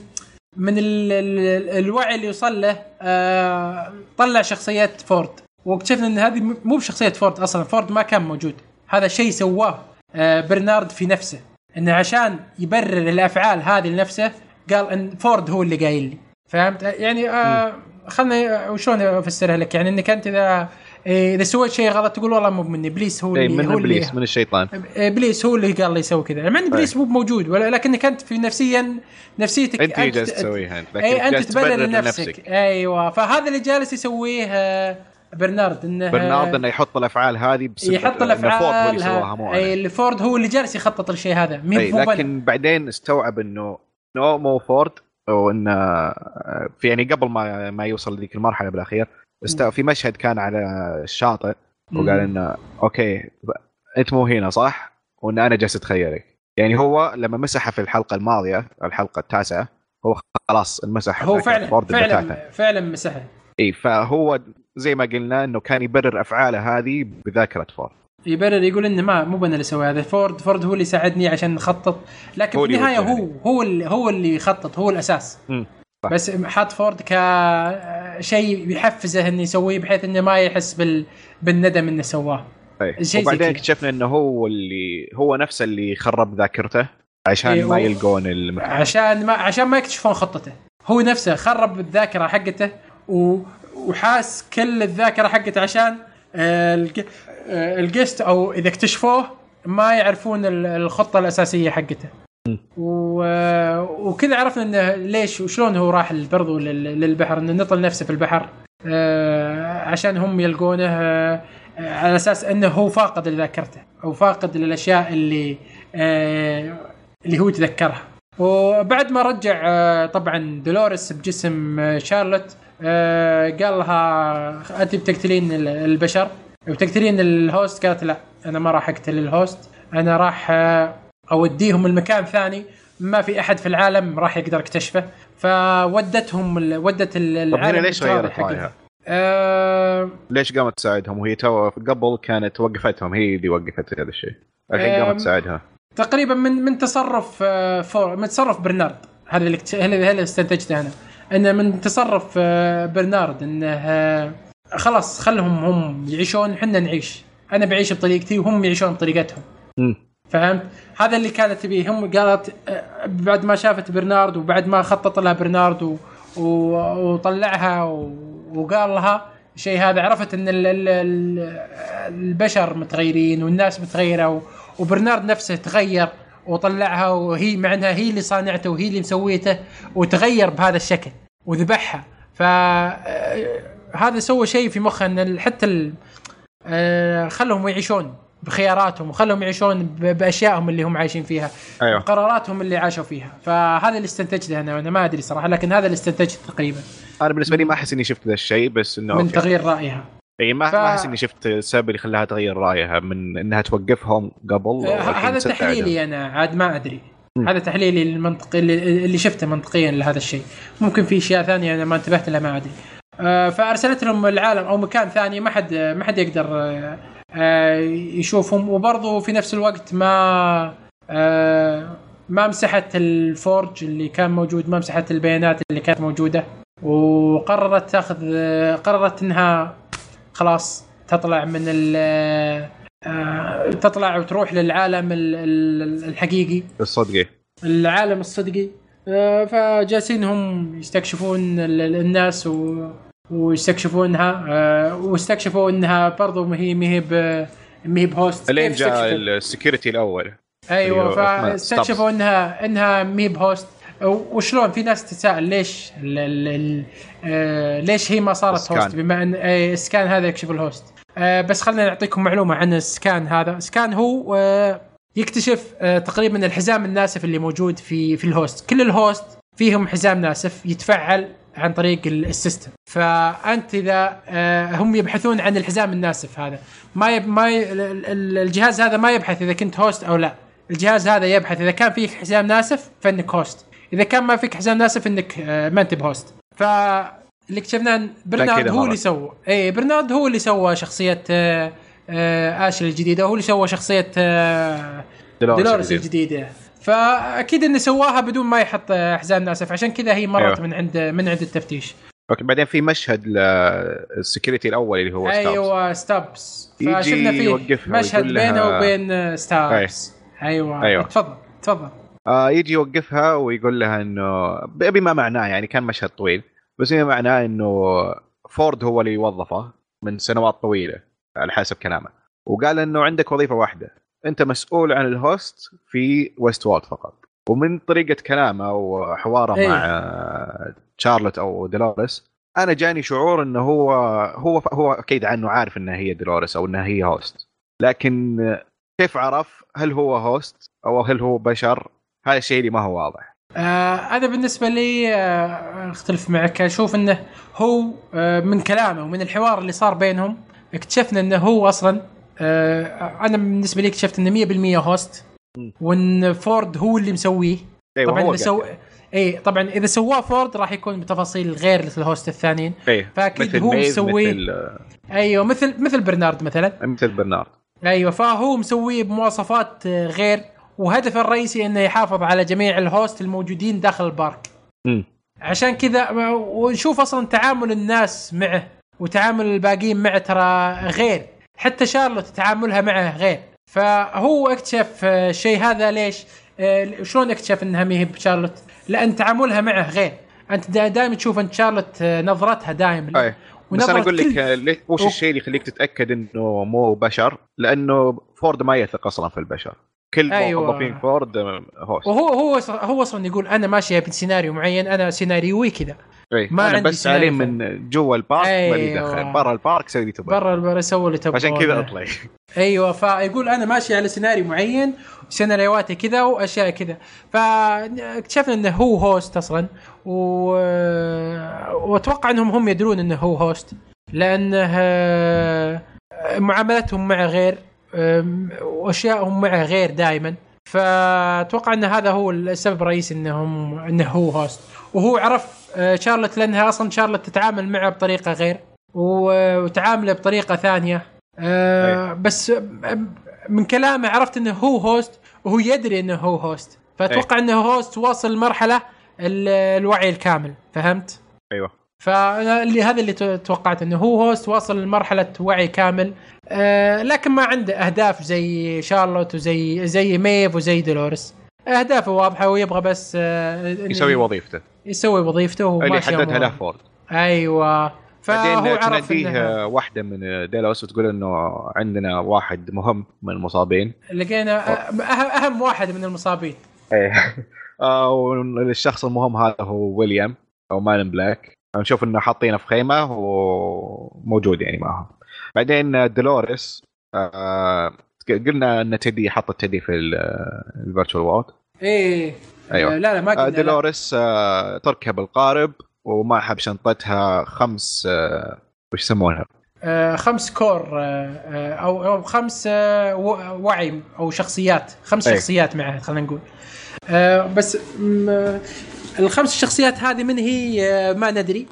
من ال ال الوعي اللي وصل له آه طلع شخصيه فورد. واكتشفنا إن هذه مو بشخصية فورد أصلا فورد ما كان موجود. هذا شيء سواه آه برنارد في نفسه. انه عشان يبرر الأفعال هذه لنفسه قال إن فورد هو اللي قايل لي. فهمت؟ يعني آه خلنا وشلون افسرها لك؟ يعني إنك أنت إذا إذا سويت شيء غلط تقول والله مو مني إبليس هو اي اللي من هو إبليس من الشيطان. إبليس هو اللي قال لي يسوي كذا. مع إن إبليس مو موجود ولا- لكنك أنت في نفسيا نفسيتك أنت اللي جالس تسويها أنت اي أنت تبرر لنفسك. أيوه فهذا اللي جالس يسويه آه، برنارد انه برنارد إنه يحط الأفعال هذه بسبب يحط إن فورد هو الأفعال اللي سواها مو اي اللي فورد هو اللي جالس يخطط للشيء هذا. مو بنا. لكن بعدين استوعب إنه نو مو فورد وانه في يعني قبل ما ما يوصل لذيك المرحلة بالأخير است... في مشهد كان على الشاطئ وقال إنه okay أنت مو هنا صح؟ وإن أنا جالس أتخيلك. يعني هو لما مسحها في الحلقة الماضية الحلقة التاسعة هو خلاص انمسح هو فعلا فورد بتاعته. فعلا فعلا مسحه. إي فهو زي ما قلنا إنه كان يبرر أفعاله هذه بذاكرة فورد يبرر يقول إنه ما مو أنا اللي سوي هذا فورد فورد هو اللي ساعدني عشان نخطط لكن هو في النهاية. هو هو اللي هو اللي يخطط هو الأساس. صح. بس حاط فورد كشيء يحفزه إنه يسويه بحيث إنه ما يحس بال بالندم إنه سواه اي شيء وبعدين. اكتشفنا إنه هو اللي هو نفسه اللي خرب ذاكرته عشان إيه، ما يلقون المكان عشان ما عشان ما يكتشفون خطته هو نفسه خرب الذاكرة حقته و... وحاس كل الذاكرة حقته عشان. آه، الجست أو إذا اكتشفوه ما يعرفون ال- الخطة الأساسية حقته. و... وكذا عرفنا إنه ليش وشلون هو راح برضو لل- للبحر إنه نطل نفسه في البحر آه، عشان هم يلقونه آه، على أساس إنه هو فاقد لذاكرته أو فاقد للأشياء اللي آه، اللي هو يتذكرها وبعد ما رجع آه، طبعا دولوريس بجسم آه، شارلوت آه، قال لها أنت بتقتلين ال- البشر؟ وتقتلين ال host قالت لا أنا ما راح أقتل ال host أنا راح آه، أوديهم المكان ثاني ما في أحد في العالم راح يقدر يكتشفه. فودتهم ودت ال- طب العالم ليش غيرت. رايها؟ آه ليش قامت تساعدهم؟ وهي تو قبل كانت وقفتهم هي اللي وقفت هذا الشيء. الحين أم، قامت تساعدها. تقريبا من من تصرف آه، فور من تصرف برنارد. هذا اللي هذا اللي استنتجته أنا. إنه من تصرف آه، برنارد إنه خلاص خلهم هم يعيشون إحنا نعيش. أنا بعيش بطريقتي وهم يعيشون بطريقتهم. فهمت؟ هذا اللي كانت تبيه هم قالت بعد ما شافت برنارد وبعد ما خطط لها برنارد و... و... وطلعها و... وقال لها الشيء هذا عرفت إن ال... ال... ال- البشر متغيرين والناس متغيرة و... وبرنارد نفسه تغير وطلعها وهي مع إنها هي اللي صانعته وهي اللي مسويته وتغير بهذا الشكل وذبحها. ف هذا سوى شيء في مخه إن حتى ال... آه، خلهم يعيشون بخياراتهم وخلهم يعيشون بأشيائهم اللي هم عايشين فيها أيوه. قراراتهم اللي عاشوا فيها. فهذا اللي استنتجته أنا أنا ما أدري صراحة لكن هذا اللي استنتجته تقريبا. أنا بالنسبة لي ما أحس إني شفت ذا الشيء بس إنه من. تغيير رأيها. إي ما ف- ما أحس إني شفت السبب اللي خلاها تغير رأيها من إنها توقفهم قبل آه، هذا تحليلي أنا عاد ما أدري. مم. هذا تحليلي المنطقي اللي, اللي شفته منطقيا لهذا الشيء. ممكن في أشياء ثانية أنا ما انتبهت لها ما أدري. فأرسلت لهم العالم أو مكان ثاني ما حد ما حد يقدر آه، آه، يشوفهم. وبرضه في نفس الوقت ما آه، ما مسحت الفورج اللي كان موجود ما مسحت البيانات اللي كانت موجودة. وقررت تاخذ آه، قررت إنها خلاص تطلع من ال آه، تطلع وتروح للعالم ال- ال- الحقيقي. الصدقي. العالم الصدقي. آه، فجالسين هم يستكشفون ال- ال- الناس و ويستكشفونها آه، واستكشفوا انها برضو ما هي ما هي ما هي ب host. الين جاء؟ ال security الأول. أيوه أيوة، فاستكشفوا انها انها مي ب host. وشلون؟ في ناس تتساءل ليش ال ال ال آه ليش هي ما صارت ال scan. host؟ بما ان آه، ال scan هذا يكشف ال host. آه بس خلينا نعطيكم معلومة عن ال scan هذا. ال scan هو آه يكتشف آه تقريبا الحزام الناسف اللي موجود في في ال host. كل ال host فيهم حزام ناسف يتفعل عن طريق ال- system. فأنت إذا آه هم يبحثون عن الحزام الناسف هذا. ما يب ما ي... ال- ال- الجهاز هذا ما يبحث إذا كنت host أو لا. الجهاز هذا يبحث إذا كان فيك حزام ناسف فإنك host إذا كان ما فيك حزام ناسف إنك آه، ما أنت ب host فاللي اكتشفناه إن برنارد هو. اللي سوى. إي برنارد هو اللي سوى شخصية آه، اشلي الجديدة. هو اللي سوى شخصية الجديد. الجديدة. فأكيد إنه سواها بدون ما يحط حزام ناسف عشان كذا هي مرت أيوة. من عند من عند التفتيش. okay بعدين في مشهد لل security الأول اللي هو ستابس أيوه ستابس فشفنا فيه مشهد بينه وبين ستابس أيوه. أيوة. تفضل تفضل. آه يجي يوقفها ويقول لها انه بما معناه يعني كان مشهد طويل بس بما معناه إنه فورد هو اللي وظفه من سنوات طويلة على حسب كلامه. وقال إنه عندك وظيفة واحدة. أنت مسؤول عن ال host في Westworld فقط. ومن طريقة كلامه وحواره أيوة. مع آه، شارلوت أو دولوريس أنا جاني شعور إنه هو هو هو أكيد عنه عارف إنها هي دولوريس أو إنها هي هوست. لكن كيف عرف هل هو host أو هل هو بشر؟ هذا الشيء اللي ما هو واضح. آه أنا بالنسبة لي آه أختلف معك. أشوف إنه هو آه من كلامه ومن الحوار اللي صار بينهم اكتشفنا إنه هو أصلا أنا بالنسبة لي اكتشفت انه 100% host. وإن فورد هو اللي مسويه. أيوه طبعا هو اذا سو... قال. اي طبعا إذا سواه فورد راح يكون بتفاصيل غير ال host الثانيين. إيه فأكيد هو مسويه مثل أيوه مثل مثل برنارد مثلا. مثل برنارد. أيوه فهو مسويه بمواصفات آه، غير. وهدفه الرئيسي إنه يحافظ على جميع الهوست الموجودين داخل البارك. مم. عشان كذا ونشوف أصلا تعامل الناس معه وتعامل الباقيين معه ترى غير. حتى شارلوت تعاملها معه غير. فهو اكتشف آه، الشيء هذا ليش؟ آه، شلون اكتشف إنها ما هي بشارلوت؟ لأن تعاملها معه غير. أنت دائما تشوف أن شارلوت آه، نظرتها دائما. بس أنا أقول لك آه، وش. الشيء اللي يخليك تتأكد إنه مو بشر؟ لأنه فورد ما يثق أصلا في البشر. كل أيوة. موظفين فورد آه، host. وهو هو هو أصلا يقول أنا ماشيه بسيناريو معين أنا سيناريوي كذا. إيه. ما عندي بس عليه من جوا ال park مالي أيوة. دخل. برا ال park سوي اللي تبغى. برا ال park سوي اللي تبغى عشان كذا أطلع. أيوه فيقول أنا ماشي على سيناريو معين سيناريوهاتي كذا وأشياء كذا. فاكتشفنا إنه هو host أصلا و... وأتوقع إنهم هم يدرون إنه هو host لأنه آه، معاملتهم معه غير واشيائهم معه غير دائما فأتوقع أن هذا هو السبب الرئيسي انهم إنه هو host وهو عرف آه، شارلوت لانها أصلا شارلوت تتعامل معه بطريقة غير وتعامله بطريقة ثانية. آه بس من كلامه عرفت إنه هو host وهو يدري إنه هو host فأتوقع إنه host واصل لمرحله ال- الوعي الكامل. فهمت؟ أيوه. فأنا اللي هذا اللي تو- توقعت إنه هو host واصل لمرحله وعي كامل. آه لكن ما عنده أهداف زي شارلوت وزي زي ميف وزي دولوريس. أهدافه واضحة ويبغى بس آه يسوي وظيفته. يسوي وظيفته اللي وماشي حددها. له فورد. أيوه. فهو عرف تناديه انه واحدة من ديلوس وتقول إنه عندنا واحد مهم من المصابين. لقينا أه- اهم أهم واحد من المصابين. إيه. والشخص المهم هذا هو ويليام أو Man Black. نشوف إنه حاطينه في خيمة وموجود يعني معهم. بعدين دولوريس آه قلنا إن تيدي حطت تيدي في ال virtual world إيه أيوة. آه، لا لا ما آه، قلنا. دولوريس آه، تركب القارب ومعها بشنطتها خمس آه، وش يسمونها؟ آه، خمس كور آه، آه، أو أو خمس آه، وعي أو شخصيات خمس أي. شخصيات معها خلينا نقول آه، بس آه، الخمس شخصيات هذه من هي آه، ما ندري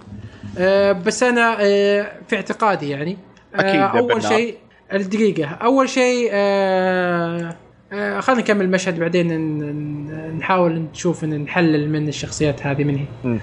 آه، بس أنا آه، في اعتقادي يعني آه، أكيد أول. شيء الدقيقة. أول شيء آه، آه، خلينا نكمل المشهد بعدين نحاول نشوف نحلل من الشخصيات هذه من هي.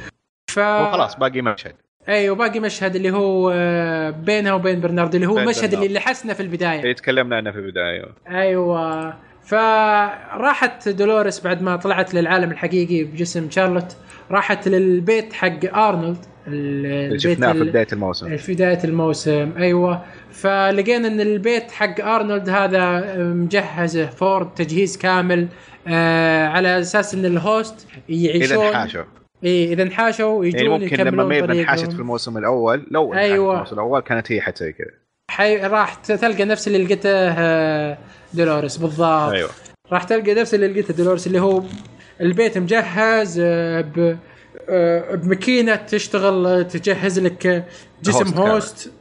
ف وخلاص باقي مشهد. اي وباقي مشهد اللي هو آه، بينها وبين برناردو اللي هو المشهد اللي. لحسنا في البداية. اللي تكلمنا عنه في البداية. أيوه. فراحت دولوريس بعد ما طلعت للعالم الحقيقي بجسم شارلوت راحت للبيت حق أرنولد. اللي البيت شفناه في بداية الموسم. في بداية الموسم أيوه. فلقينا إن البيت حق أرنولد هذا مجهزه فورد تجهيز كامل آه على أساس إن ال host يعيشون. إذا انحاشوا. إي إذا انحاشوا يجون يعني ممكن لما انحاشت. في الموسم الأول لو أيوة. في الموسم الأول كانت هي حتسوي كذا. حي... راح تلقى نفس اللي لقيته آه، دولوريس بالضبط. أيوه. راح تلقى نفس اللي لقيته دولوريس اللي هو البيت مجهز آه، ب آه، بماكينة تشتغل آه، تجهز لك آه، جسم host. host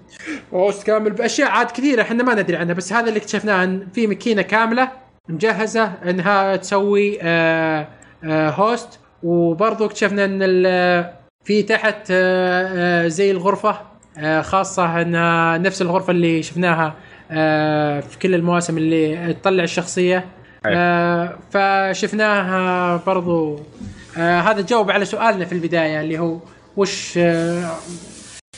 host كامل بأشياء عاد كثيرة إحنا ما ندري عنها بس هذا اللي اكتشفناه إن في ماكينة كاملة مجهزة إنها تسوي آه، آه، هوست وبرضو اكتشفنا إن في تحت آه، آه، زي الغرفة آه، خاصة إنها نفس الغرفة اللي شفناها آه، في كل المواسم اللي تطلع الشخصية. آه، فشفناها برضو آه، هذا جاوب على سؤالنا في البداية اللي هو وش آه،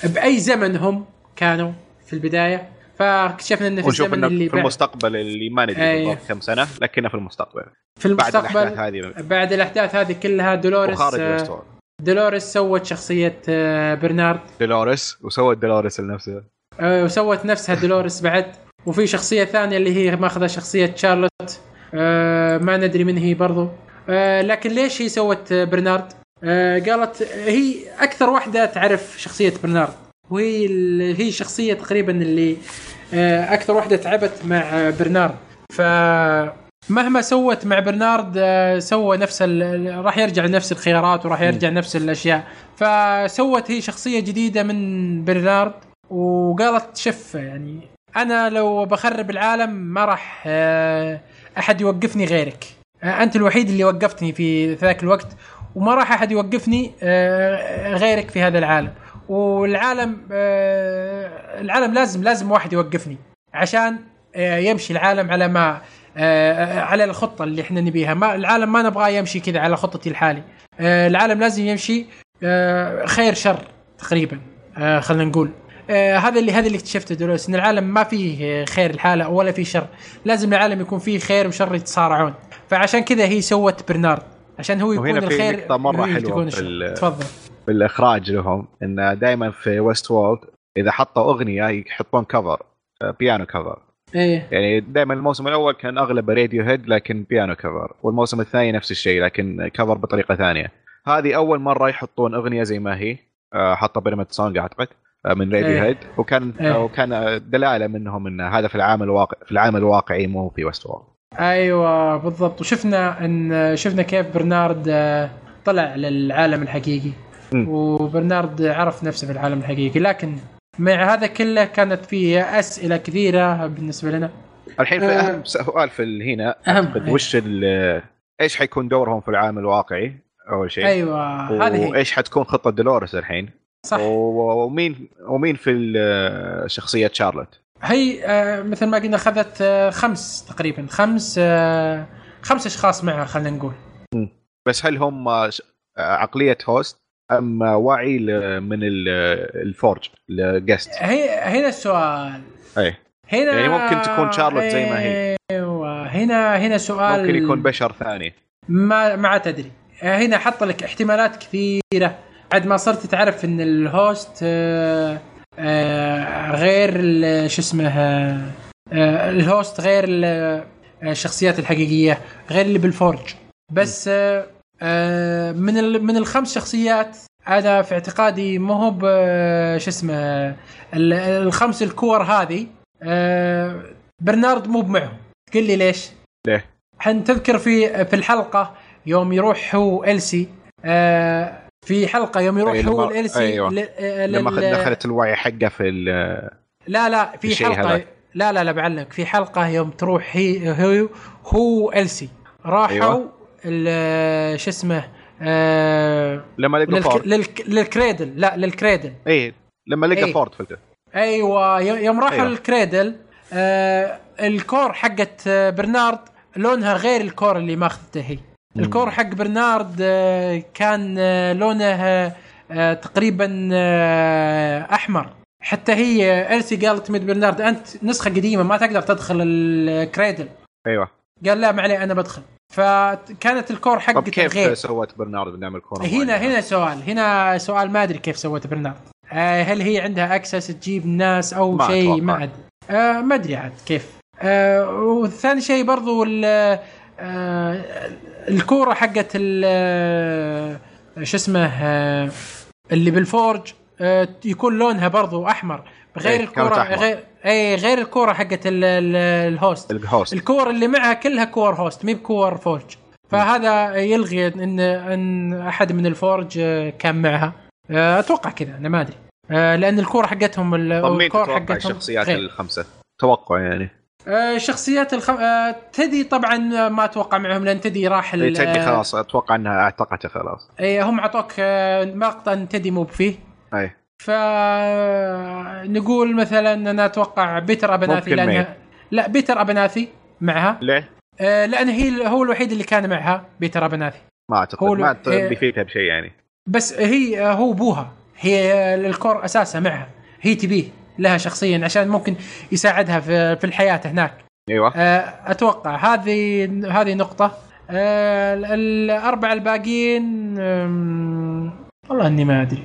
بأي زمن هم كانوا في البداية؟ فاكتشفنا ان في الزمن إنه اللي في المستقبل اللي ما ندري أي. بالضبط كم سنة لكنه في المستقبل. في بعد الأحداث المستقبل هذه. بعد الأحداث هذه كلها دولوريس وخارج آه، دولوريس سوت شخصية آه، برنارد. دولوريس وسوت دولوريس لنفسها آه، وسوت نفسها دولوريس بعد. وفي شخصية ثانية اللي هي ماخذة شخصية شارلوت آه، ما ندري من هي برضو. آه، لكن ليش هي سوت آه، برنارد؟ آه، قالت هي أكثر واحدة تعرف شخصية برنارد. وهي هي الشخصيه تقريبا اللي آه، أكثر واحدة تعبت مع آه، برنارد. ف مهما سوت مع برنارد آه، سوى نفس ال- راح يرجع لنفس الخيارات وراح يرجع نفس الأشياء. فسوت هي شخصية جديدة من برنارد وقالت شف يعني أنا لو بخرب العالم ما راح آه، أحد يوقفني غيرك. آه، أنت الوحيد اللي وقفتني في ذاك الوقت وما راح أحد يوقفني آه، غيرك في هذا العالم. والعالم آه، العالم لازم لازم واحد يوقفني عشان آه، يمشي العالم على ما آه، على الخطة اللي إحنا نبيها. ما العالم ما نبغاه يمشي كذا على خطتي الحالي. آه، العالم لازم يمشي آه، خير شر تقريبا آه، خلينا نقول. آه، هذا اللي هذا اللي اكتشفته دروس إن العالم ما فيه خير الحالة ولا فيه شر. لازم العالم يكون فيه خير وشر يتصارعون. فعشان كذا هي سوت برنارد. عشان هو يكون وهنا في الأخير نقطة مرة حلوة تفضل. في الاخراج لهم إن دائما في Westworld إذا حطوا أغنية يحطون cover بيانو cover إيه. يعني دائما الموسم الأول كان اغلبه Radiohead لكن بيانو cover والموسم الثاني نفس الشيء لكن cover بطريقة ثانية. هذه أول مرة يحطون أغنية زي ما هي. آه، حطوا Pyramid Song أعتقد آه، من راديو إيه. head وكان إيه. وكان دلالة منهم إن هذا في العالم الواقع في العالم الواقعي مو في Westworld أيوه بالضبط. وشفنا إن شفنا كيف برنارد آه، طلع للعالم الحقيقي. وبرنارد عرف نفسه في العالم الحقيقي. لكن مع هذا كله كانت فيه أسئلة كثيرة بالنسبة لنا. الحين في آه. أهم سؤال في هنا. أهم، أعتقد إيه. وش ال- إيش حيكون دورهم في العالم الواقعي؟ أول شيء. أيوه هذه هي. وإيش حتكون خطة دولوريس الحين؟ صح. و- ومين ومين في شخصية شارلوت؟ هي آه، مثل ما قلنا اخذت آه، خمس تقريبا خمس آه، خمس أشخاص معها خلينا نقول. بس هل هم عقلية host أم وعي ل- من ال- ال Forge ال guest هي هنا السؤال. أي. هنا يعني ممكن تكون شارلوت زي ما هي. أيوه. هنا هنا سؤال. ممكن يكون بشر ثاني. ما ما تدري هنا حط لك احتمالات كثيرة. بعد ما صرت تعرف إن ال host غير ال- شو اسمه آه، آه، ال host غير ال- الشخصيات الحقيقية غير اللي بال Forge بس آه، آه، من ال- من الخمس شخصيات أنا في اعتقادي مو هو شو اسمه ال- الخمس الكور هذه آه، برنارد مو بمعهم تقول لي ليش؟ ليه؟ حن تذكر في في الحلقة يوم يروح هو إلسي آه في حلقة يوم يروح أي هو لما- الالسي أيوة. آه، لما دخلت الوعي حقه في ال- لا لا في حلقه. لا لا لا بعلمك في حلقة يوم تروح هي هو هو السي راحوا أيوة. ال- شو اسمه آه لما لقى للك فورد للك للكريدل لا للكريدل اي لما لقى إيه. فورد فلته أيوه يوم راحوا أيوة. أيوة. للكريدل آه الكور حقت آه، برنارد لونها غير الكور اللي ماخذته هي الكور حق برنارد آه، كان آه، لونه آه، تقريبا أحمر. حتى هي السي قالت ميد برنارد أنت نسخة قديمة ما تقدر تدخل ال Cradle. أيوه. قال لا ما عليه أنا بدخل. فكانت الكور طب حقته كيف غير. سوت برنارد بنعمل كورة هنا؟ هنا سؤال هنا سؤال ما أدري كيف سوت برنارد. هل هي عندها access تجيب الناس أو شيء. ما أدري. آه ما أدري عاد كيف. آه والثاني شيء برضو آه الكورة حقت ال- آه، شو اسمه آه اللي بال Forge آه يكون لونها برضو أحمر. غير إيه، الكورة. غير اي غير الكورة حقت ال- ال- ال host. ال host. الكور اللي معها كلها كور host مي بكور Forge. فهذا يلغي إن إن أحد من ال Forge كان معها. أتوقع كذا أنا ما أدري. لأن الكوره حقتهم الكور حقتهم الشخصيات. الخمسة؟ توقع يعني. آه، شخصيات الخم... آه، تدي طبعا ما أتوقع معهم لأن تدي راح ال- إيه، تدي خلاص أتوقع إنها اعتقته خلاص. اي هم أعطوك آه، مقطع تدي مو فيه اي فنقول مثلا أنا أتوقع بيتر أبرناثي. لانها لا بيتر أبرناثي معها. ليه؟ آه، لأن هي هو الوحيد اللي كان معها بيتر أبرناثي. ما أعتقد هو ما. بيفيدها بشيء يعني. بس هي هو أبوها. هي الكور أساسها معها. هي تبيه. لها شخصيا عشان ممكن يساعدها في في الحياة هناك. أيوه. آه، أتوقع هذه هذه نقطة. آه، ال- الأربعة الباقيين والله إني ما أدري.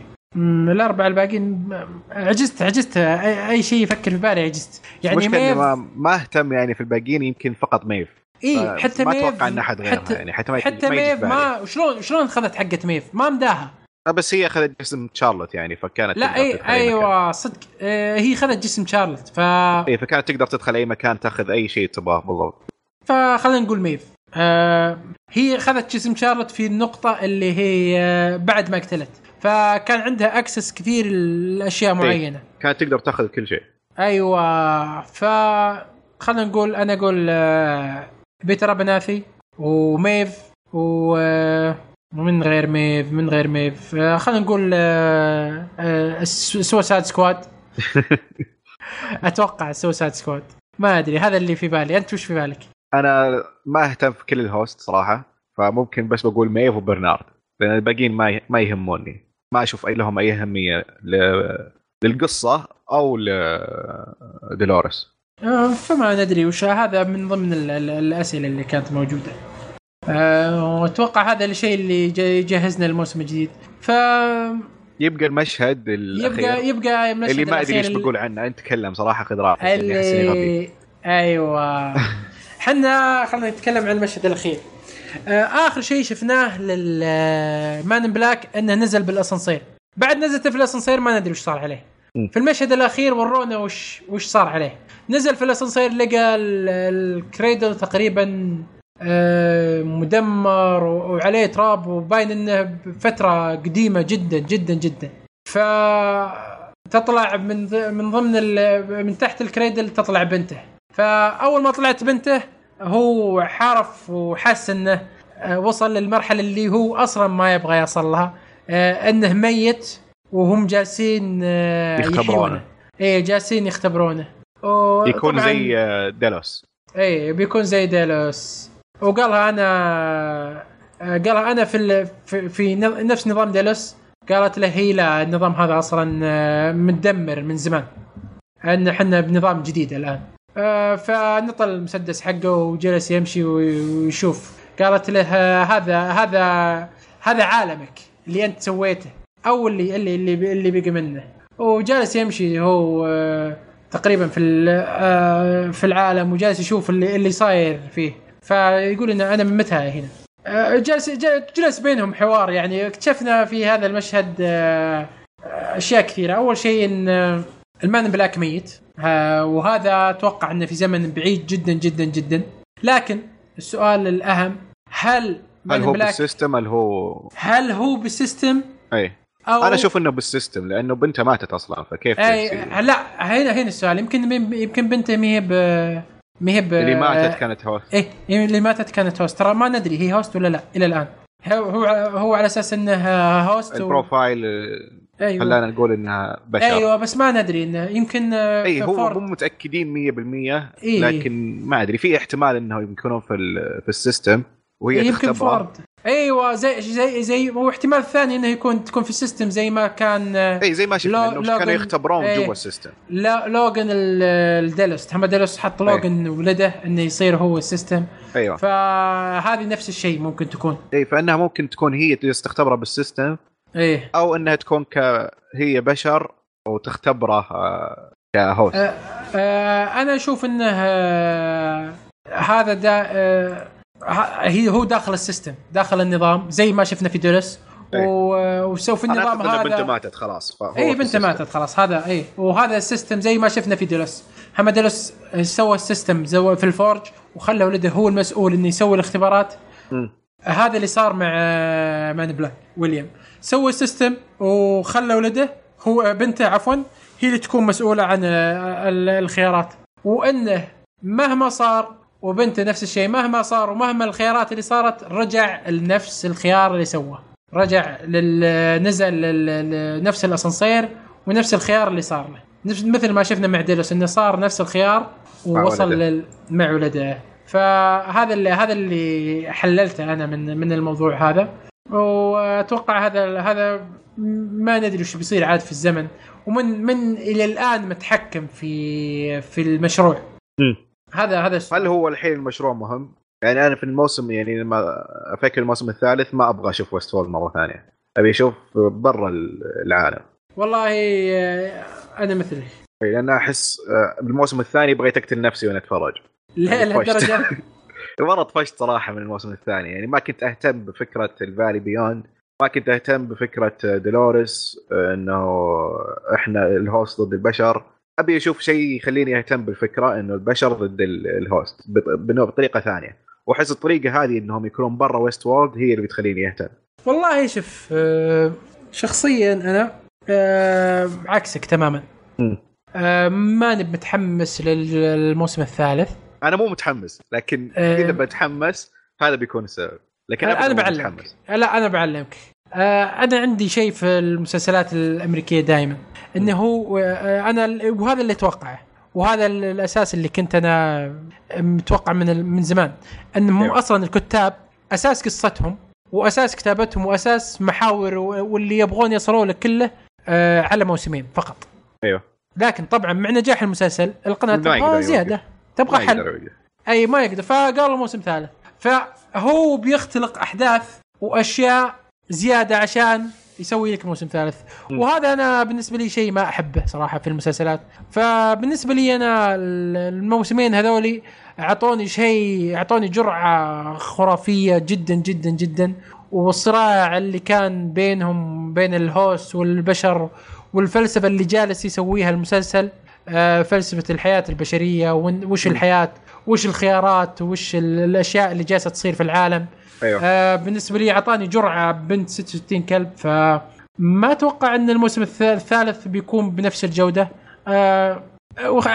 الأربعة الباقيين عجزت عجزت. اي, شيء يفكر في بالي عجزت. يعني ميف ما, ما أهتم يعني في الباقيين يمكن فقط ميف. إي حتى ما ميف أتوقع إن أحد غيرها يعني حتى ما حتى ما في ميف. ما شلون شلون اخذت حقة ميف؟ ما مداها. بس هي أخذت اسم شارلوت يعني فكانت لا اي أي مكان. أيوه صدق آه، هي خذت جسم شارلوت ف اي فكانت تقدر تدخل أي مكان تأخذ أي شيء تبغاه بالضبط. فخلينا نقول ميف آه هي أخذت جسم شارلوت في النقطة اللي هي آه بعد ما قتلت فكان عندها access كثير لأشياء معينة. كانت تقدر تأخذ كل شيء. أيوه ف خلينا نقول أنا أقول آه بيتر أبرناثي وميف و آه، ومن غير ميف من غير ميف آه خلينا نقول آه آه Suicide Squad أتوقع Suicide Squad ما أدري هذا اللي في بالي أنت وش في بالك؟ أنا ما أهتم في كل ال host صراحة فممكن بس بقول ميف وبرنارد لأن الباقيين ما ما يهموني ما أشوف اي لهم أي أهمية. للقصة أو لدولوريس فما ندري وش هذا من ضمن ال- ال- الأسئلة اللي كانت موجودة. آه، واتوقع هذا الشيء اللي يجهزنا الموسم الجديد. ف يبقى المشهد الاخير يبقى يبقى المشهد اللي ما أدري إيش بقول عنه أنت تكلم صراحة خذ راحتك اللي احس إني غبي اللي أيوه إحنا خلينا نتكلم عن المشهد الأخير. آه، آخر شيء شفناه لل Man in Black إنه نزل بالأسانسير. بعد نزلته في الأسانسير ما ندري وش صار عليه. في المشهد الأخير ورونا وش وش صار عليه. نزل في الأسانسير لقى ال- ال Cradle تقريبا آه، مدمر و- وعليه تراب وباين إنه بفترة قديمة جدا جدا جدا. ف تطلع من من ضمن من تحت ال Cradle تطلع بنته. فأول ما طلعت بنته هو حارف وحس إنه آه، وصل للمرحلة اللي هو أصلا ما يبغى يصل لها آه، إنه ميت وهم جالسين آه، يختبرونه. إيه جالسين يختبرونه. يكون زي آه، ديلوس. إيه بيكون زي ديلوس. وقالها أنا قالها أنا في. في, نفس نظام ديلوس. قالت له هي لا النظام هذا أصلا آه، متدمر من زمان. إن إحنا بنظام جديد الآن. آه، فنطل المسدس حقه وجلس يمشي وي- ويشوف. قالت له آه، هذا هذا هذا عالمك اللي أنت سويته أو اللي اللي اللي, اللي بقى منه. وجالس يمشي هو تقريبا في في العالم وجالس يشوف اللي اللي صاير فيه. فيقول إن أنا من متى هنا. آه، جالس ج- جلس بينهم حوار يعني اكتشفنا في هذا المشهد آه، أشياء كثيرة. أول شيء إن آه، ال Man in Black ميت. وهذا أتوقع إنه في زمن بعيد جدا جدا جدا. لكن السؤال الأهم هل هل هو black بال system؟ هل هو هل هو بال system؟ أي. أو أنا أشوف إنه بال system لأنه بنته ماتت أصلا فكيف يصير؟ لا هنا هنا السؤال. يمكن يمكن بنته ما هي ب ما هي ب اللي ماتت كانت host إيه اللي ماتت كانت host ترى ما ندري هي host ولا لا إلى الآن. هو هو هو على أساس انها host و... ال profile آه، أيوه. خلانا نقول إنها بشر. أيوه بس ما ندري إنه يمكن آه، اي هو فورد- مو متأكدين 100% إيه. لكن ما أدري في احتمال إنه يكونون في في ال system وهي يمكن تختبره. فورد. أيوه زي زي زي واحتمال الثاني إنه يكون تكون في ال system زي ما كان آه، إي زي ما شفنا لو- كانوا يختبرون إيه. جوا ال system. لا لوجن ال- الديلوس محمد ديلوس حط لوجن ولده إنه يصير هو ال system. أيوه. فهذه نفس الشيء ممكن تكون. إي فإنها ممكن تكون هي تختبره بال system إيه أو إنها تكون ك هي بشر وتختبره آه، ك host. آه آه أنا أشوف إنه آه هذا دا آه ه- هي هو داخل ال system داخل النظام زي ما شفنا في ديلوس إيه. و- وسوف النظام أعتقد إن بنته هذا ماتت خلاص. اي بنته. ماتت خلاص. هذا اي وهذا ال system زي ما شفنا في ديلوس محمد ديلوس سوى ال system زو في ال Forge وخلى ولده هو المسؤول إنه يسوي الاختبارات. هذا اللي صار مع آه، Man in Black ويليام. سوى ال system وخلى ولده هو بنته عفوا هي اللي تكون مسؤولة عن آه، ال- الخيارات. وإنه مهما صار وبنته نفس الشيء مهما صار ومهما الخيارات اللي صارت رجع لنفس الخيار اللي سواه. رجع لل نزل لنفس الأسانسير ونفس الخيار اللي صار له. نفس مثل ما شفنا مع ديلوس إنه صار نفس الخيار مع ووصل ولده. لل... مع ولده. فهذا اللي هذا اللي حللته أنا من من الموضوع هذا. وأتوقع هذا هذا ما ندري وش بيصير عاد في الزمن. ومن من إلى الآن متحكم في في المشروع. مم. هذا هذا. هل هو الحين المشروع مهم؟ يعني أنا في الموسم يعني لما أفكر الموسم الثالث ما أبغى أشوف West مرة ثانية. أبي أشوف برا العالم. والله آه، أنا مثلك. إي، لأن أحس آه، بالموسم الثاني بغيت أقتل نفسي وأنا أتفرج. لا يعني لهالدرجه مرة طفشت صراحة من الموسم الثاني. يعني ما كنت أهتم بفكرة ال Valley Beyond ما كنت أهتم بفكرة دولوريس آه، إنه إحنا ال host ضد البشر. أبي أشوف شيء يخليني أهتم بالفكرة إنه البشر ضد ال- ال host بطريقة ثانية. وأحس الطريقة هذه إنهم يكونون برا ويست وورد هي اللي بتخليني أهتم. والله شوف آه، شخصيا أنا آه، عكسك تماما. آه، ماني متحمس لل- للموسم الثالث. أنا مو متحمس لكن. إذا بتحمس هذا بيكون السبب. لكن أنا بعلمك. لا أنا بعلمك. أنا عندي شيء في المسلسلات الأمريكية دائما إنه هو آه، أنا وهذا اللي اتوقعه وهذا ال- الأساس اللي كنت أنا متوقع من من زمان انهم أيوة. أصلا الكتاب أساس قصتهم وأساس كتابتهم وأساس محاور واللي يبغون يصلوا له كله آه، على موسمين فقط أيوه لكن طبعا مع نجاح المسلسل القناة تبغى. زيادة تبغى ما حل. أي ما يقدر فقالوا موسم ثالث فهو بيختلق أحداث وأشياء زيادة عشان يسوي لك موسم ثالث. وهذا أنا بالنسبة لي شيء ما أحبه صراحة في المسلسلات. فبالنسبة لي أنا ال- الموسمين هذولي أعطوني شيء أعطوني جرعة خرافية جدا جدا جدا. والصراع اللي كان بينهم بين الهوست والبشر والفلسفة اللي جالس يسويها المسلسل آه، فلسفة الحياة البشرية وش الحياة وش الخيارات وش ال- الأشياء اللي جالسة تصير في العالم. أيوه. آه بالنسبة لي أعطاني جرعة بنت 66 كلب فما أتوقع إن الموسم الث- الثالث بيكون بنفس الجودة. آه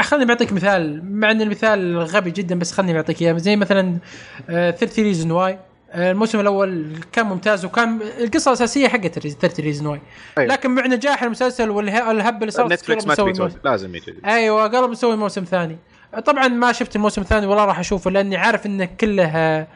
خليني بعطيك مثال مع إن المثال غبي جدا بس خليني بعطيك إياه. زي مثلا 13 Reasons Why. الموسم الأول كان ممتاز وكان القصة الأساسية حقت 13 Reasons Why. أيوة. لكن مع نجاح المسلسل والهبه اللي صارت Netflix ما تبي لازم يجي أيوه قالوا بنسوي موسم ثاني طبعا ما شفت الموسم الثاني ولا راح أشوفه لأني عارف انه كله آه، آه،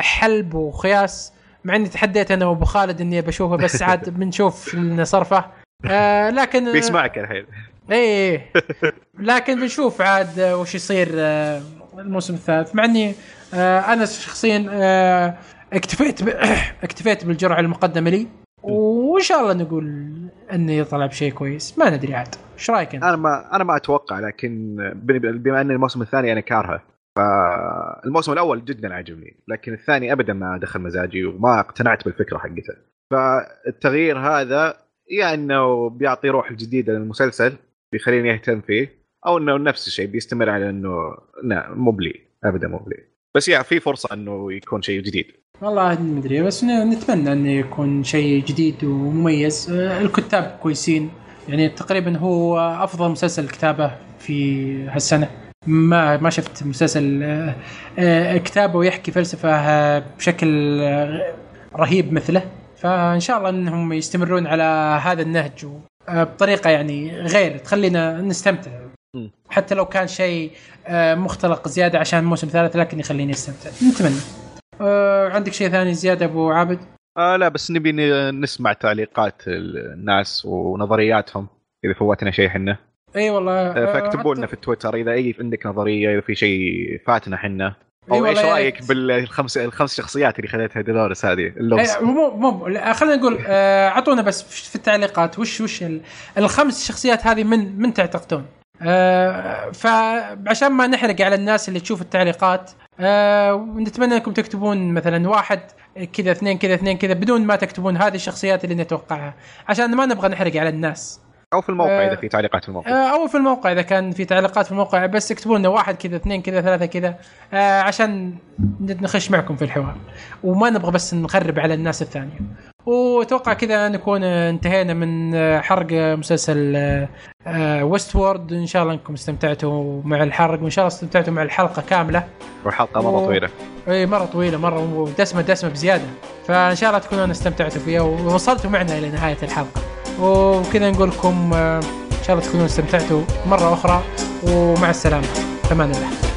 حلب وخياس مع إني تحديت أنا وأبو خالد إني بشوفه بس عاد بنشوف لنا صرفة. آه لكن بيسمعك الحين. اي لكن بنشوف عاد آه، وش يصير آه، الموسم الثالث. مع إني آه أنا شخصيا آه اكتفيت ب... اكتفيت بالجرعه المقدمه لي. وإن شاء الله نقول إنه يطلع بشيء كويس. ما ندري عاد. إيش رأيك أنت؟ أنا ما أنا ما أتوقع لكن بما أن الموسم الثاني أنا كارهه. فالموسم الأول جدا عجبني لكن الثاني ابدا ما دخل مزاجي وما اقتنعت بالفكرة حقته. فالتغيير هذا يا إنه بيعطي روح جديدة للمسلسل بيخليني أهتم فيه أو إنه نفس الشيء بيستمر على إنه لا مو بلي ابدا مو بلي. بس يا في فرصة إنه يكون شيء جديد. والله ما أدري بس نتمنى إنه يكون شيء جديد ومميز. الكتاب كويسين يعني تقريبا هو أفضل مسلسل كتابه في هالسنة. ما ما شفت مسلسل آه، آه، كتابه يحكي فلسفة آه، بشكل رهيب مثله. فإن شاء الله إنهم يستمرون على هذا النهج بطريقة يعني غير تخلينا نستمتع. حتى لو كان شيء مختلق زيادة عشان موسم ثالث لكن يخليني أستمتع. نتمنى. عندك شيء ثاني زيادة أبو عابد؟ آه لا بس نبي نسمع تعليقات الناس ونظرياتهم إذا فوتنا شيء إحنا. إي والله آه، آه، فاكتبوا لنا في تويتر إذا أي عندك نظرية إذا في شيء فاتنا إحنا أو إيش رأيك. بالخمس الخمس شخصيات اللي خليتها دولوريس هذه اللغز مو مو خلينا نقول آه، أعطونا بس في التعليقات وش وش ال- الخمس شخصيات هذه من من تعتقدون؟ فعشان ما نحرق على الناس اللي تشوف التعليقات آه، نتمنى أنكم تكتبون مثلا واحد كذا اثنين كذا اثنين كذا بدون ما تكتبون هذه الشخصيات اللي نتوقعها عشان ما نبغى نحرق على الناس أو في الموقع آه، اذا في تعليقات في الموقع. آه، أو في الموقع إذا كان في تعليقات في الموقع بس اكتبوا لنا واحد كذا اثنين كذا ثلاثة كذا آه، عشان نخش معكم في الحوار. وما نبغى بس نخرب على الناس الثانية. وأتوقع كذا نكون آه، انتهينا من آه، حرق آه، مسلسل ويست وورد إن شاء الله إنكم استمتعتوا مع الحرق وإن شاء الله استمتعتوا مع الحلقة كاملة. والحلقة مرة أوه. طويلة. إي مرة طويلة مرة ودسمة دسمة بزيادة. فإن شاء الله تكونون استمتعتوا فيها ووصلتوا معنا إلى نهاية الحلقة. وكذا نقول لكم آه، إن شاء الله تكونون استمتعتوا مرة أخرى ومع السلامة. أمان الله.